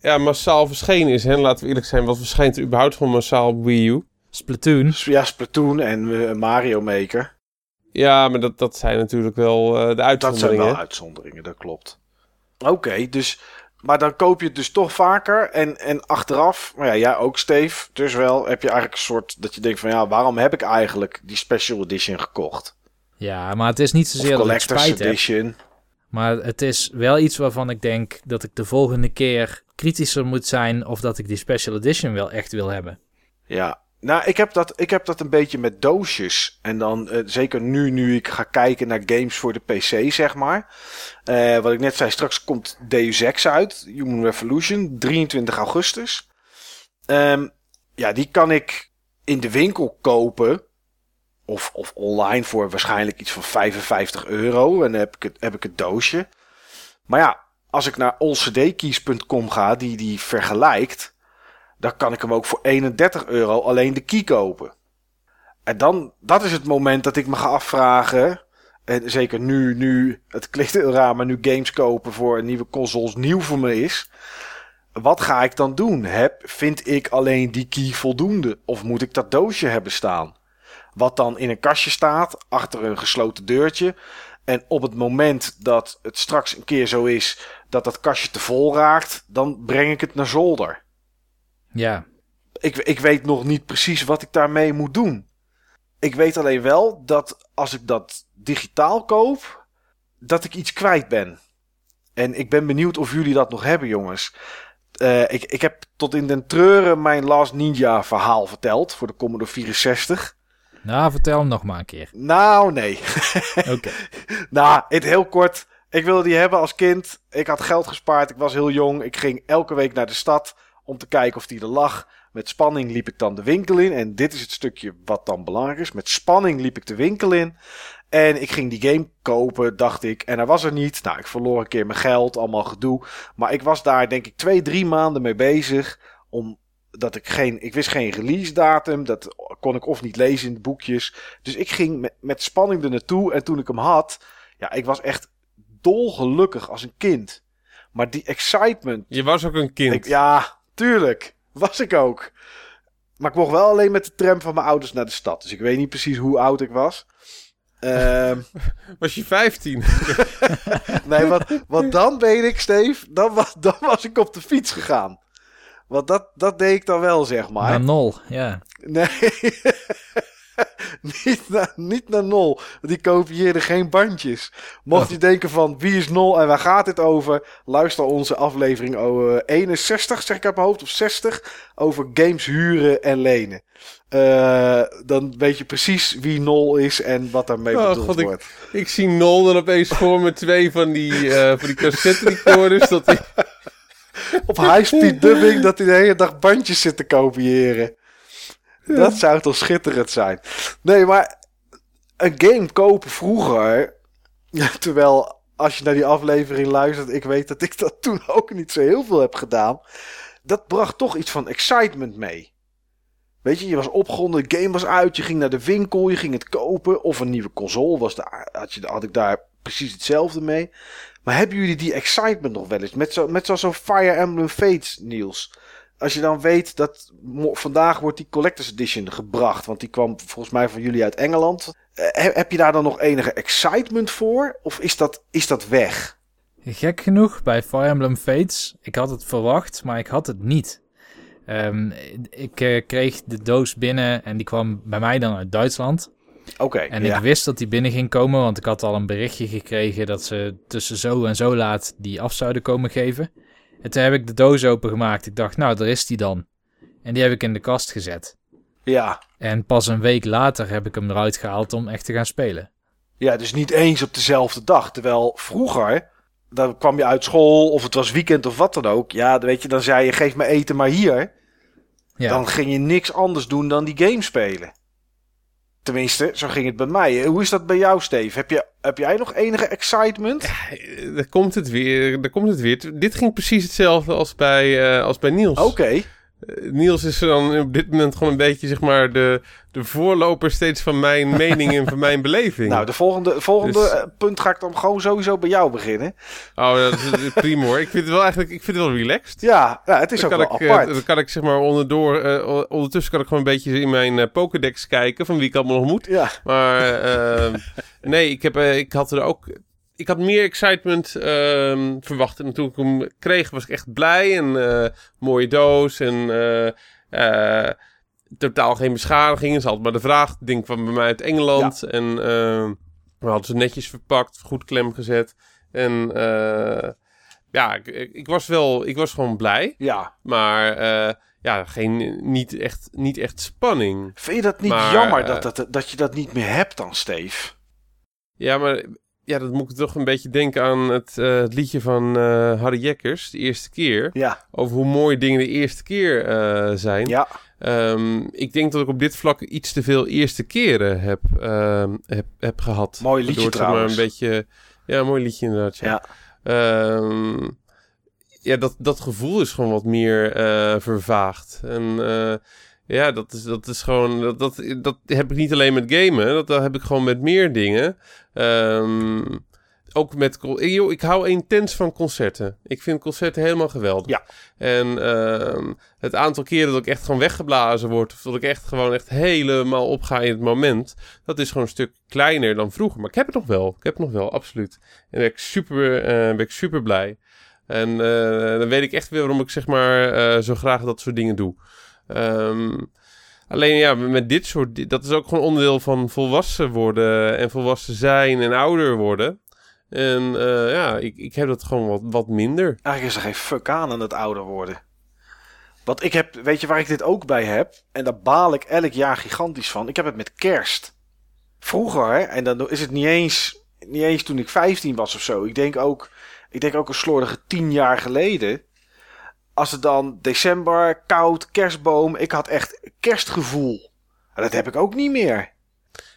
ja, massaal verschenen is. Hè? Laten we eerlijk zijn, wat verschijnt er überhaupt gewoon massaal op Wii U? Splatoon. Ja, Splatoon en eh, Mario Maker. Ja, maar dat, dat zijn natuurlijk wel eh, de Dat zijn uitzonderingen. wel uitzonderingen, dat klopt. Oké, dus... Maar dan koop je het dus toch vaker. En, en achteraf, maar ja, jij ook, Steve. Dus wel heb je eigenlijk een soort... Dat je denkt van, ja, waarom heb ik eigenlijk die Special Edition gekocht? Ja, maar het is niet Of zozeer dat ik Collector's spijt heb. Edition. Maar het is wel iets waarvan ik denk dat ik de volgende keer kritischer moet zijn of dat ik die Special Edition wel echt wil hebben. Ja, nou, ik heb dat, ik heb dat een beetje met doosjes. En dan, eh, zeker nu, nu ik ga kijken naar games voor de PC, zeg maar. Eh, wat ik net zei, straks komt Deus Ex uit. Human Revolution, 23 augustus. Ehm, ja, die kan ik in de winkel kopen. Of, of online voor waarschijnlijk iets van 55 euro. En dan heb ik het, heb ik het doosje. Maar ja, als ik naar allcdkeys.com ga, die die vergelijkt dan kan ik hem ook voor 31 euro alleen de key kopen. En dan, dat is het moment dat ik me ga afvragen. en zeker nu, nu het klinkt heel raar, maar nu games kopen voor nieuwe consoles nieuw voor me is. Wat ga ik dan doen? Heb, vind ik alleen die key voldoende? Of moet ik dat doosje hebben staan? Wat dan in een kastje staat, achter een gesloten deurtje. En op het moment dat het straks een keer zo is dat dat kastje te vol raakt, dan breng ik het naar zolder. Ja, Ik, ik weet nog niet precies wat ik daarmee moet doen. Ik weet alleen wel dat als ik dat digitaal koop, dat ik iets kwijt ben. En ik ben benieuwd of jullie dat nog hebben, jongens. Eh, ik, ik heb tot in den treuren mijn Last Ninja verhaal verteld voor de Commodore 64. nou vertel hem nog maar een keer. Nou, nee. Oké. nou, het heel kort. Ik wilde die hebben als kind. Ik had geld gespaard. Ik was heel jong. Ik ging elke week naar de stad om te kijken of die er lag. Met spanning liep ik dan de winkel in. En dit is het stukje wat dan belangrijk is. Met spanning liep ik de winkel in. En ik ging die game kopen, dacht ik. En hij was er niet. Nou, ik verloor een keer mijn geld, allemaal gedoe. Maar ik was daar denk ik twee, drie maanden mee bezig. Omdat ik geen, ik wist geen release datum. Dat kon ik of niet lezen in de boekjes. Dus ik ging met, met spanning er naartoe. En toen ik hem had, ja, ik was echt dolgelukkig als een kind. Maar die excitement Je was ook een kind. ik, ja, tuurlijk. Was ik ook. Maar ik mocht wel alleen met de tram van mijn ouders naar de stad. Dus ik weet niet precies hoe oud ik was. Ehm, Was je 15? nee, wat, wat dan weet ik, Steve, dan was, dan was ik op de fiets gegaan. Want dat, dat deed ik dan wel, zeg maar. Naar nul, ja. Nee, niet, naar, niet naar Nol. Die kopieerde geen bandjes. Mocht je denken van wie is Nol en waar gaat dit over? Luister onze aflevering oh, eh, 61, zeg ik uit mijn hoofd, of 60. Over games huren en lenen. Eh, dan weet je precies wie Nol is en wat daarmee Oh, bedoeld God, ik- wordt. ik zie Nol dan opeens voor me twee van die, eh van die cassette recorders. Dat hij... Op high-speed dubbing dat hij de hele dag bandjes zit te kopiëren. Dat zou toch schitterend zijn. Nee, maar een game kopen vroeger. Terwijl als je naar die aflevering luistert, ik weet dat ik dat toen ook niet zo heel veel heb gedaan. Dat bracht toch iets van excitement mee. Weet je, je was opgewonden, de game was uit, je ging naar de winkel, je ging het kopen. Of een nieuwe console, was daar, had, je, had ik daar precies hetzelfde mee. Maar hebben jullie die excitement nog wel eens? Met zo'n met zo, Fire Emblem Fates, Niels. Als je dan weet dat vandaag wordt die Collector's Edition gebracht. Want die kwam volgens mij van jullie uit Engeland. Eh, heb, je daar dan nog enige excitement voor? Of is dat, is dat weg? Gek genoeg, bij Fire Emblem Fates, ik had het verwacht, maar ik had het niet. Ehm, ik eh, kreeg de doos binnen en die kwam bij mij dan uit Duitsland. Oké, En ja. ik wist dat die binnen ging komen, want ik had al een berichtje gekregen dat ze tussen zo en zo laat die af zouden komen geven. En toen heb ik de doos opengemaakt. Ik dacht, nou, daar is die dan. En die heb ik in de kast gezet. ja. En pas een week later heb ik hem eruit gehaald om echt te gaan spelen. Ja, dus niet eens op dezelfde dag. Terwijl vroeger, dan kwam je uit school of het was weekend of wat dan ook. Ja, dan weet je, dan zei je, geef me eten maar hier. Ja, Dan ging je niks anders doen dan die game spelen. Tenminste, zo ging het bij mij. Hoe is dat bij jou, Steve? Heb, je, heb jij nog enige excitement? Daar komt het weer. Daar komt het weer. Dit ging precies hetzelfde als bij, eh, als bij Niels. Oké. Eh, Niels is dan op dit moment gewoon een beetje zeg maar de, de voorloper steeds van mijn mening en van mijn beleving. Nou, de volgende, volgende Dus- eh, punt ga ik dan gewoon sowieso bij jou beginnen. Oh, dat is prima hoor. Ik vind het wel eigenlijk ik vind het wel relaxed. Ja, ja het is Dan ook kan, wel ik, eh, apart. dan kan ik zeg maar onderdoor, eh, ondertussen kan ik gewoon een beetje in mijn eh, Pokédex kijken van wie ik allemaal nog moet. Ja, Maar eh, nee, ik, heb, eh, ik had er ook. Ik had meer excitement ehm, verwacht. En toen ik hem kreeg, was ik echt blij. En eh, mooie doos. En eh, eh, totaal geen beschadigingen. Ze maar de vraag. Ding kwam bij mij uit Engeland. En ehm, we hadden ze netjes verpakt, goed klem gezet. En eh, ja, ik, ik, was wel, ik was gewoon blij. ja. Maar eh, ja, geen, niet, echt, niet echt spanning. Vind je dat niet Maar, jammer eh, dat, dat, dat je dat niet meer hebt dan, Steve? Ja, maar ja, dat moet ik toch een beetje denken aan het, het liedje van eh, Harry Jekkers, de eerste keer. Ja, Over hoe mooi dingen de eerste keer zijn. ja. Ehm, ik denk dat ik op dit vlak iets te veel eerste keren heb, ehm, heb, heb gehad. Mooi liedje Waardoor maar, een beetje, ja, mooi liedje inderdaad. Ja, Ja. Ehm, ja dat, dat gevoel is gewoon wat meer eh, vervaagd. En eh, Ja, dat is, dat is gewoon. Dat, dat, dat heb ik niet alleen met gamen. Dat, dat heb ik gewoon met meer dingen. Ehm, ook met. Yo, ik hou intens van concerten. Ik vind concerten helemaal geweldig. Ja. En ehm, het aantal keren dat ik echt gewoon weggeblazen word. Of dat ik echt gewoon echt helemaal opga in het moment. Dat is gewoon een stuk kleiner dan vroeger. Maar ik heb het nog wel. Ik heb het nog wel, absoluut. En ben ik super, eh, ben ik super blij. En eh, dan weet ik echt weer waarom ik zeg maar eh, zo graag dat soort dingen doe. Ehm, alleen ja, met dit soort... Dat is ook gewoon onderdeel van volwassen worden en volwassen zijn en ouder worden. En eh, ja, ik, ik heb dat gewoon wat, wat minder. Eigenlijk is er geen fuck aan aan het ouder worden. Want ik heb, weet je waar ik dit ook bij heb? En daar baal ik elk jaar gigantisch van. Ik heb het met kerst. Vroeger, hè, en dan is het niet eens, niet eens toen ik 15 was of zo. Ik denk ook, ik denk ook een slordige 10 jaar geleden. Als het dan december, koud, kerstboom. Ik had echt kerstgevoel. En dat heb ik ook niet meer.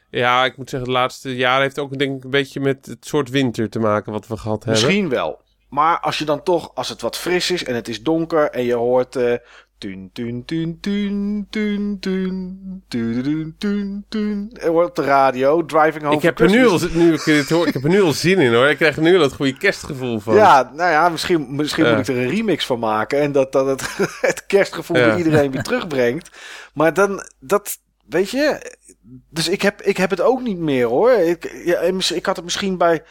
Ja, ik moet zeggen, het laatste jaar heeft ook denk ik een beetje met het soort winter te maken wat we gehad hebben. Misschien wel. Maar als je dan toch, als het wat fris is en het is donker en je hoort. eh Tun, tun, tun, tun, tun, tun, tun, tun, tun. Er wordt op de radio, Driving Home Ik heb, er nu al, nu ik dit hoor, ik heb er nu al zin in hoor. Ik krijg er nu al het goede kerstgevoel van. Ja, nou ja, misschien, misschien moet ik er een remix van maken. En dat, dat het, het kerstgevoel Ja. bij iedereen weer terugbrengt. Maar dan, dat, weet je. Dus ik heb, ik heb het ook niet meer hoor. Ik, ja, ik had het misschien bij.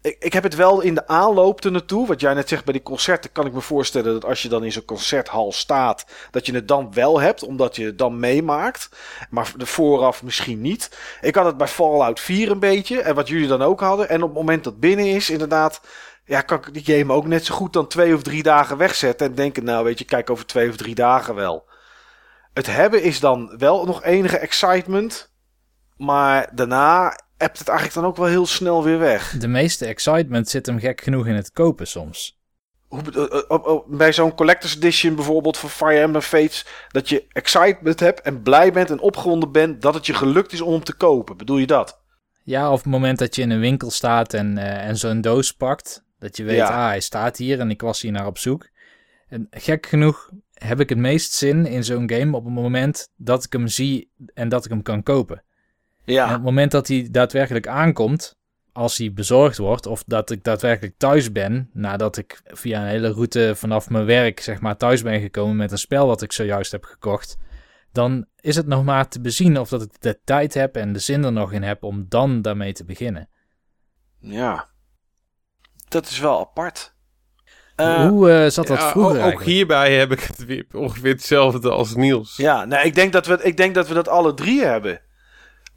Ik, ik heb het wel in de aanloop er naartoe. Wat jij net zegt bij die concerten, kan ik me voorstellen dat als je dan in zo'n concerthal staat, dat je het dan wel hebt, omdat je het dan meemaakt. Maar de vooraf misschien niet. Ik had het bij Fallout 4 een beetje. En wat jullie dan ook hadden. En op het moment dat binnen is, inderdaad. Ja, kan ik die game ook net zo goed dan twee of drie dagen wegzetten. En denken, nou weet je, kijk over twee of drie dagen wel. Het hebben is dan wel nog enige excitement. Maar daarna hebt het eigenlijk dan ook wel heel snel weer weg. De meeste excitement zit hem gek genoeg in het kopen soms. Hoe, eh, op- bij zo'n collector's edition bijvoorbeeld van Fire Emblem Fates... dat je excitement hebt en blij bent en opgewonden bent... dat het je gelukt is om hem te kopen. Bedoel je dat? Ja, of het moment dat je in een winkel staat en, eh, en zo'n doos pakt. Dat je weet, Ja. ah, hij staat hier en ik was hier naar op zoek. En gek genoeg heb ik het meest zin in zo'n game op het moment dat ik hem zie en dat ik hem kan kopen. En op Ja, het moment dat hij daadwerkelijk aankomt, als hij bezorgd wordt, of dat ik daadwerkelijk thuis ben, nadat ik via een hele route vanaf mijn werk zeg maar thuis ben gekomen met een spel wat ik zojuist heb gekocht, dan is het nog maar te bezien of dat ik de tijd heb en de zin er nog in heb om dan daarmee te beginnen. ja. Dat is wel apart. Eh, Hoe eh, zat dat Ja, vroeger ook, ook eigenlijk? hierbij heb ik het weer ongeveer hetzelfde als Niels. Ja, nou, ik, denk dat we, ik denk dat we dat alle drie hebben.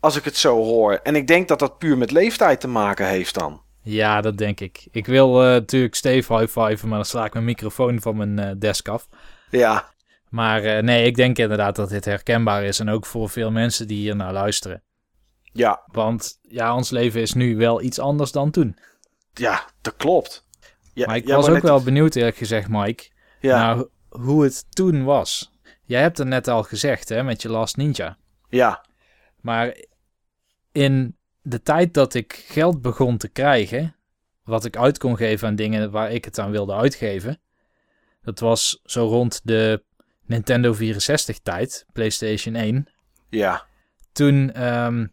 Als ik het zo hoor. En ik denk dat dat puur met leeftijd te maken heeft dan. Ja, dat denk ik. Ik wil eh, natuurlijk Steve high-fiven, maar dan sla ik mijn microfoon van mijn eh, desk af. Ja, Maar eh, nee, ik denk inderdaad dat dit herkenbaar is. En ook voor veel mensen die hier naar luisteren. ja, Want ja, ons leven is nu wel iets anders dan toen. ja, dat klopt. Ja, maar ik was ook net- wel benieuwd eerlijk gezegd, Mike, Ja, ho- hoe het toen was. Jij hebt het net al gezegd, hè, met je Last Ninja. ja, Maar in de tijd dat ik geld begon te krijgen, wat ik uit kon geven aan dingen waar ik het aan wilde uitgeven, dat was zo rond de Nintendo 64 tijd, PlayStation 1. ja, Toen ehm,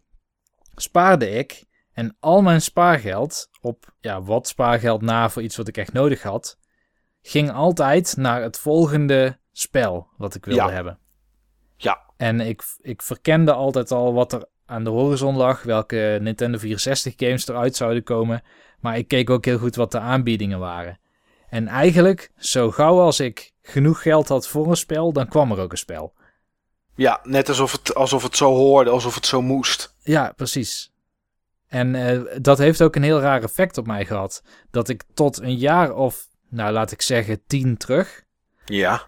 spaarde ik en al mijn spaargeld, op ja, wat spaargeld na voor iets wat ik echt nodig had, ging altijd naar het volgende spel wat ik wilde Ja. hebben. ja, En ik, ik verkende altijd al wat er aan de horizon lag, welke Nintendo 64 games eruit zouden komen. Maar ik keek ook heel goed wat de aanbiedingen waren. En eigenlijk, zo gauw als ik genoeg geld had voor een spel, dan kwam er ook een spel. ja. Net alsof het, alsof het zo hoorde, alsof het zo moest. Ja, precies. En eh, dat heeft ook een heel raar effect op mij gehad. Dat ik tot een jaar of, nou laat ik zeggen, tien terug, Ja,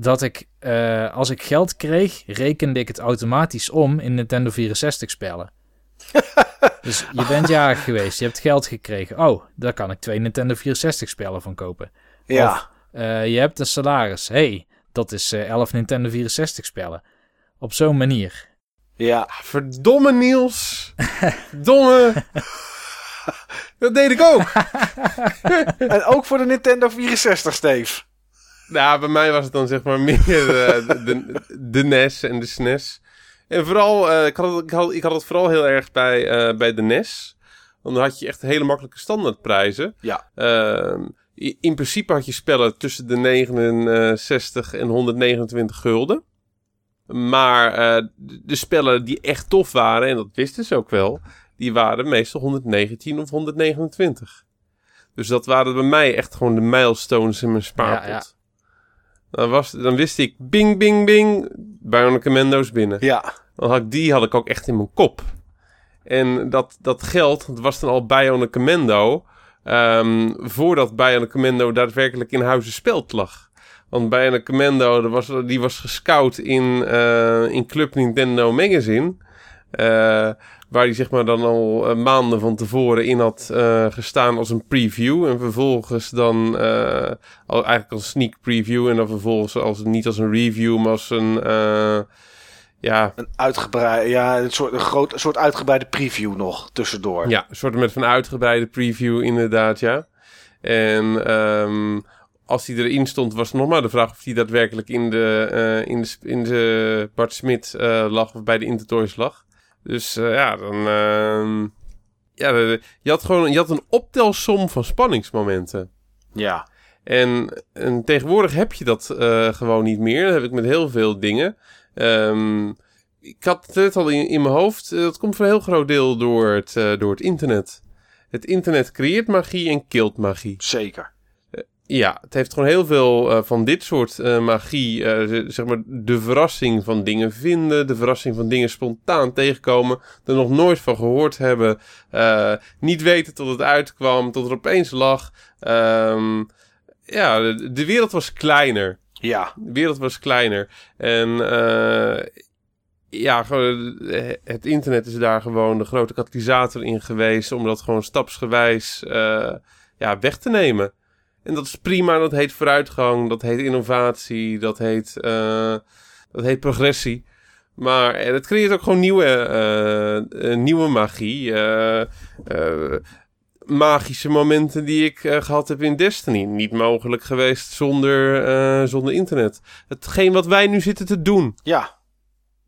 dat ik, eh, als ik geld kreeg, rekende ik het automatisch om in Nintendo 64 spellen. dus je bent jarig geweest, je hebt geld gekregen. Oh, daar kan ik twee Nintendo 64 spellen van kopen. ja, Of- Eh, je hebt een salaris. hey, dat is eh 11 Nintendo 64 spellen. Op zo'n manier. ja. Verdomme Niels. Domme. dat deed ik ook. En ook voor de Nintendo 64, Steve. Nou, bij mij was het dan zeg maar meer uh, de, de, NES en de SNES. En vooral, uh, ik, had het, ik, had, ik had het vooral heel erg bij, uh, bij de NES. Want dan had je echt hele makkelijke standaardprijzen. Ja. Ehm, in principe had je spellen tussen de 69 en 129 gulden. Maar de spellen die echt tof waren, en dat wisten ze ook wel, die waren meestal 119 of 129. Dus dat waren bij mij echt gewoon de milestones in mijn spaarpot. Ja, ja. Dan, was, dan wist ik, bing, bing, bing, Bionic Commando's binnen. Ja. Dan had ik, die had ik ook echt in mijn kop. En dat, dat geld, dat was dan al Bionic Commando... Um, voordat Bionic Commando daadwerkelijk in huizen speld lag. Want Bionic Commando, was, die was gescout in, uh, in Club Nintendo Magazine... Uh, Waar hij zeg maar dan al uh, maanden van tevoren in had uh, gestaan als een preview. En vervolgens dan uh, al, eigenlijk als sneak preview. En dan vervolgens als, niet als een review, maar als een... ja. Een uitgebreide, ja, een soort, een groot, een soort uitgebreide preview nog tussendoor. Ja, een soort met van uitgebreide preview inderdaad, ja. En um, als hij erin stond, was nog maar de vraag of hij daadwerkelijk in de, uh, in de, in de Bart Smit uh, lag of bij de Intertoys lag. Dus uh, ja, dan. Uh, ja, je had gewoon je had een optelsom van spanningsmomenten. Ja. En, en tegenwoordig heb je dat uh, gewoon niet meer. Dat heb ik met heel veel dingen. Um, ik had het net al in, in mijn hoofd. Dat komt voor een heel groot deel door het, door het internet. Het internet creëert magie en kilt magie. Zeker. Ja, het heeft gewoon heel veel uh, van dit soort uh, magie. Uh, zeg maar de verrassing van dingen vinden. De verrassing van dingen spontaan tegenkomen. Er nog nooit van gehoord hebben. niet weten tot het uitkwam. Tot er opeens lag. Um, ja, de, de, wereld was kleiner. Ja. De wereld was kleiner. En ja, het internet is daar gewoon de grote katalysator in geweest. Om dat gewoon stapsgewijs ja, weg te nemen. En dat is prima, dat heet vooruitgang, dat heet innovatie, dat heet, uh, dat heet progressie. Maar het creëert ook gewoon nieuwe, uh, nieuwe magie. magische momenten die ik gehad heb in Destiny. Niet mogelijk geweest zonder, zonder internet. Hetgeen wat wij nu zitten te doen. Ja,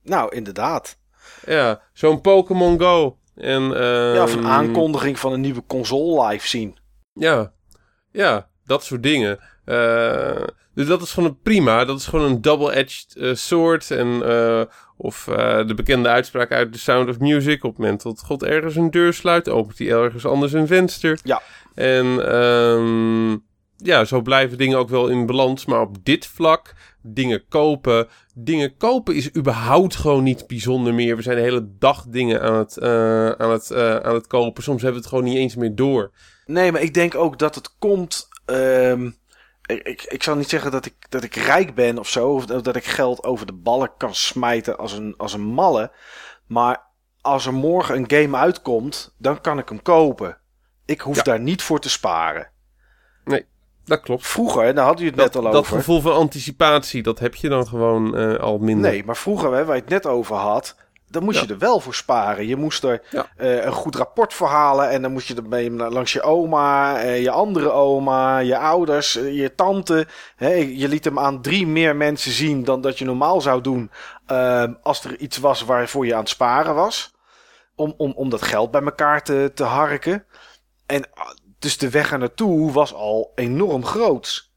nou inderdaad. Ja, zo'n Pokémon Go. En, ja, of een ehm, aankondiging van een nieuwe console live zien. Ja, ja. Dat soort dingen. Uh, dus dat is gewoon een prima. Dat is gewoon een double-edged uh, sword. En, uh, of de bekende uitspraak uit The Sound of Music. Op het moment dat God ergens een deur sluit, opent hij ergens anders een venster. Ja. En um, ja, zo blijven dingen ook wel in balans. Maar op dit vlak, dingen kopen. Dingen kopen is überhaupt gewoon niet bijzonder meer. We zijn de hele dag dingen aan het, aan het, aan het kopen. Soms hebben we het gewoon niet eens meer door. Nee, maar ik denk ook dat het komt Um, ik, ik zal niet zeggen dat ik, dat ik rijk ben of zo. Of dat ik geld over de ballen kan smijten als een, als een malle. Maar als er morgen een game uitkomt, dan kan ik hem kopen. Ik hoef daar niet voor te sparen. Nee, dat klopt. Vroeger, daar hadden je het net al over. Dat gevoel van anticipatie, dat heb je dan gewoon uh, al minder. Nee, maar vroeger, hè, waar je het net over had, dan moest je er wel voor sparen. Je moest er uh, een goed rapport voor halen. En dan moest je ermee langs je oma, uh, je andere oma, je ouders, uh, je tante. Hè, je liet hem aan drie meer mensen zien dan dat je normaal zou doen. Als er iets was waarvoor je aan het sparen was. Om, om, om dat geld bij elkaar te, te harken. En dus de weg er naartoe was al enorm groot.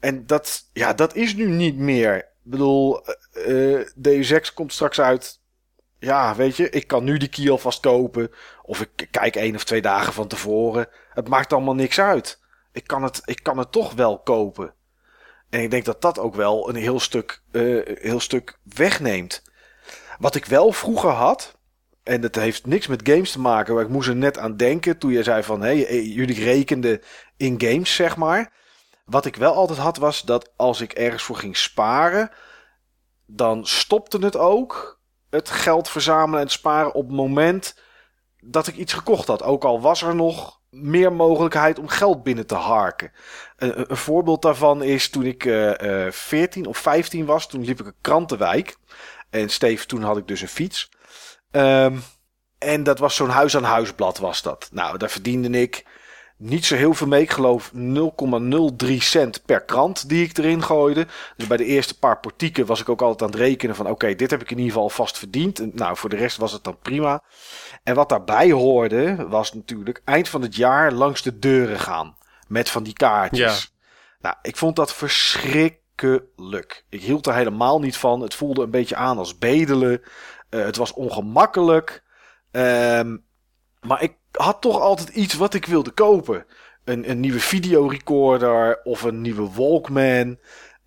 En dat, ja, dat is nu niet meer. Ik bedoel, uh, Deus Ex komt straks uit ja, weet je, ik kan nu die key alvast kopen. Of ik kijk één of twee dagen van tevoren. Het maakt allemaal niks uit. Ik kan het, ik kan het toch wel kopen. En ik denk dat dat ook wel een heel stuk, uh, heel stuk wegneemt. Wat ik wel vroeger had. En dat heeft niks met games te maken. Maar ik moest er net aan denken. Toen je zei van. Hé, hey, jullie rekenden in games, zeg maar. Wat ik wel altijd had was dat als ik ergens voor ging sparen. Dan stopte het ook het geld verzamelen en sparen op het moment dat ik iets gekocht had. Ook al was er nog meer mogelijkheid om geld binnen te harken. Een, een voorbeeld daarvan is toen ik uh, uh, 14 of 15 was. Toen liep ik een krantenwijk. En Steve, toen had ik dus een fiets. Um, en dat was zo'n huis-aan-huisblad was dat. Nou, daar verdiende ik niet zo heel veel mee. Ik geloof 0,03 cent per krant die ik erin gooide. Dus bij de eerste paar portieken was ik ook altijd aan het rekenen van... oké, dit heb ik in ieder geval vast verdiend. En, nou, voor de rest was het dan prima. En wat daarbij hoorde was natuurlijk eind van het jaar langs de deuren gaan. Met van die kaartjes. Nou, ik vond dat verschrikkelijk. Ik hield er helemaal niet van. Het voelde een beetje aan als bedelen. Uh, het was ongemakkelijk. Um, maar ik had toch altijd iets wat ik wilde kopen. Een, een nieuwe videorecorder of een nieuwe Walkman.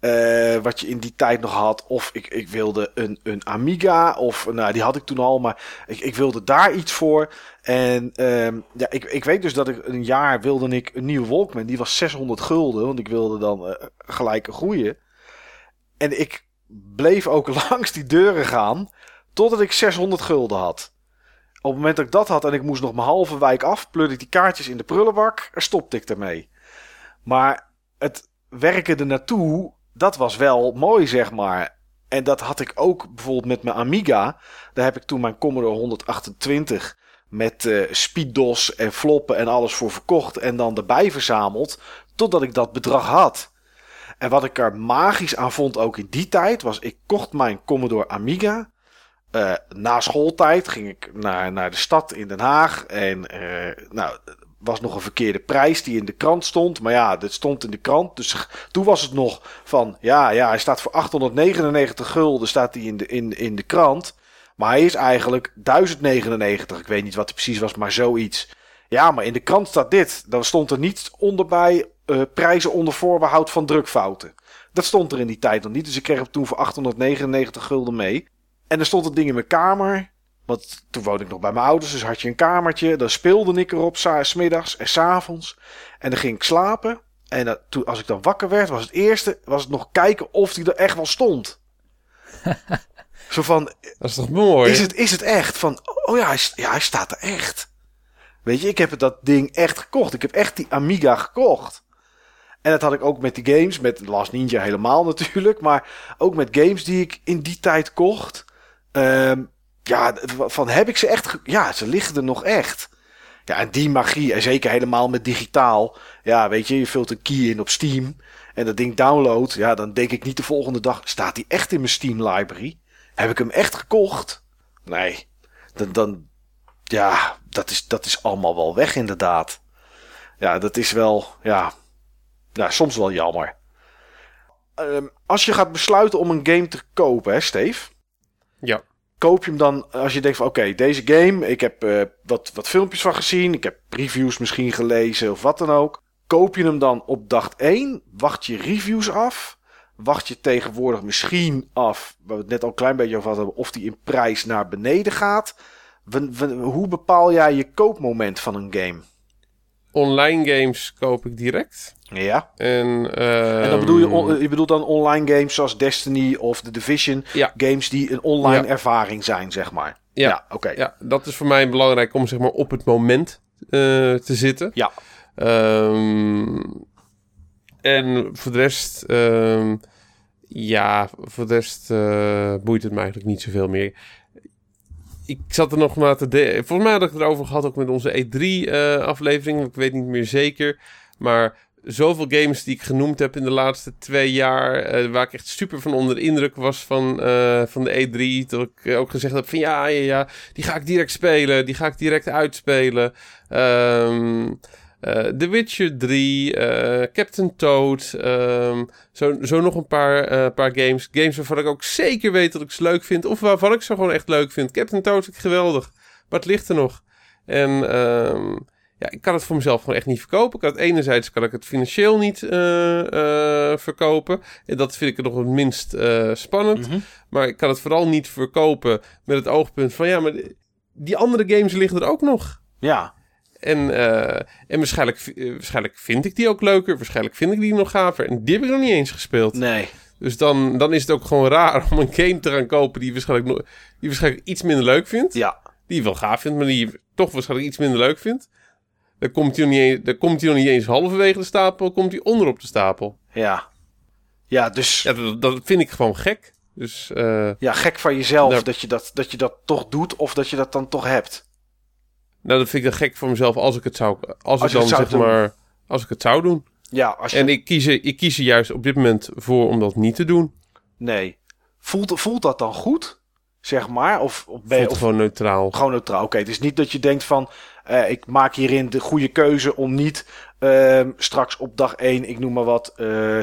Uh, wat je in die tijd nog had. Of ik, ik wilde een, een Amiga. Of nou, die had ik toen al. Maar ik, ik wilde daar iets voor. En um, ja, ik, ik weet dus dat ik een jaar wilde ik een nieuwe Walkman. Die was 600 gulden. Want ik wilde dan uh, gelijk groeien. En ik bleef ook langs die deuren gaan. Totdat ik 600 gulden had. Op het moment dat ik dat had en ik moest nog mijn halve wijk af, pleurde ik die kaartjes in de prullenbak en stopte ik ermee. Maar het werken er naartoe, dat was wel mooi, zeg maar. En dat had ik ook bijvoorbeeld met mijn Amiga. Daar heb ik toen mijn Commodore 128 met uh, speeddos en floppen en alles voor verkocht en dan erbij verzameld, totdat ik dat bedrag had. En wat ik er magisch aan vond ook in die tijd, was ik kocht mijn Commodore Amiga. Uh, na schooltijd ging ik naar, naar de stad in Den Haag. En uh, nou, was nog een verkeerde prijs die in de krant stond. Maar ja, dit stond in de krant. Dus toen was het nog van, ja, ja, hij staat voor 899 gulden staat hij in de, in, in de krant. Maar hij is eigenlijk 1099. Ik weet niet wat het precies was, maar zoiets. Ja, maar in de krant staat dit. Dan stond er niet onder bij uh, prijzen onder voorbehoud van drukfouten. Dat stond er in die tijd nog niet. Dus ik kreeg hem toen voor 899 gulden mee. En er stond het ding in mijn kamer. Want toen woonde ik nog bij mijn ouders, dus had je een kamertje. Dan speelde ik erop, smiddags en s'avonds. En dan ging ik slapen. En dat, toen, als ik dan wakker werd, was het eerste was het nog kijken of die er echt wel stond. Zo van... Dat is toch mooi? Is het, is het echt? Van, oh ja hij, ja, hij staat er echt. Weet je, ik heb dat ding echt gekocht. Ik heb echt die Amiga gekocht. En dat had ik ook met die games, met Last Ninja helemaal natuurlijk. Maar ook met games die ik in die tijd kocht. Um, ja, van heb ik ze echt. Ja, ze liggen er nog echt. Ja, en die magie, en zeker helemaal met digitaal. Ja, weet je, je vult een key in op Steam. En dat ding download. Ja, dan denk ik niet de volgende dag. Staat die echt in mijn Steam library? Heb ik hem echt gekocht? Nee. Dan, dan ja, dat is, dat is allemaal wel weg inderdaad. Ja, dat is wel, ja, soms wel jammer. Um, als je gaat besluiten om een game te kopen, hè, Steve? Ja. Koop je hem dan als je denkt van oké, deze game, ik heb uh, wat, wat filmpjes van gezien, ik heb reviews misschien gelezen of wat dan ook. Koop je hem dan op dag 1, wacht je reviews af, wacht je tegenwoordig misschien af, waar we het net al een klein beetje over hadden, of die in prijs naar beneden gaat. Hoe bepaal jij je koopmoment van een game? Online games koop ik direct. Ja. En, uh, en dan bedoel je, je bedoelt dan online games zoals Destiny of The Division. Ja. Games die een online ja. ervaring zijn, zeg maar. Ja, ja oké. Ja, dat is voor mij belangrijk om zeg maar op het moment uh, te zitten. Ja. Um, en voor de rest, um, ja, voor de rest uh, boeit het me eigenlijk niet zoveel meer. Ik zat er nog maar te... De Volgens mij had ik het erover gehad ook met onze E3-aflevering. ik weet niet meer zeker. Maar zoveel games die ik genoemd heb in de laatste twee jaar. Uh, waar ik echt super van onder de indruk was van, uh, van de E3. Dat ik ook gezegd heb van ja, ja, die ga ik direct spelen. Die ga ik direct uitspelen. Um, The Witcher 3, Captain Toad. Um, zo, zo nog een paar, paar games. Games waarvan ik ook zeker weet dat ik ze leuk vind. Of waarvan ik ze gewoon echt leuk vind. Captain Toad vind ik geweldig. Maar het ligt er nog. En... Um, ja, ik kan het voor mezelf gewoon echt niet verkopen. Ik kan het enerzijds kan ik het financieel niet uh, uh, verkopen. En dat vind ik nog het minst uh, spannend. Mm -hmm. Maar ik kan het vooral niet verkopen met het oogpunt van... ja, maar die andere games liggen er ook nog. Ja. En, en waarschijnlijk, waarschijnlijk vind ik die ook leuker. Waarschijnlijk vind ik die nog gaver. En die heb ik nog niet eens gespeeld. Nee. Dus dan, dan is het ook gewoon raar om een game te gaan kopen... die waarschijnlijk, no die waarschijnlijk iets minder leuk vindt. Ja. Die je wel gaaf vindt, maar die je toch waarschijnlijk iets minder leuk vindt. Dan komt hij nog niet eens, dan komt hij nog niet eens halverwege de stapel, komt hij onderop de stapel. Ja. Ja, dus... Ja, dat, dat vind ik gewoon gek. Dus, uh, ja, gek van jezelf daar... dat, je dat, dat je dat toch doet of dat je dat dan toch hebt. Nou, dat vind ik dan gek voor mezelf als ik het zou... Als, Als ik dan het zou zeg doen. maar... Als ik het zou doen. Ja, als je... En ik kies, er- ik kies er juist op dit moment voor om dat niet te doen. Nee. Voelt, voelt dat dan goed? Zeg maar? Of, of ben je of, gewoon neutraal. gewoon neutraal? Oké, het is niet dat je denkt van... eh, ik maak hierin de goede keuze om niet ehm, straks op dag 1, ik noem maar wat... eh,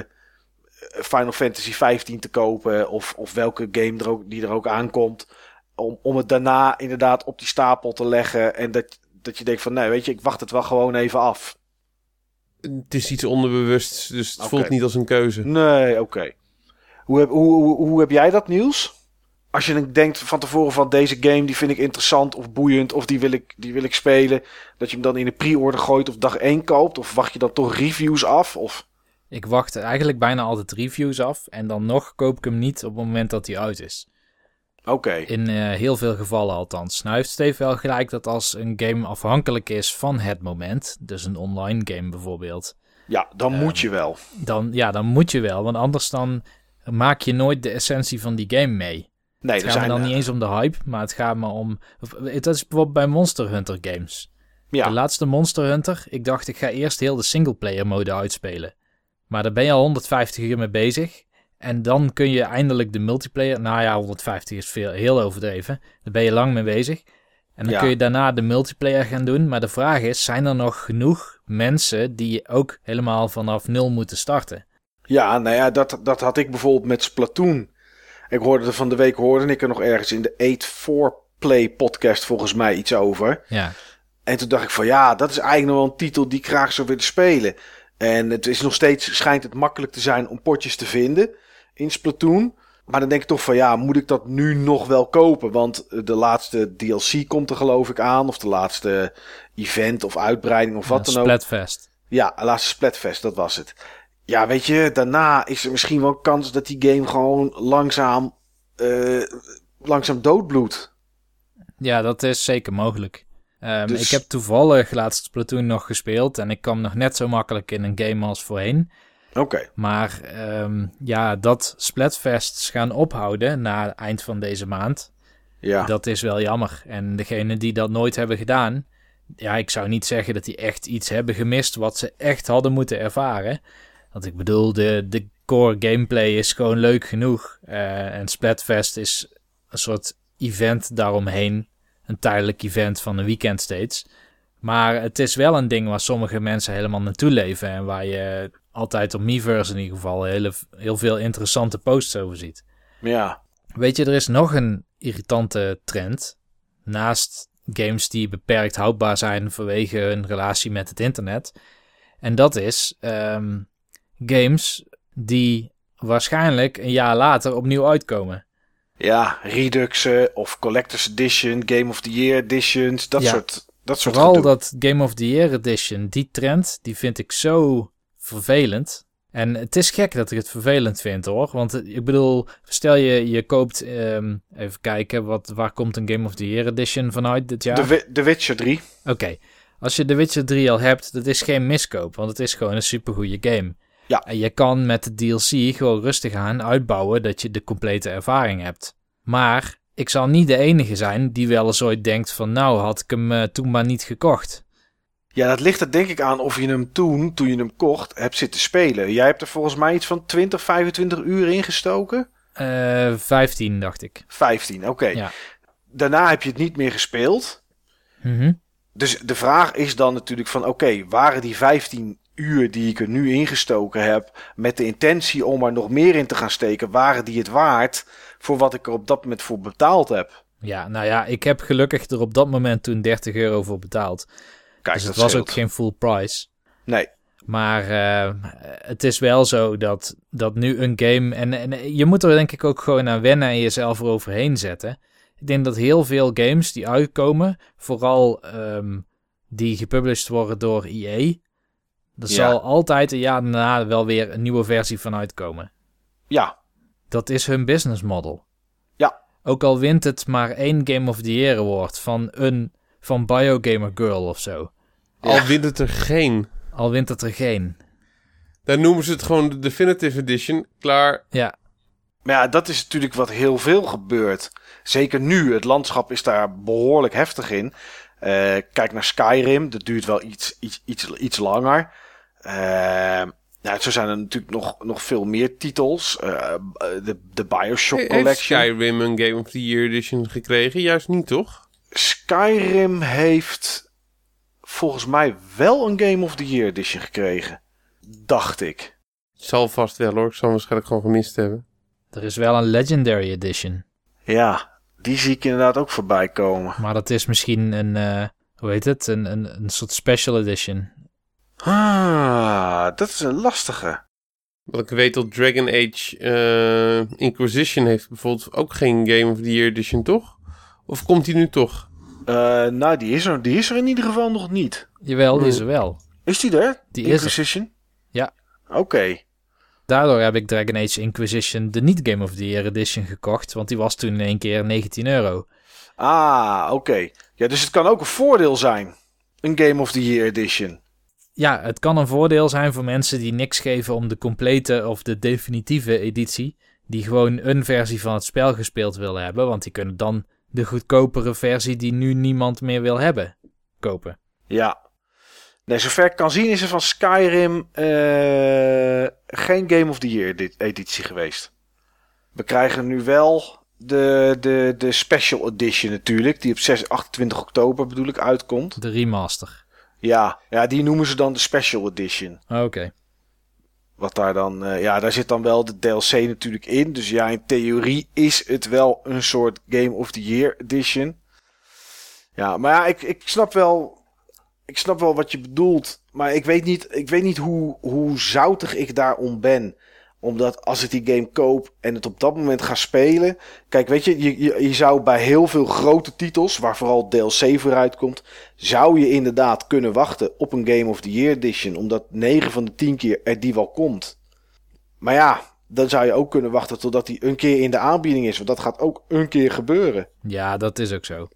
Final Fantasy 15 te kopen. Of, of welke game er ook, die er ook aankomt. Om, om het daarna inderdaad op die stapel te leggen. En dat, dat je denkt van... Nee, weet je, ik wacht het wel gewoon even af. Het is iets onderbewusts, dus het voelt niet als een keuze. Nee, oké. Hoe, heb, hoe, hoe, hoe heb jij dat, Niels? Als je dan denkt van tevoren van deze game, die vind ik interessant of boeiend, of die wil ik, die wil ik spelen, dat je hem dan in de pre-order gooit of dag 1 koopt, of wacht je dan toch reviews af? Of... Ik wacht eigenlijk bijna altijd reviews af. En dan nog koop ik hem niet op het moment dat hij uit is. Oké, In eh, heel veel gevallen althans. Nou heeft Steve wel gelijk dat als een game afhankelijk is van het moment, dus een online game bijvoorbeeld, ja, dan Ehm, moet je wel. dan, ja, dan moet je wel. Want anders dan maak je nooit de essentie van die game mee. Nee, Het er gaat me zijn... dan eh, niet eens om de hype, maar het gaat me om... Het is bijvoorbeeld bij Monster Hunter games. ja, De laatste Monster Hunter, ik dacht ik ga eerst heel de singleplayer mode uitspelen. Maar daar ben je al 150 uur mee bezig. En dan kun je eindelijk de multiplayer... Nou ja, 150 is veel, heel overdreven. Daar ben je lang mee bezig. En dan Ja. kun je daarna de multiplayer gaan doen. Maar de vraag is, zijn er nog genoeg mensen die ook helemaal vanaf nul moeten starten? ja, nou ja, dat, dat had ik bijvoorbeeld met Splatoon. Ik hoorde er van de week, hoorde ik er nog ergens in de 8-4-play podcast volgens mij iets over. Ja, En toen dacht ik van ja, dat is eigenlijk nog wel een titel die ik graag zou willen spelen. En het is nog steeds, schijnt het makkelijk te zijn om potjes te vinden in Splatoon. Maar dan denk ik toch van ja, moet ik dat nu nog wel kopen? Want de laatste DLC komt er geloof ik aan. Of de laatste event of uitbreiding of wat ja, dan ook. Splatfest. Ja, laatste Splatfest, dat was het. Ja, weet je, daarna is er misschien wel kans dat die game gewoon langzaam, eh, langzaam doodbloedt. Ja, dat is zeker mogelijk. Ehm, Dus- Ik heb toevallig laatst Splatoon nog gespeeld en ik kwam nog net zo makkelijk in een game als voorheen. Oké, Maar ehm, ja, dat Splatfests gaan ophouden na het eind van deze maand, ja. dat is wel jammer. En degenen die dat nooit hebben gedaan, ja, ik zou niet zeggen dat die echt iets hebben gemist wat ze echt hadden moeten ervaren. Want ik bedoel, de, de core gameplay is gewoon leuk genoeg. Eh, en Splatfest is een soort event daaromheen. Een tijdelijk event van een weekend steeds. Maar het is wel een ding waar sommige mensen helemaal naartoe leven. En waar je altijd op Miiverse in ieder geval hele, heel veel interessante posts over ziet. ja. Weet je, er is nog een irritante trend. Naast games die beperkt houdbaar zijn vanwege hun relatie met het internet. En dat is ehm, games die waarschijnlijk een jaar later opnieuw uitkomen. Ja, Reduxen of Collector's Edition, Game of the Year Editions, dat Ja. soort, dat soort Vooral gedoe. dat Game of the Year Edition, die trend, die vind ik zo vervelend. En het is gek dat ik het vervelend vind hoor. Want eh, ik bedoel, stel je, je koopt, ehm, even kijken, wat, waar komt een Game of the Year Edition vanuit dit jaar? De, Witcher 3. Oké, als je The Witcher 3 al hebt, dat is geen miskoop, want het is gewoon een supergoeie game. Ja. En je kan met de DLC gewoon rustig aan uitbouwen dat je de complete ervaring hebt. Maar ik zal niet de enige zijn die wel eens ooit denkt van nou had ik hem eh, toen maar niet gekocht. Ja, dat ligt er denk ik aan of je hem toen, toen je hem kocht, hebt zitten spelen. Jij hebt er volgens mij iets van 20, 25 uur in gestoken. Eh 15 dacht ik. 15, oké. Ja. Daarna heb je het niet meer gespeeld. Mhm. Dus de vraag is dan natuurlijk van, oké, waren die 15 uur die ik er nu ingestoken heb, met de intentie om er nog meer in te gaan steken, waren die het waard voor wat ik er op dat moment voor betaald heb? Ja, nou ja, ik heb gelukkig er op dat moment toen 30 euro voor betaald. Kijk, dus het was scheelt. ook geen full price. Nee, Maar eh, het is wel zo dat, dat nu een game. En, en je moet er denk ik ook gewoon aan wennen en jezelf eroverheen zetten. Ik denk dat heel veel games die uitkomen, vooral ehm, die gepublished worden door EA. Er Ja. zal altijd een jaar daarna wel weer een nieuwe versie van uitkomen. ja, Dat is hun business model. Ja. Ook al wint het maar één Game of the Year award van een van Biogamer Girl of zo. Al wint het er geen. Al wint het er geen. Dan noemen ze het gewoon de Definitive Edition. Klaar. Ja, Maar ja, dat is natuurlijk wat heel veel gebeurt. Zeker nu. Het landschap is daar behoorlijk heftig in. Eh, kijk naar Skyrim, dat duurt wel iets, iets, iets, iets langer. Eh, nou, zo zijn er natuurlijk nog, nog veel meer titels. Eh, de, de Bioshock Heeft Collection. Skyrim een Game of the Year edition gekregen? Juist niet, toch? Skyrim heeft volgens mij wel een Game of the Year edition gekregen. Dacht ik. Zal vast wel hoor. Ik zal hem waarschijnlijk gewoon gemist hebben. Er is wel een Legendary Edition. Ja, die zie ik inderdaad ook voorbij komen. Maar dat is misschien een, eh, hoe heet het? Een, een, een soort special edition. Ah, dat is een lastige. Wat ik weet dat Dragon Age eh, Inquisition heeft bijvoorbeeld ook geen Game of the Year edition, toch? Of komt die nu toch? Eh, nou, die is, er, die is er in ieder geval nog niet. Jawel, die is er wel. Is die er? Die is er. Inquisition? Ja. Oké. Daardoor heb ik Dragon Age Inquisition, de niet Game of the Year edition, gekocht. Want die was toen in één keer 19 euro. Ah, oké. Ja, dus het kan ook een voordeel zijn. Een Game of the Year edition. Ja, het kan een voordeel zijn voor mensen die niks geven om de complete of de definitieve editie. Die gewoon een versie van het spel gespeeld willen hebben. Want die kunnen dan de goedkopere versie die nu niemand meer wil hebben, kopen. Ja. Nee, zover ik kan zien is er van Skyrim eh, geen Game of the Year edi- editie geweest. We krijgen nu wel de, de, de Special Edition natuurlijk. Die op 6, 28 oktober bedoel ik uitkomt. De remaster. Ja, ja, die noemen ze dan de Special Edition. Oké. Wat daar dan, eh, ja, daar zit dan wel de DLC natuurlijk in. Dus ja, in theorie is het wel een soort Game of the Year edition. Ja, maar ja, ik, ik snap wel, ik snap wel wat je bedoelt. Maar ik weet niet, ik weet niet hoe, hoe zoutig ik daarom ben. Omdat als ik die game koop en het op dat moment ga spelen. Kijk, weet je, je, je, zou bij heel veel grote titels, waar vooral DLC vooruit komt. Zou je inderdaad kunnen wachten op een Game of the Year edition. Omdat 9 van de 10 keer er die wel komt. Maar ja, dan zou je ook kunnen wachten totdat die een keer in de aanbieding is. Want dat gaat ook een keer gebeuren. Ja, dat is ook zo.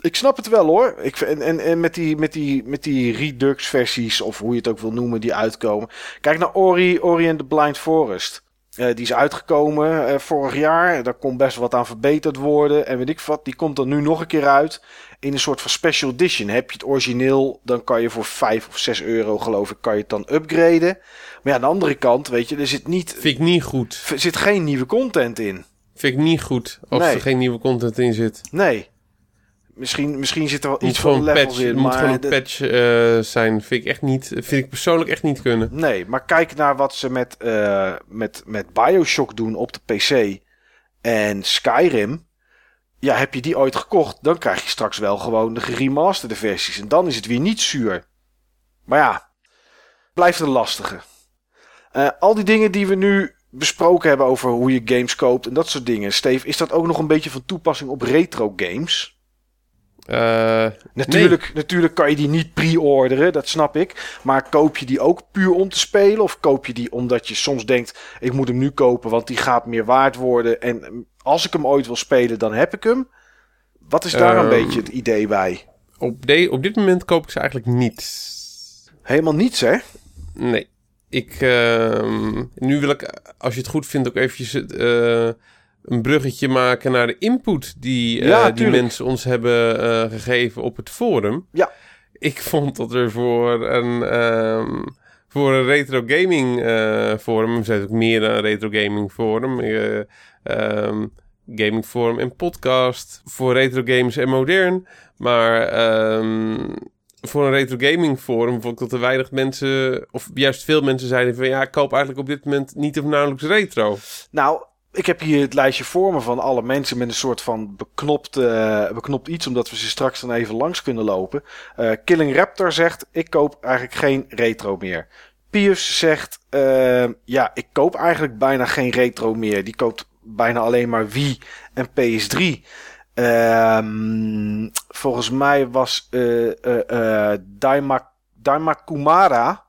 Ik snap het wel hoor. Ik, en, en, en met die, met die, met die Redux versies, of hoe je het ook wil noemen, die uitkomen. Kijk naar Ori, Ori and the Blind Forest. Eh, die is uitgekomen eh, vorig jaar. Daar kon best wat aan verbeterd worden. En weet ik wat, die komt dan nu nog een keer uit. In een soort van special edition. Heb je het origineel, dan kan je voor 5 of 6 euro, geloof ik, kan je het dan upgraden. Maar ja, aan de andere kant, weet je, er zit, niet, Vind ik niet goed. er zit geen nieuwe content in. Vind ik niet goed als Nee. er geen nieuwe content in zit. Nee. Misschien, misschien zit er wel moet iets van levels patch, in. het moet maar gewoon een de- patch eh, zijn. Vind ik echt niet. Vind ik persoonlijk echt niet kunnen. Nee, maar kijk naar wat ze met, eh, met, met Bioshock doen op de PC en Skyrim. Ja, heb je die ooit gekocht, dan krijg je straks wel gewoon de geremasterde versies. En dan is het weer niet zuur. Maar ja, blijft een lastige. Eh, al die dingen die we nu besproken hebben over hoe je games koopt en dat soort dingen. Steve, is dat ook nog een beetje van toepassing op retro games? Eh, Natuurlijk, natuurlijk kan je die niet pre-orderen, dat snap ik. Maar koop je die ook puur om te spelen? Of koop je die omdat je soms denkt: ik moet hem nu kopen, want die gaat meer waard worden. En als ik hem ooit wil spelen, dan heb ik hem. Wat is daar een Ehm. beetje het idee bij? op, de, op dit moment koop ik ze eigenlijk niet. Helemaal niets, hè? Nee. Ik, ehm, nu wil ik, als je het goed vindt, ook eventjes eh, een bruggetje maken naar de input die, eh, die mensen ons hebben eh, gegeven op het forum. Ja. Ik vond dat er voor een, ehm, voor een retro gaming eh, forum, er zijn ook meer dan een retro gaming forum, eh, ehm, gaming forum en podcast, voor retro games en modern, maar ehm, voor een retro gaming forum vond ik dat er weinig mensen, of juist veel mensen zeiden van ja, ik koop eigenlijk op dit moment niet of nauwelijks retro. Nou, ik heb hier het lijstje voor me van alle mensen met een soort van beknopt, eh, beknopt iets, omdat we ze straks dan even langs kunnen lopen. Eh, Killing Raptor zegt: Ik koop eigenlijk geen retro meer. Pius zegt: eh, Ja, ik koop eigenlijk bijna geen retro meer. Die koopt bijna alleen maar Wii en PS3. Ehm, volgens mij was eh, Daima, Daima Kumara.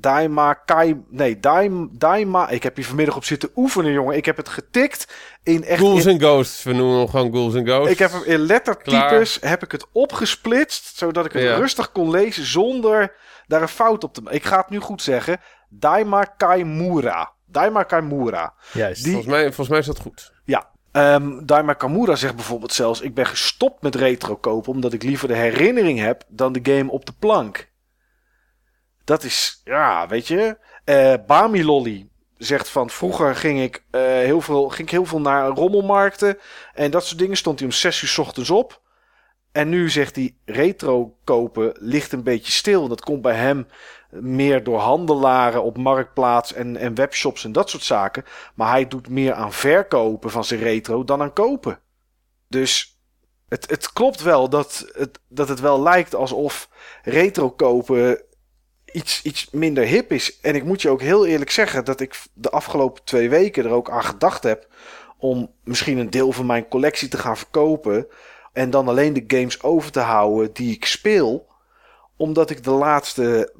Daima Kai. Nee, Daima, Daima. Ik heb hier vanmiddag op zitten oefenen, jongen. Ik heb het getikt in echt. Ghouls in- and Ghosts, we noemen hem gewoon Ghouls and Ghosts. ik heb hem in lettertypes heb ik het opgesplitst, zodat ik het Ja. rustig kon lezen zonder daar een fout op te maken. Ik ga het nu goed zeggen. Daima Kaimura. Daima Kaimura. Juist. Die- volgens, mij, volgens mij is dat goed. Ja. Um, Daima Kamura zegt bijvoorbeeld zelfs: Ik ben gestopt met retro kopen omdat ik liever de herinnering heb dan de game op de plank. Dat is, ja, weet je. Uh, Bami Lolly zegt van vroeger ging ik, uh, heel veel, ging ik heel veel naar rommelmarkten en dat soort dingen. Stond hij om 6 uur s ochtends op. En nu zegt hij retro kopen ligt een beetje stil. Dat komt bij hem meer door handelaren op marktplaats en, en webshops en dat soort zaken. Maar hij doet meer aan verkopen van zijn retro dan aan kopen. Dus het, het klopt wel dat het, dat het wel lijkt alsof retro kopen iets, iets minder hip is. En ik moet je ook heel eerlijk zeggen dat ik de afgelopen twee weken er ook aan gedacht heb om misschien een deel van mijn collectie te gaan verkopen. En dan alleen de games over te houden die ik speel. Omdat ik de laatste,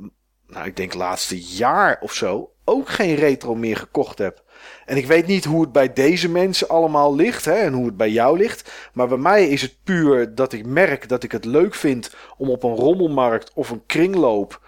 nou ik denk laatste jaar of zo, ook geen retro meer gekocht heb. En ik weet niet hoe het bij deze mensen allemaal ligt hè, en hoe het bij jou ligt. Maar bij mij is het puur dat ik merk dat ik het leuk vind om op een rommelmarkt of een kringloop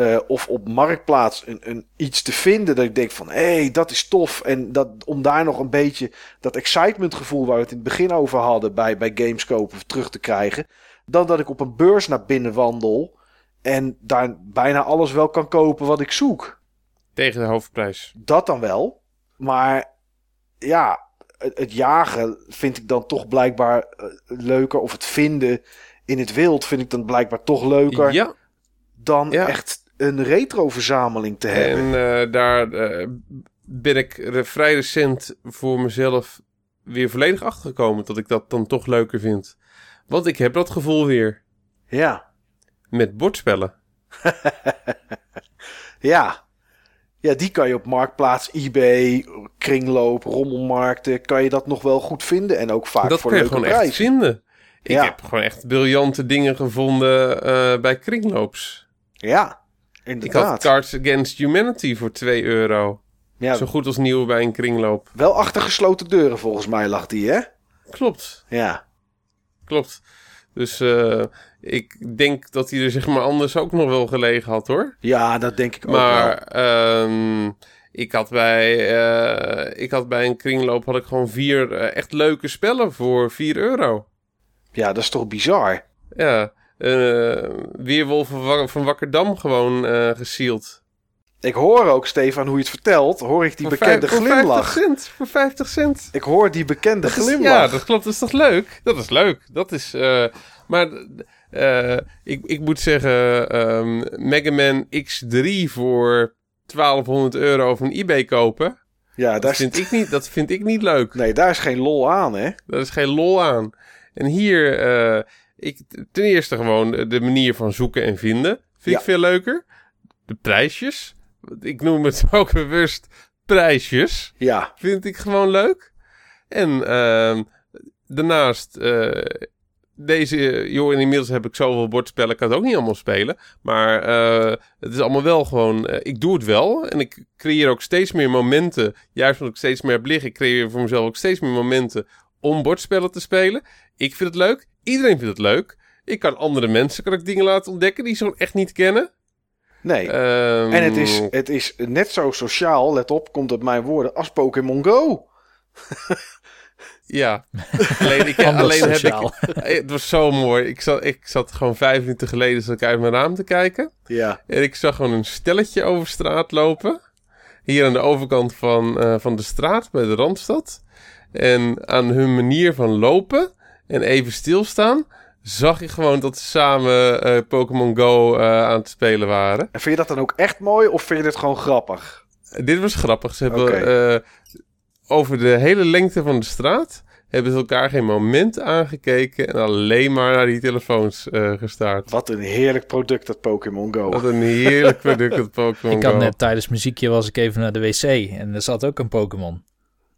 uh, of op marktplaats een, een, iets te vinden dat ik denk van hé, hey, dat is tof. En dat, om daar nog een beetje dat excitement gevoel waar we het in het begin over hadden bij, bij games kopen terug te krijgen. Dan dat ik op een beurs naar binnen wandel en daar bijna alles wel kan kopen wat ik zoek. Tegen de hoofdprijs. Dat dan wel. Maar ja, het, het jagen vind ik dan toch blijkbaar uh, leuker. Of het vinden in het wild vind ik dan blijkbaar toch leuker. Ja. Dan ja. echt een retro-verzameling te hebben. En uh, daar uh, ben ik vrij recent voor mezelf weer volledig achtergekomen dat ik dat dan toch leuker vind. Want ik heb dat gevoel weer. Ja. Met bordspellen. ja. Ja, die kan je op Marktplaats, eBay, kringloop, rommelmarkten, kan je dat nog wel goed vinden. En ook vaak dat voor kan leuke je gewoon prijzen. echt vinden. Ik Ja. heb gewoon echt briljante dingen gevonden uh, bij kringloops. Ja, Ik inderdaad. had Cards Against Humanity voor 2 euro. ja, Zo goed als nieuw bij een kringloop. wel achter gesloten deuren volgens mij lag die, hè? Klopt, Ja. klopt. Dus uh, ik denk dat hij er zeg maar anders ook nog wel gelegen had hoor. Ja, dat denk ik ook wel. Maar um, ik, had bij, uh, ik had bij een kringloop had ik gewoon vier uh, echt leuke spellen voor 4 euro. Ja, dat is toch bizar? Ja, uh, Weerwolf van, van Wakkerdam gewoon uh, gesield. Ik hoor ook, Stefan, hoe je het vertelt, hoor ik die voor bekende vijf, glimlach. Voor 50 cent, voor 50 cent. Ik hoor die bekende Dat is- glimlach. ja, dat klopt. Dat is toch leuk? Dat is leuk. Dat is... uh, maar uh, ik, ik moet zeggen, um, Mega Man X3 voor 1200 euro van eBay kopen... Ja, daar Dat is, vind, ik niet, dat vind ik niet leuk. nee, daar is geen lol aan, hè? Daar is geen lol aan. En hier, uh, ik, ten eerste gewoon de, manier van zoeken en vinden. Vind Ja. ik veel leuker. De prijsjes. Ik noem het ook bewust prijsjes. Ja, Vind ik gewoon leuk. En uh, daarnaast, uh, deze, joh, inmiddels heb ik zoveel bordspellen, ik kan het ook niet allemaal spelen. Maar uh, het is allemaal wel gewoon, uh, ik doe het wel. En ik creëer ook steeds meer momenten, juist omdat ik steeds meer heb liggen, ik creëer voor mezelf ook steeds meer momenten om bordspellen te spelen. Ik vind het leuk, iedereen vindt het leuk. Ik kan andere mensen kan ik dingen laten ontdekken die ze gewoon echt niet kennen. nee. Um, en het is, het is net zo sociaal, let op, komt op mijn woorden, als Pokémon Go. Ja, alleen, ik, alleen heb sociaal. ik... Het was zo mooi. Ik zat, ik zat gewoon vijf minuten geleden zat ik uit mijn raam te kijken. Ja, En ik zag gewoon een stelletje over straat lopen. Hier aan de overkant van, uh, van de straat bij de Randstad. En aan hun manier van lopen en even stilstaan... zag ik gewoon dat ze samen uh, Pokémon Go uh, aan het spelen waren. en vind je dat dan ook echt mooi of vind je dit gewoon grappig? Dit was grappig. Ze hebben eh, over de hele lengte van de straat... hebben ze elkaar geen moment aangekeken... en alleen maar naar die telefoons eh, gestaard. Wat een heerlijk product dat Pokémon Go. Wat een heerlijk product dat Pokémon Ik had Go. net tijdens muziekje was ik even naar de wc en er zat ook een Pokémon.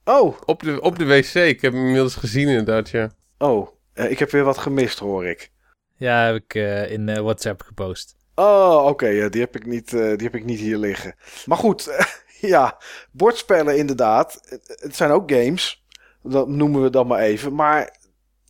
Oh, Op de, op de wc. Ik heb hem inmiddels gezien inderdaad, ja. oh, eh, ik heb weer wat gemist hoor ik. Ja, heb ik eh, in eh, WhatsApp gepost. Oh, oké, ja, die, heb ik niet, eh, die heb ik niet hier liggen. Maar goed, ja, bordspellen inderdaad. Het- zijn ook games, dat noemen we dan maar even. Maar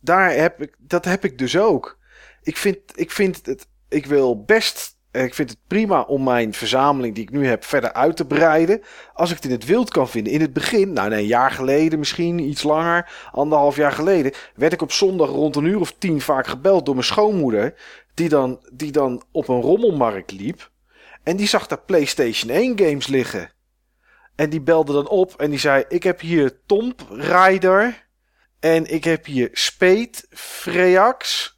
daar heb ik, dat heb ik dus ook. Ik vind, ik vind het, ik wil best ik vind het prima om mijn verzameling die ik nu heb verder uit te breiden. Als ik het in het wild kan vinden. In het begin, nou nee, een jaar geleden misschien, iets langer, anderhalf jaar geleden, werd ik op zondag rond een uur of tien vaak gebeld door mijn schoonmoeder. Die dan, die dan op een rommelmarkt liep. En die zag daar PlayStation 1 games liggen. En die belde dan op en die zei: Ik heb hier Tomb Raider. En ik heb hier Speed, Freax.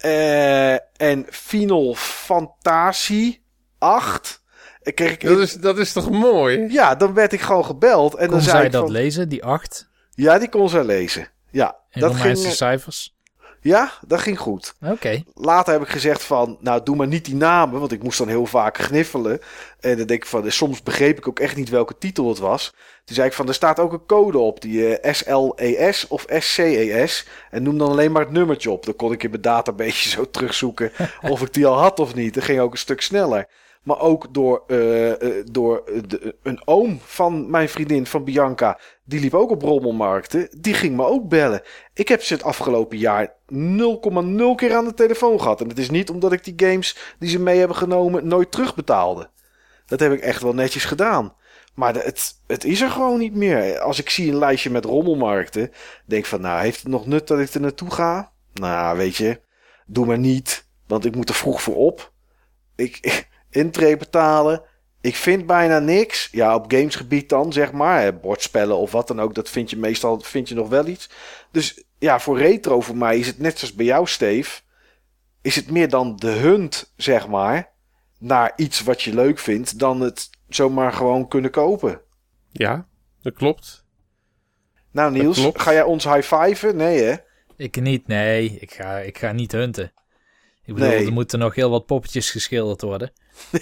Eh, en Final Fantasy 8. En kreeg ik Dat is, dat is toch mooi? Ja, dan werd ik gewoon gebeld. En Kon dan zei zij ik dat van, lezen, die 8? Ja, die kon zij lezen. Ja, In dat ging, cijfers? Ja, dat ging goed. Oké. Later heb ik gezegd van, nou doe maar niet die namen, want ik moest dan heel vaak gniffelen. En dan denk ik van, soms begreep ik ook echt niet welke titel het was. Toen zei ik van, er staat ook een code op, die eh, SLES of SCES. En noem dan alleen maar het nummertje op. Dan kon ik in mijn database zo terugzoeken of ik die al had of niet. Dat ging ook een stuk sneller. Maar ook door, eh, eh, door de, een oom van mijn vriendin, van Bianca. Die liep ook op rommelmarkten. Die ging me ook bellen. Ik heb ze het afgelopen jaar 0,0 keer aan de telefoon gehad. En het is niet omdat ik die games die ze mee hebben genomen nooit terugbetaalde. Dat heb ik echt wel netjes gedaan. Maar het, het is er gewoon niet meer. Als ik zie een lijstje met rommelmarkten, denk van, nou, heeft het nog nut dat ik er naartoe ga? Nou, weet je, doe maar niet, want ik moet er vroeg voor op. Ik, intree betalen. Ik vind bijna niks. Ja, op gamesgebied dan, zeg maar. hè, Bordspellen of wat dan ook, dat vind je meestal vind je nog wel iets. Dus ja, voor retro voor mij is het net zoals bij jou, Steve. Is het meer dan de hunt, zeg maar. Naar iets wat je leuk vindt, dan het zomaar gewoon kunnen kopen. Ja, dat klopt. Nou, Niels, klopt. ga jij ons high-fiven? Nee, hè? Ik niet, nee. Ik ga, ik ga niet hunten. Ik bedoel, Nee. er moeten nog heel wat poppetjes geschilderd worden.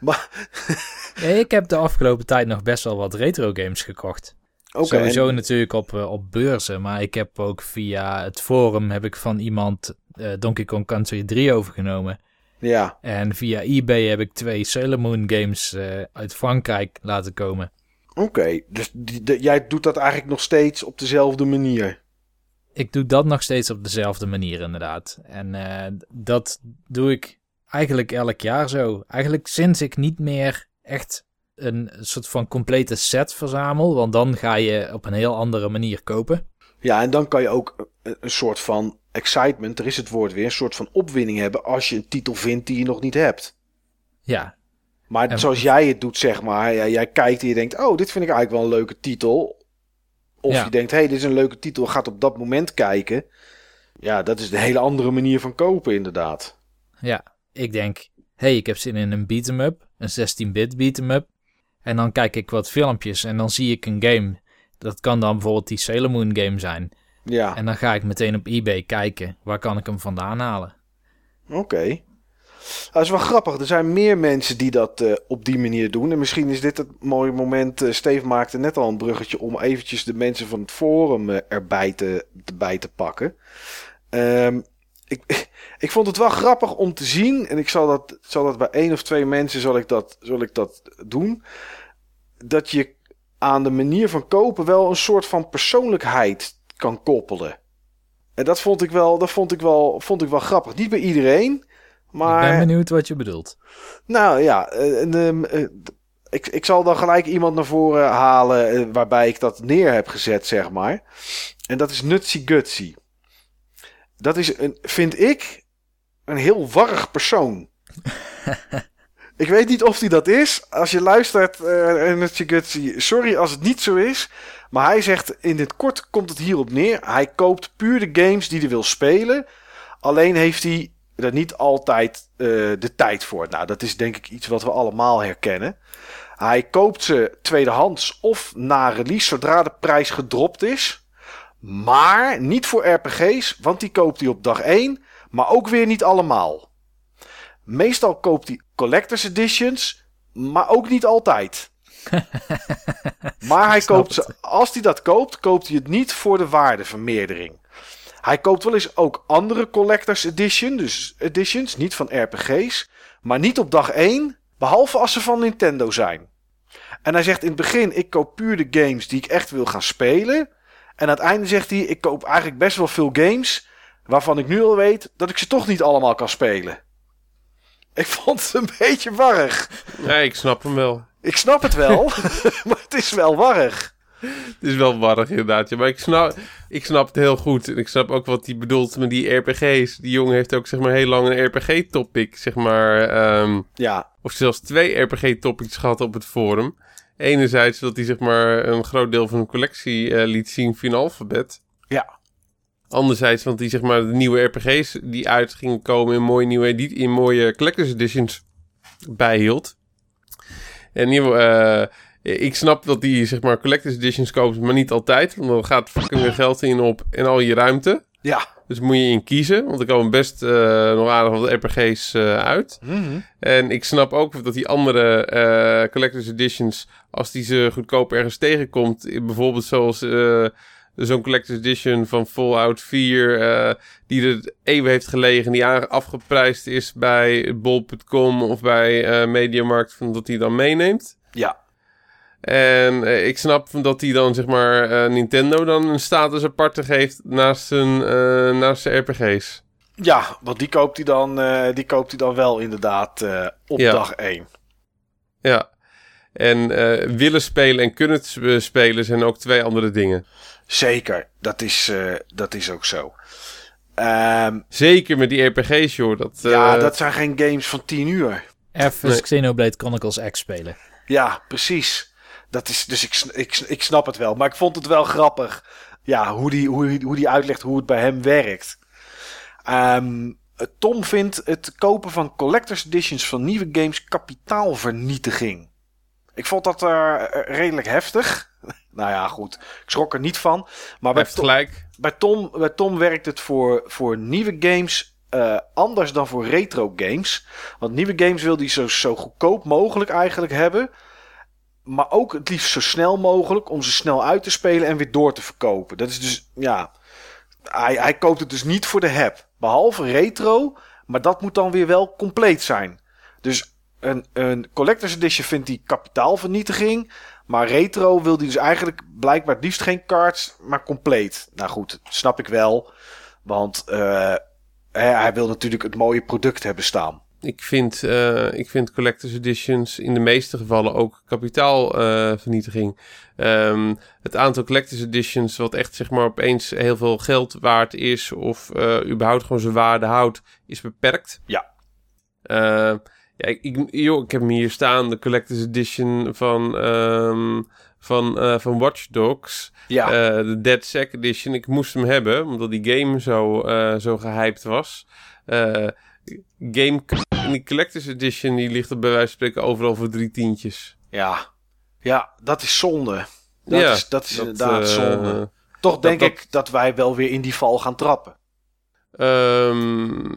Maar, Ja, ik heb de afgelopen tijd nog best wel wat retro games gekocht. Sowieso en- natuurlijk op, eh, op beurzen, maar ik heb ook via het forum heb ik van iemand eh, Donkey Kong Country 3 overgenomen. Ja, En via eBay heb ik twee Sailor Moon games eh, uit Frankrijk laten komen. oké. Dus die, de- jij doet dat eigenlijk nog steeds op dezelfde manier. Ik doe dat nog steeds op dezelfde manier inderdaad. En dat doe ik eigenlijk elk jaar zo. Eigenlijk sinds ik niet meer echt een soort van complete set verzamel, want dan ga je op een heel andere manier kopen. Ja, en dan kan je ook een, soort van excitement, er is het woord weer, een soort van opwinding hebben als je een titel vindt die je nog niet hebt. Ja, Maar En- zoals jij het doet, zeg maar, jij kijkt en je denkt, oh, dit vind ik eigenlijk wel een leuke titel. Of Ja. je denkt, hé, hey, dit is een leuke titel, gaat op dat moment kijken. Ja, dat is een hele andere manier van kopen, inderdaad. Ja, ik denk, hey, ik heb zin in een beat-em-up, een 16-bit beat-em-up. En dan kijk ik wat filmpjes en dan zie ik een game. Dat kan dan bijvoorbeeld die Sailor Moon game zijn. Ja, En dan ga ik meteen op eBay kijken, waar kan ik hem vandaan halen? oké. Dat is wel grappig. Er zijn meer mensen die dat eh, op die manier doen. En misschien is dit het mooie moment. eh Steve maakte net al een bruggetje om eventjes de mensen van het forum eh, erbij te, erbij te pakken. Ehm, ik, ik vond het wel grappig om te zien. En ik zal dat, zal dat bij één of twee mensen zal ik dat, zal ik dat doen. Dat je aan de manier van kopen wel een soort van persoonlijkheid kan koppelen. En dat vond ik wel, dat vond ik wel, vond ik wel grappig. Niet bij iedereen. Maar Ik ben benieuwd wat je bedoelt. nou ja, eh, en, ehm, eh, ik, ik zal dan gelijk iemand naar voren halen eh, waarbij ik dat neer heb gezet, zeg maar. En dat is Nutsy Gutsy. Dat is, een, vind ik, een heel warrig persoon. ik weet niet of hij dat is. Als je luistert, eh Nutsy Gutsy, sorry als het niet zo is. Maar hij zegt, in dit kort komt het hierop neer. Hij koopt puur de games die hij wil spelen. Alleen heeft hij er niet altijd eh, de tijd voor. Nou, dat is denk ik iets wat we allemaal herkennen. Hij koopt ze tweedehands of na release zodra de prijs gedropt is. Maar niet voor RPG's, want die koopt hij op dag 1. Maar ook weer niet allemaal. Meestal koopt hij collector's editions, maar ook niet altijd. maar hij koopt ze, als hij dat koopt, koopt hij het niet voor de waardevermeerdering. Hij koopt wel eens ook andere collector's edition, dus editions, niet van RPG's, maar niet op dag 1, behalve als ze van Nintendo zijn. En hij zegt in het begin, ik koop puur de games die ik echt wil gaan spelen. En aan het einde zegt hij, ik koop eigenlijk best wel veel games waarvan ik nu al weet dat ik ze toch niet allemaal kan spelen. Ik vond het een beetje warrig. Nee, ik snap hem wel. Ik snap het wel, maar het is wel warrig. Het is wel warrig inderdaad. Ja, maar ik snap, ik snap het heel goed. En ik snap ook wat hij bedoelt met die RPG's. Die jongen heeft ook zeg maar heel lang een RPG-topic, zeg maar. ehm, Ja, of zelfs twee RPG-topics gehad op het forum. Enerzijds dat hij zeg maar een groot deel van een collectie eh, liet zien via een alfabet. ja, Anderzijds, want die zeg maar de nieuwe RPG's die uit gingen komen in mooie nieuwe edit in mooie collector's editions bijhield. En geval, eh, ik snap dat die zeg maar collector's editions koopt, maar niet altijd, want dan gaat fucking weer geld in op en al je ruimte. ja. Dus moet je in kiezen, want er komen best eh, nog aardig wat RPG's eh, uit. Mhm. En ik snap ook dat die andere eh, collector's editions, als die ze goedkoop ergens tegenkomt, bijvoorbeeld zoals zo'n collector's edition van Fallout 4, eh, die er eeuwen heeft gelegen, die afgeprijsd is bij bol.com of bij Mediamarkt, van dat hij dan meeneemt. ja. En eh, ik snap dat hij dan, zeg maar, eh, Nintendo dan een status aparte geeft naast zijn, eh, naast zijn RPG's. Ja, want die koopt hij dan, eh, die koopt hij dan wel inderdaad eh, op Ja. dag 1. Ja. En eh, willen spelen en kunnen spelen zijn ook twee andere dingen. Zeker, dat is, eh, dat is ook zo. Ehm, Zeker met die RPG's, joh. Dat, ja, dat zijn geen games van 10 uur. Even Nee. Xenoblade Chronicles X spelen. Ja, precies. Dat is, dus ik, ik, ik snap het wel. Maar ik vond het wel grappig. Ja, hoe die, hoe, hoe die uitlegt hoe het bij hem werkt. Ehm, Tom vindt het kopen van collector's editions van nieuwe games kapitaalvernietiging. Ik vond dat eh, redelijk heftig. nou ja, goed. Ik schrok er niet van. Maar bij, Tom- gelijk. bij, Tom, bij Tom werkt het voor, voor nieuwe games eh, anders dan voor retro games. Want nieuwe games wil hij zo, zo goedkoop mogelijk eigenlijk hebben. Maar ook het liefst zo snel mogelijk om ze snel uit te spelen en weer door te verkopen. Dat is dus, ja. Hij, hij koopt het dus niet voor de heb. Behalve retro, maar dat moet dan weer wel compleet zijn. Dus een, een collector's edition vindt hij kapitaalvernietiging. Maar retro wil hij dus eigenlijk blijkbaar het liefst geen cards, maar compleet. Nou goed, snap ik wel. Want eh, hij wil natuurlijk het mooie product hebben staan. Ik vind, eh, ik vind collector's editions in de meeste gevallen ook kapitaalvernietiging. Ehm het aantal collector's editions wat echt zeg maar opeens heel veel geld waard is of eh, überhaupt gewoon zijn waarde houdt, is beperkt. Ja. Eh, ja, ik, ik, joh, ik heb hem hier staan, de collector's edition van, ehm, van, eh, van Watch Dogs. Ja, Eh, de Dead Sack Edition. Ik moest hem hebben, omdat die game zo, eh, zo gehyped was. Eh, game en die Collector's Edition die ligt er bij wijze van spreken overal voor drie tientjes. ja. ja, dat is zonde. Dat Ja, is, dat is dat, inderdaad eh, zonde. Toch denk dat- ik dat wij wel weer in die val gaan trappen. Ehm,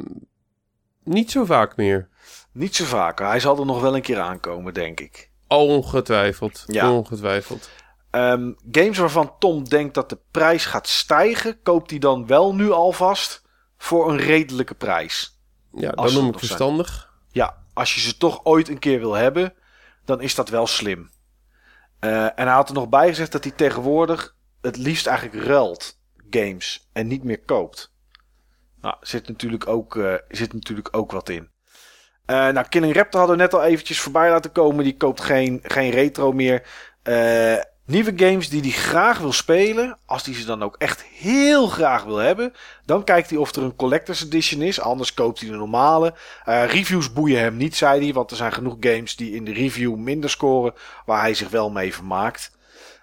niet zo vaak meer. Niet zo vaker. Hij zal er nog wel een keer aankomen, denk ik. Ongetwijfeld. Ja. Ongetwijfeld. Ehm, games waarvan Tom denkt dat de prijs gaat stijgen, koopt hij dan wel nu alvast voor een redelijke prijs. Ja, ze noem ik zijn. verstandig. Ja, als je ze toch ooit een keer wil hebben, dan is dat wel slim. Eh, en hij had er nog bij gezegd dat hij tegenwoordig het liefst eigenlijk ruilt games en niet meer koopt. Nou, zit natuurlijk ook, eh, zit natuurlijk ook wat in. Eh, nou, Killing Raptor hadden we net al eventjes voorbij laten komen. Die koopt geen, geen retro meer. Eh, nieuwe games die hij graag wil spelen. Als hij ze dan ook echt heel graag wil hebben. Dan kijkt hij of er een Collector's Edition is. Anders koopt hij de normale. Eh, reviews boeien hem niet, zei hij. Want er zijn genoeg games die in de review minder scoren. Waar hij zich wel mee vermaakt.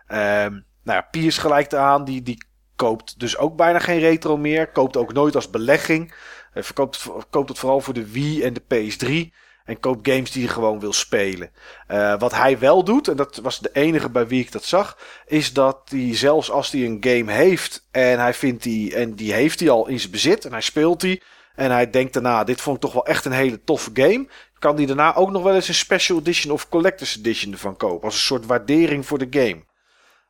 Ehm nou ja, Piers gelijkt aan. Die, die koopt dus ook bijna geen retro meer. Koopt ook nooit als belegging. Hij verkoopt, koopt het vooral voor de Wii en de PS3. En koopt games die hij gewoon wil spelen. Eh, wat hij wel doet, en dat was de enige bij wie ik dat zag, is dat hij zelfs als hij een game heeft en hij vindt die en die heeft hij al in zijn bezit en hij speelt die en hij denkt daarna, dit vond ik toch wel echt een hele toffe game, kan hij daarna ook nog wel eens een special edition of collector's edition ervan kopen als een soort waardering voor de game.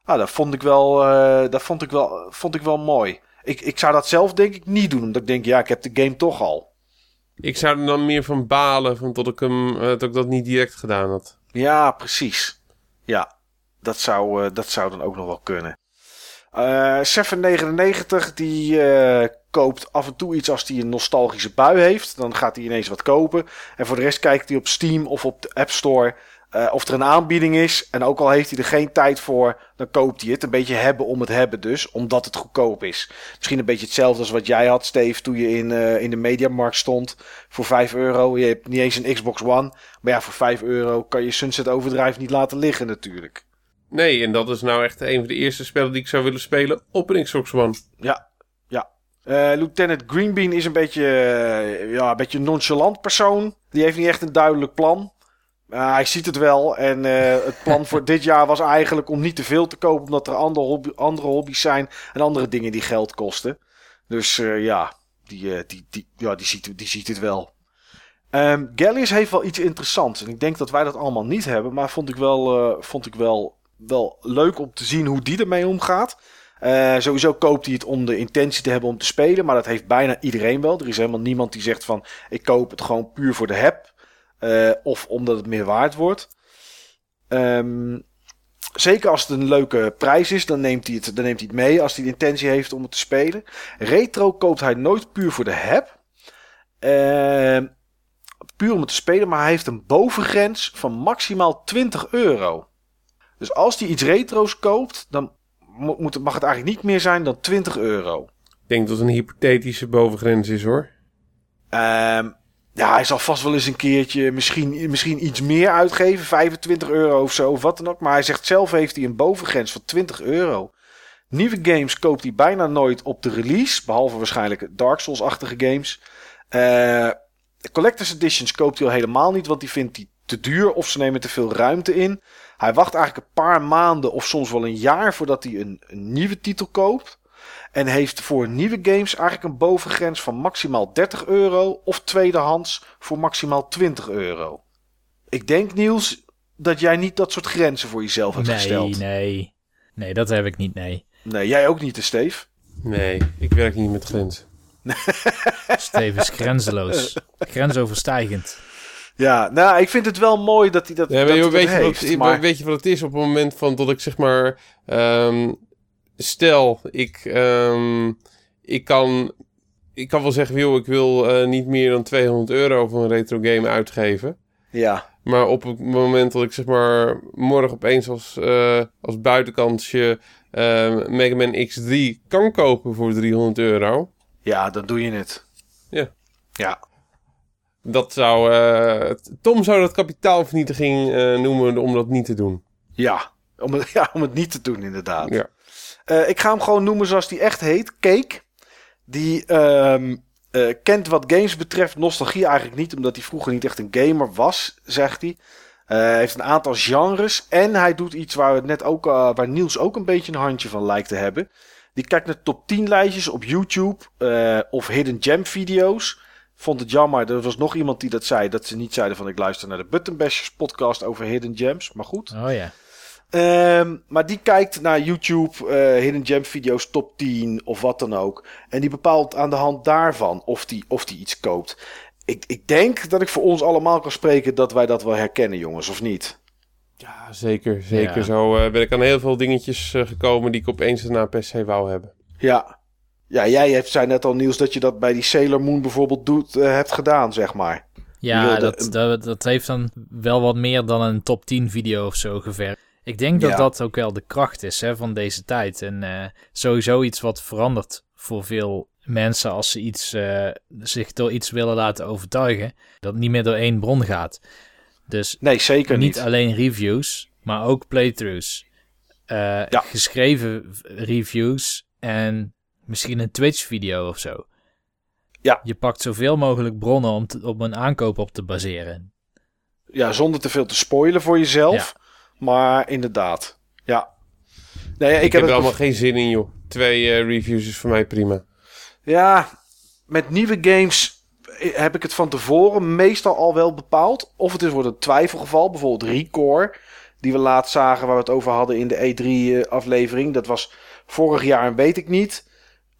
Nou, dat vond ik wel, eh, dat vond ik wel, vond ik wel mooi. Ik, ik zou dat zelf denk ik niet doen, omdat ik denk, ja, ik heb de game toch al. Ik zou er dan meer van balen van dat, ik hem, eh, dat ik dat niet direct gedaan had. Ja, precies. Ja, dat zou, eh, dat zou dan ook nog wel kunnen. Eh 799 die koopt af en toe iets als hij een nostalgische bui heeft. Dan gaat hij ineens wat kopen. En voor de rest kijkt hij op Steam of op de App Store uh, of er een aanbieding is. En ook al heeft hij er geen tijd voor, dan koopt hij het. Een beetje hebben om het hebben dus, omdat het goedkoop is. Misschien een beetje hetzelfde als wat jij had, Steve, toen je in, uh, in de Mediamarkt stond. Voor 5 euro. Je hebt niet eens een Xbox One. Maar ja, voor 5 euro kan je Sunset Overdrive niet laten liggen natuurlijk. Nee, en dat is nou echt een van de eerste spellen die ik zou willen spelen op een Xbox One. Ja, ja. Uh, Lieutenant Greenbean is een beetje, ja, een beetje nonchalant persoon. Die heeft niet echt een duidelijk plan. Hij ziet het wel. En uh, het plan voor dit jaar was eigenlijk om niet te veel te kopen. Omdat er andere, hobby, andere hobby's zijn. En andere dingen die geld kosten. Dus uh, ja, die, die, die, ja die, ziet, die ziet het wel. Um, Gallius heeft wel iets interessants. En ik denk dat wij dat allemaal niet hebben. Maar vond ik wel, vond ik wel, wel leuk om te zien hoe die ermee omgaat. sowieso koopt hij het om de intentie te hebben om te spelen. Maar dat heeft bijna iedereen wel. Er is helemaal niemand die zegt van... Ik koop het gewoon puur voor de heb. Uh, of omdat het meer waard wordt. Um, zeker als het een leuke prijs is, dan neemt, hij het, dan neemt hij het mee. Als hij de intentie heeft om het te spelen. Retro koopt hij nooit puur voor de heb. Uh, puur om het te spelen, maar hij heeft een bovengrens van maximaal 20 euro. Dus als hij iets retro's koopt, dan moet, mag het eigenlijk niet meer zijn dan 20 euro. Ik denk dat het een hypothetische bovengrens is hoor. Um, ja, hij zal vast wel eens een keertje misschien, misschien iets meer uitgeven. 25 euro of zo, of wat dan ook. Maar hij zegt zelf heeft hij een bovengrens van 20 euro. Nieuwe games koopt hij bijna nooit op de release. Behalve waarschijnlijk Dark Souls-achtige games. Uh, collector's editions koopt hij al helemaal niet. Want die vindt hij te duur of ze nemen te veel ruimte in. Hij wacht eigenlijk een paar maanden of soms wel een jaar voordat hij een nieuwe titel koopt. En heeft voor nieuwe games eigenlijk een bovengrens van maximaal 30 euro of tweedehands voor maximaal 20 euro. Ik denk, Niels, dat jij niet dat soort grenzen voor jezelf hebt nee, gesteld. Nee, nee. Nee, dat heb ik niet, nee. Nee, jij ook niet, Steve? Nee, ik werk niet met grenzen. Steve is grenzeloos. Grensoverstijgend. Ja, nou, ik vind het wel mooi dat hij dat, ja, dat, weet, dat weet, heeft. je wat, maar... weet je wat het is op het moment van dat ik zeg maar... Um, stel, ik, um, ik, kan, ik kan wel zeggen, joh, ik wil uh, niet meer dan 200 euro voor een retro game uitgeven. Ja. Maar op het moment dat ik zeg maar morgen opeens als, uh, als buitenkansje uh, Mega Man X3 kan kopen voor 300 euro. Ja, dan doe je het. Ja. Ja. Dat zou, uh, Tom zou dat kapitaalvernietiging noemen om dat niet te doen. Ja, om het, ja, om het niet te doen inderdaad. Ja. Uh, ik ga hem gewoon noemen zoals die echt heet. Cake. Die um, uh, kent wat games betreft nostalgie eigenlijk niet. Omdat hij vroeger niet echt een gamer was, zegt hij. Uh, heeft een aantal genres. En hij doet iets waar, het net ook, waar Niels ook een beetje een handje van lijkt te hebben. Die kijkt naar top 10 lijstjes op YouTube. of hidden gem video's. Vond het jammer. Er was nog iemand die dat zei. Dat ze niet zeiden van ik luister naar de Button Bashers podcast over hidden gems. Maar goed. Oh ja. Um, maar die kijkt naar YouTube, uh, Hidden Gem video's top 10 of wat dan ook. En die bepaalt aan de hand daarvan of die, of die iets koopt. Ik, ik denk dat ik voor ons allemaal kan spreken dat wij dat wel herkennen, jongens, of niet? Ja, zeker. Zeker. Ja. Zo uh, ben ik aan heel veel dingetjes uh, gekomen die ik opeens daarna per se wou hebben. Ja. Ja, jij hebt, zei net al, Niels, dat je dat bij die Sailor Moon bijvoorbeeld doet, uh, hebt gedaan, zeg maar. Ja, dat, dat heeft dan wel wat meer dan een top 10 video of zo gevergd. Ik denk dat ja. dat ook wel de kracht is hè, van deze tijd. En uh, sowieso iets wat verandert voor veel mensen als ze iets, uh, zich door iets willen laten overtuigen. Dat niet meer door één bron gaat. Dus nee, zeker niet. niet. alleen reviews, maar ook playthroughs. Uh, ja. Geschreven reviews en misschien een Twitch-video of zo. Ja. Je pakt zoveel mogelijk bronnen om, te, om een aankoop op te baseren. Ja, zonder te veel te spoilen voor jezelf. Ja. Maar inderdaad, ja. Nee, ik, ik heb er allemaal geen zin in, joh. Twee uh, reviews is voor mij prima. Ja, met nieuwe games heb ik het van tevoren meestal al wel bepaald. Of het is wordt een twijfelgeval. Bijvoorbeeld Recore, die we laatst zagen waar we het over hadden in de E3-aflevering. Dat was vorig jaar en weet ik niet.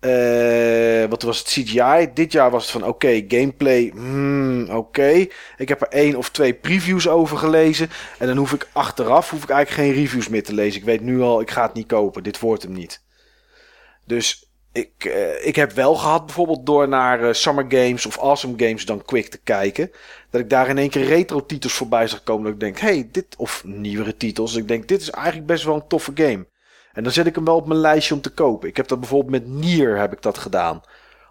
Uh, wat was het CGI? Dit jaar was het van oké, gameplay, hmm, oké. Ik heb er één of twee previews over gelezen. En dan hoef ik achteraf hoef ik eigenlijk geen reviews meer te lezen. Ik weet nu al, ik ga het niet kopen. Dit wordt hem niet. Dus ik, eh, ik heb wel gehad bijvoorbeeld door naar eh, Summer Games of Awesome Games dan Quick te kijken. Dat ik daar in één keer retro titels voorbij zag komen. Dat ik denk, hey, dit, of nieuwere titels. Ik denk, dit is eigenlijk best wel een toffe game. En dan zet ik hem wel op mijn lijstje om te kopen. Ik heb dat bijvoorbeeld met Nier heb ik dat gedaan.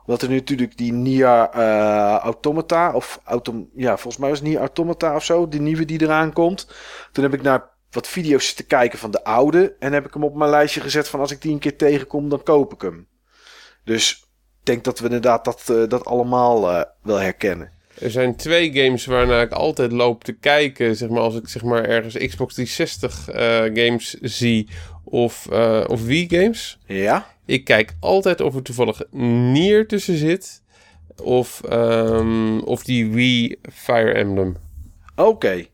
Omdat er nu natuurlijk die Nier eh, Automata, of autom ja, volgens mij het Nier Automata of zo, die nieuwe die eraan komt. Toen heb ik naar wat video's te kijken van de oude. En heb ik hem op mijn lijstje gezet van als ik die een keer tegenkom, dan koop ik hem. Dus ik denk dat we inderdaad dat, eh, dat allemaal eh, wel herkennen. Er zijn twee games waarnaar ik altijd loop te kijken. Zeg maar, als ik zeg maar, ergens Xbox 360 eh, games zie of, eh, of Wii games. Ja? Ik kijk altijd of er toevallig Nier tussen zit. Of, ehm, of die Wii Fire Emblem. Oké.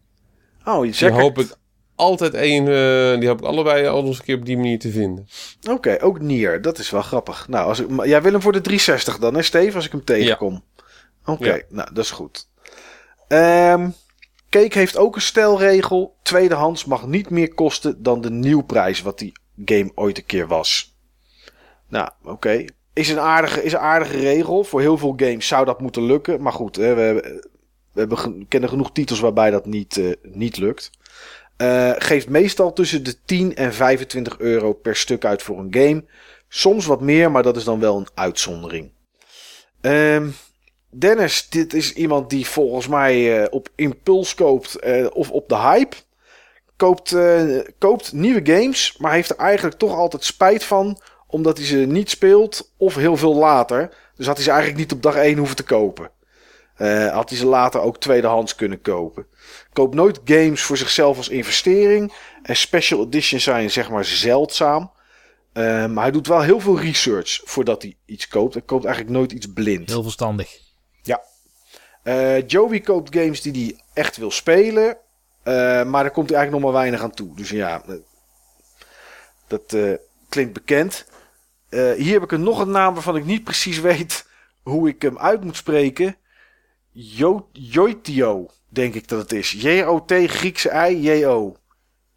Oh, je zegt. hoop ik altijd één. eh, die hoop ik allebei al eens een keer op die manier te vinden. Oké, ook Nier. Dat is wel grappig. Nou, als ik, maar jij wil hem voor de 360 dan, hè, Steve? Als ik hem tegenkom. Oké, Ja. nou, dat is goed. Ehm Cake heeft ook een stelregel. Tweedehands mag niet meer kosten dan de nieuwprijs wat die game ooit een keer was. Nou, oké. Is, een aardige, is een aardige regel. Voor heel veel games zou dat moeten lukken. Maar goed, hè, we, we kennen genoeg titels waarbij dat niet, eh, niet lukt. Eh, geeft meestal tussen de 10 en 25 euro per stuk uit voor een game. Soms wat meer, maar dat is dan wel een uitzondering. Ehm, Dennis, dit is iemand die volgens mij eh, op impuls koopt eh, of op de hype. Koopt, eh, koopt nieuwe games, maar heeft er eigenlijk toch altijd spijt van. Omdat hij ze niet speelt of heel veel later. Dus had hij ze eigenlijk niet op dag 1 hoeven te kopen. Had hij ze later ook tweedehands kunnen kopen. Koopt nooit games voor zichzelf als investering. En special editions zijn zeg maar zeldzaam. Maar hij doet wel heel veel research voordat hij iets koopt. Hij koopt eigenlijk nooit iets blind. Heel verstandig. Eh, Joey koopt games die hij echt wil spelen. eh, maar daar komt hij eigenlijk nog maar weinig aan toe. Dus ja, eh, dat klinkt bekend. Hier heb ik er nog een naam waarvan ik niet precies weet hoe ik hem uit moet spreken. Jo Joitio, denk ik dat het is. J-O-T, Griekse I, J-O.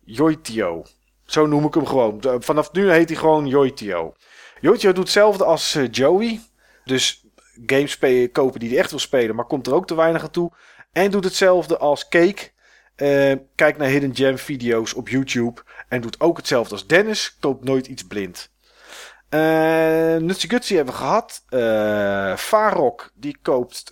Joitio. Zo noem ik hem gewoon. Vanaf nu heet hij gewoon Joitio. Joitio doet hetzelfde als Joey. Dus games kopen die hij echt wil spelen, maar komt er ook te weinig aan toe. En doet hetzelfde als Cake. Eh, kijk naar Hidden Gem video's op YouTube. En doet ook hetzelfde als Dennis. Koopt nooit iets blind. Uh, Nutsy Gutsy hebben we gehad. Eh Farok die koopt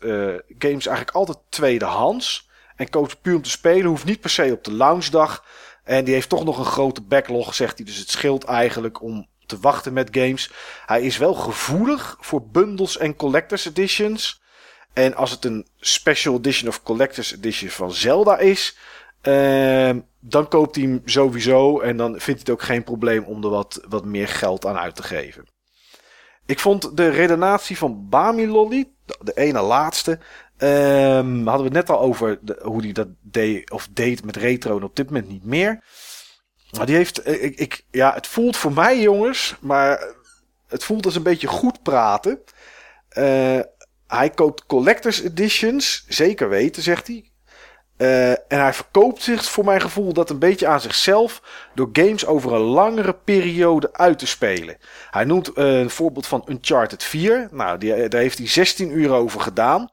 games eigenlijk altijd tweedehands. En koopt puur om te spelen. Hoeft niet per se op de launchdag. En die heeft toch nog een grote backlog, zegt hij. Dus het scheelt eigenlijk om te wachten met games. Hij is wel gevoelig voor bundles en collectors editions. En als het een special edition of collectors edition van Zelda is, ehm, dan koopt hij hem sowieso. En dan vindt hij het ook geen probleem om er wat, wat meer geld aan uit te geven. Ik vond de redenatie van Bamilolly, de, de ene laatste, ehm, hadden we het net al over hoe hij dat deed of deed met retro en op dit moment niet meer. Maar die heeft, eh, ik, ik, ja, het voelt voor mij jongens, maar het voelt als een beetje goed praten. Eh, hij koopt collectors editions, zeker weten, zegt hij. Eh, en hij verkoopt zich voor mijn gevoel dat een beetje aan zichzelf door games over een langere periode uit te spelen. Hij noemt een voorbeeld van Uncharted 4. Nou, die, daar heeft hij 16 uur over gedaan.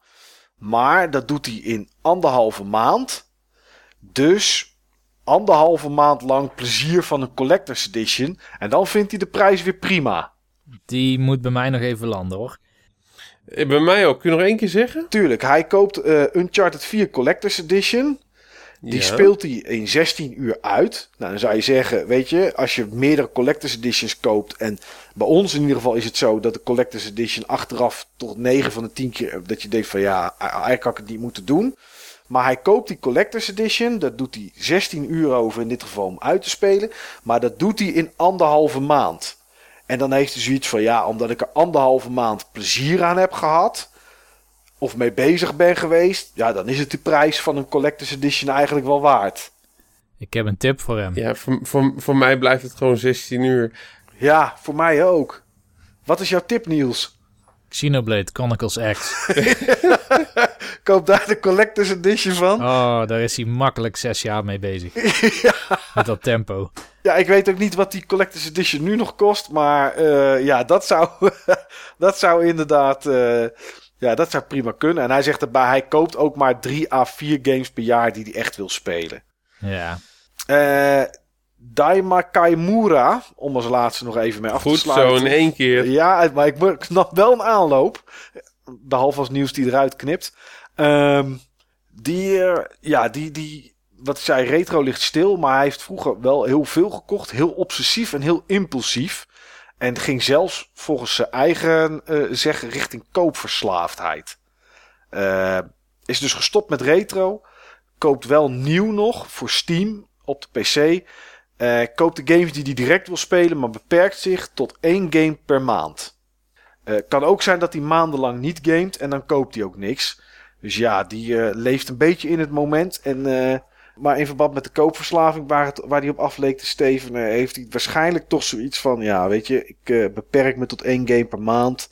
Maar dat doet hij in anderhalve maand. Dus anderhalve maand lang plezier van een collector's edition. En dan vindt hij de prijs weer prima. Die moet bij mij nog even landen hoor. Eh, Bij mij ook. Kun je nog één keer zeggen? Tuurlijk, hij koopt eh, Uncharted 4 Collector's Edition. Die Ja. speelt hij in 16 uur uit. Nou, dan zou je zeggen, weet je, als je meerdere Collector's Editions koopt. En bij ons in ieder geval is het zo dat de Collector's Edition achteraf tot 9 van de 10 keer. dat je denkt van ja, eigenlijk had ik het niet moeten doen. Maar hij koopt die Collector's Edition. Dat doet hij 16 uur over in dit geval om uit te spelen. Maar dat doet hij in anderhalve maand. En dan heeft hij zoiets van ja, omdat ik er anderhalve maand plezier aan heb gehad of mee bezig ben geweest, ja, dan is het de prijs van een collector's edition eigenlijk wel waard. Ik heb een tip voor hem. Ja, voor, voor, voor mij blijft het gewoon 16 uur. Ja, voor mij ook. Wat is jouw tip, Niels? Xenoblade Chronicles X. Koop daar de collector's edition van. Oh, daar is hij makkelijk zes jaar mee bezig. Met dat tempo. Ja, ik weet ook niet wat die Collector's Edition nu nog kost. Maar uh, ja, dat zou, dat zou inderdaad... Uh, ja, dat zou prima kunnen. En hij zegt erbij, hij koopt ook maar drie à vier games per jaar die hij echt wil spelen. Ja. Uh, Daima Kaimura, om als laatste nog even mee af Goed te sluiten. zo in één keer. Ja, maar ik snap wel een aanloop. Behalve als nieuws die eruit knipt. Um, die, uh, ja, die, die, wat ik zei, retro ligt stil. Maar hij heeft vroeger wel heel veel gekocht. Heel obsessief en heel impulsief. En ging zelfs volgens zijn eigen uh, zeggen richting koopverslaafdheid. Uh, is dus gestopt met retro. Koopt wel nieuw nog voor Steam op de PC. Uh, koopt de games die hij direct wil spelen, maar beperkt zich tot één game per maand. Uh, kan ook zijn dat hij maandenlang niet gamet en dan koopt hij ook niks. Dus ja, die uh, leeft een beetje in het moment. En, maar in verband met de koopverslaving waar, waar hij op af leek te stevenen, heeft hij waarschijnlijk toch zoiets van: ja, weet je, ik beperk me tot één game per maand.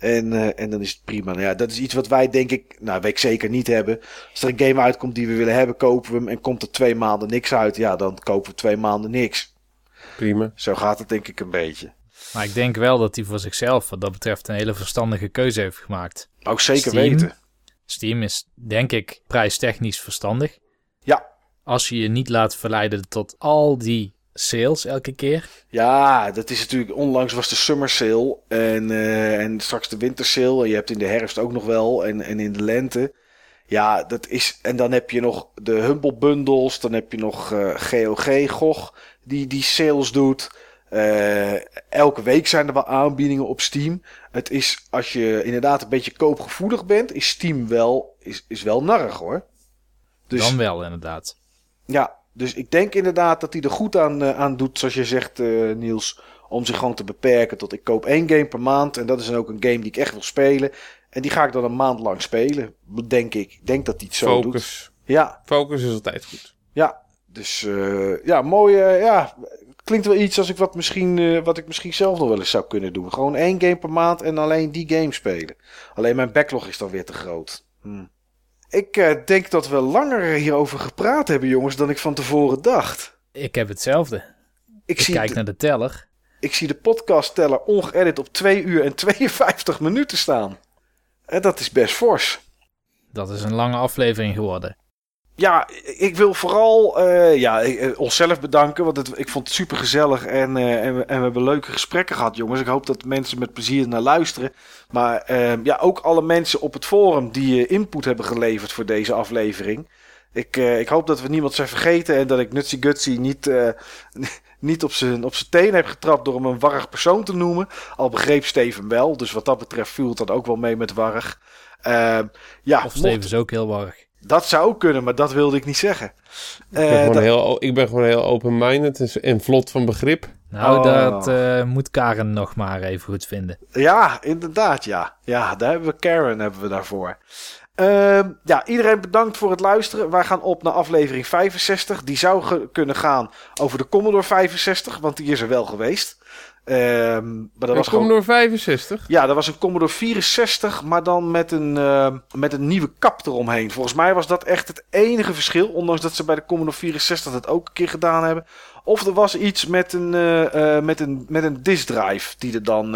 En, uh, en dan is het prima. Nou ja, dat is iets wat wij denk ik, nou weet ik zeker niet hebben. Als er een game uitkomt die we willen hebben, kopen we hem. En komt er twee maanden niks uit, ja, dan kopen we twee maanden niks. Prima. Zo gaat het denk ik een beetje. Maar ik denk wel dat hij voor zichzelf wat dat betreft een hele verstandige keuze heeft gemaakt. Ook zeker Steam, weten. Steam is denk ik prijstechnisch verstandig. Ja. Als je je niet laat verleiden tot al die sales elke keer. Ja, dat is natuurlijk. Onlangs was de summer sale en, uh, en straks de winter sale. En je hebt in de herfst ook nog wel en, en in de lente. Ja, dat is. En dan heb je nog de Humble Bundles. Dan heb je nog uh, GOG, GOG, die, die sales doet. Uh, elke week zijn er wel aanbiedingen op Steam. Het is, als je inderdaad een beetje koopgevoelig bent, is Steam wel, is, is wel narrig hoor. Dus, dan wel, inderdaad. Ja, dus ik denk inderdaad dat hij er goed aan, uh, aan doet, zoals je zegt, uh, Niels. Om zich gewoon te beperken tot ik koop één game per maand. En dat is dan ook een game die ik echt wil spelen. En die ga ik dan een maand lang spelen, denk ik. Ik denk dat hij het zo Focus. doet. Ja. Focus is altijd goed. Ja, dus uh, ja, mooi. ja, klinkt wel iets als ik wat, misschien, wat ik misschien zelf nog wel eens zou kunnen doen. Gewoon één game per maand en alleen die game spelen. Alleen mijn backlog is dan weer te groot. Hm. Ik uh, denk dat we langer hierover gepraat hebben, jongens, dan ik van tevoren dacht. Ik heb hetzelfde. Ik, ik zie kijk de, naar de teller. Ik zie de podcast-teller ongeëdit op 2 uur en 52 minuten staan. En dat is best fors. Dat is een lange aflevering geworden. Ja, ik wil vooral uh, ja, onszelf bedanken, want het, ik vond het super gezellig en, uh, en we hebben leuke gesprekken gehad, jongens. Ik hoop dat mensen met plezier naar luisteren. Maar uh, ja, ook alle mensen op het forum die input hebben geleverd voor deze aflevering. Ik, ik hoop dat we niemand zijn vergeten en dat ik Nutsy Gutsy niet, niet op zijn op teen heb getrapt door hem een warrig persoon te noemen. Al begreep Steven wel, dus wat dat betreft viel het dan ook wel mee met warrig. ja, of Steven is ook heel warrig. Dat zou ook kunnen, maar dat wilde ik niet zeggen. Ik ben, uh, gewoon, dat... heel, ik ben gewoon heel open-minded en vlot van begrip. Nou, oh. dat uh, moet Karen nog maar even goed vinden. Ja, inderdaad, ja. Ja, daar hebben we Karen hebben we daarvoor. Uh, ja, iedereen bedankt voor het luisteren. Wij gaan op naar aflevering 65. Die zou ge- kunnen gaan over de Commodore 65, want die is er wel geweest. Um, maar dat een was Commodore gewoon... 65? Ja, dat was een Commodore 64, maar dan met een, uh, met een nieuwe kap eromheen. Volgens mij was dat echt het enige verschil, ondanks dat ze bij de Commodore 64 dat ook een keer gedaan hebben. Of er was iets met een, uh, uh, met een, met een disk drive die er, dan,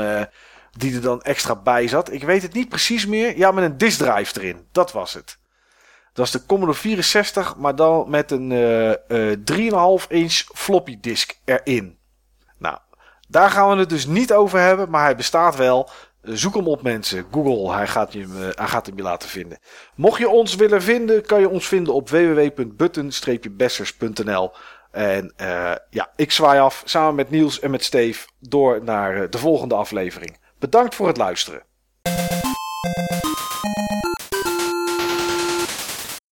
die er dan extra bij zat. Ik weet het niet precies meer. Ja, met een disk drive erin. Dat was het. Dat was de Commodore 64, maar dan met een 3,5 inch floppy disk erin. Nou, daar gaan we het dus niet over hebben, maar hij bestaat wel. Zoek hem op mensen. Google, hij gaat, je, hij gaat hem je laten vinden. Mocht je ons willen vinden, kan je ons vinden op www.button-bessers.nl. En eh, ja, ik zwaai af samen met Niels en met Steve door naar eh, de volgende aflevering. Bedankt voor het luisteren.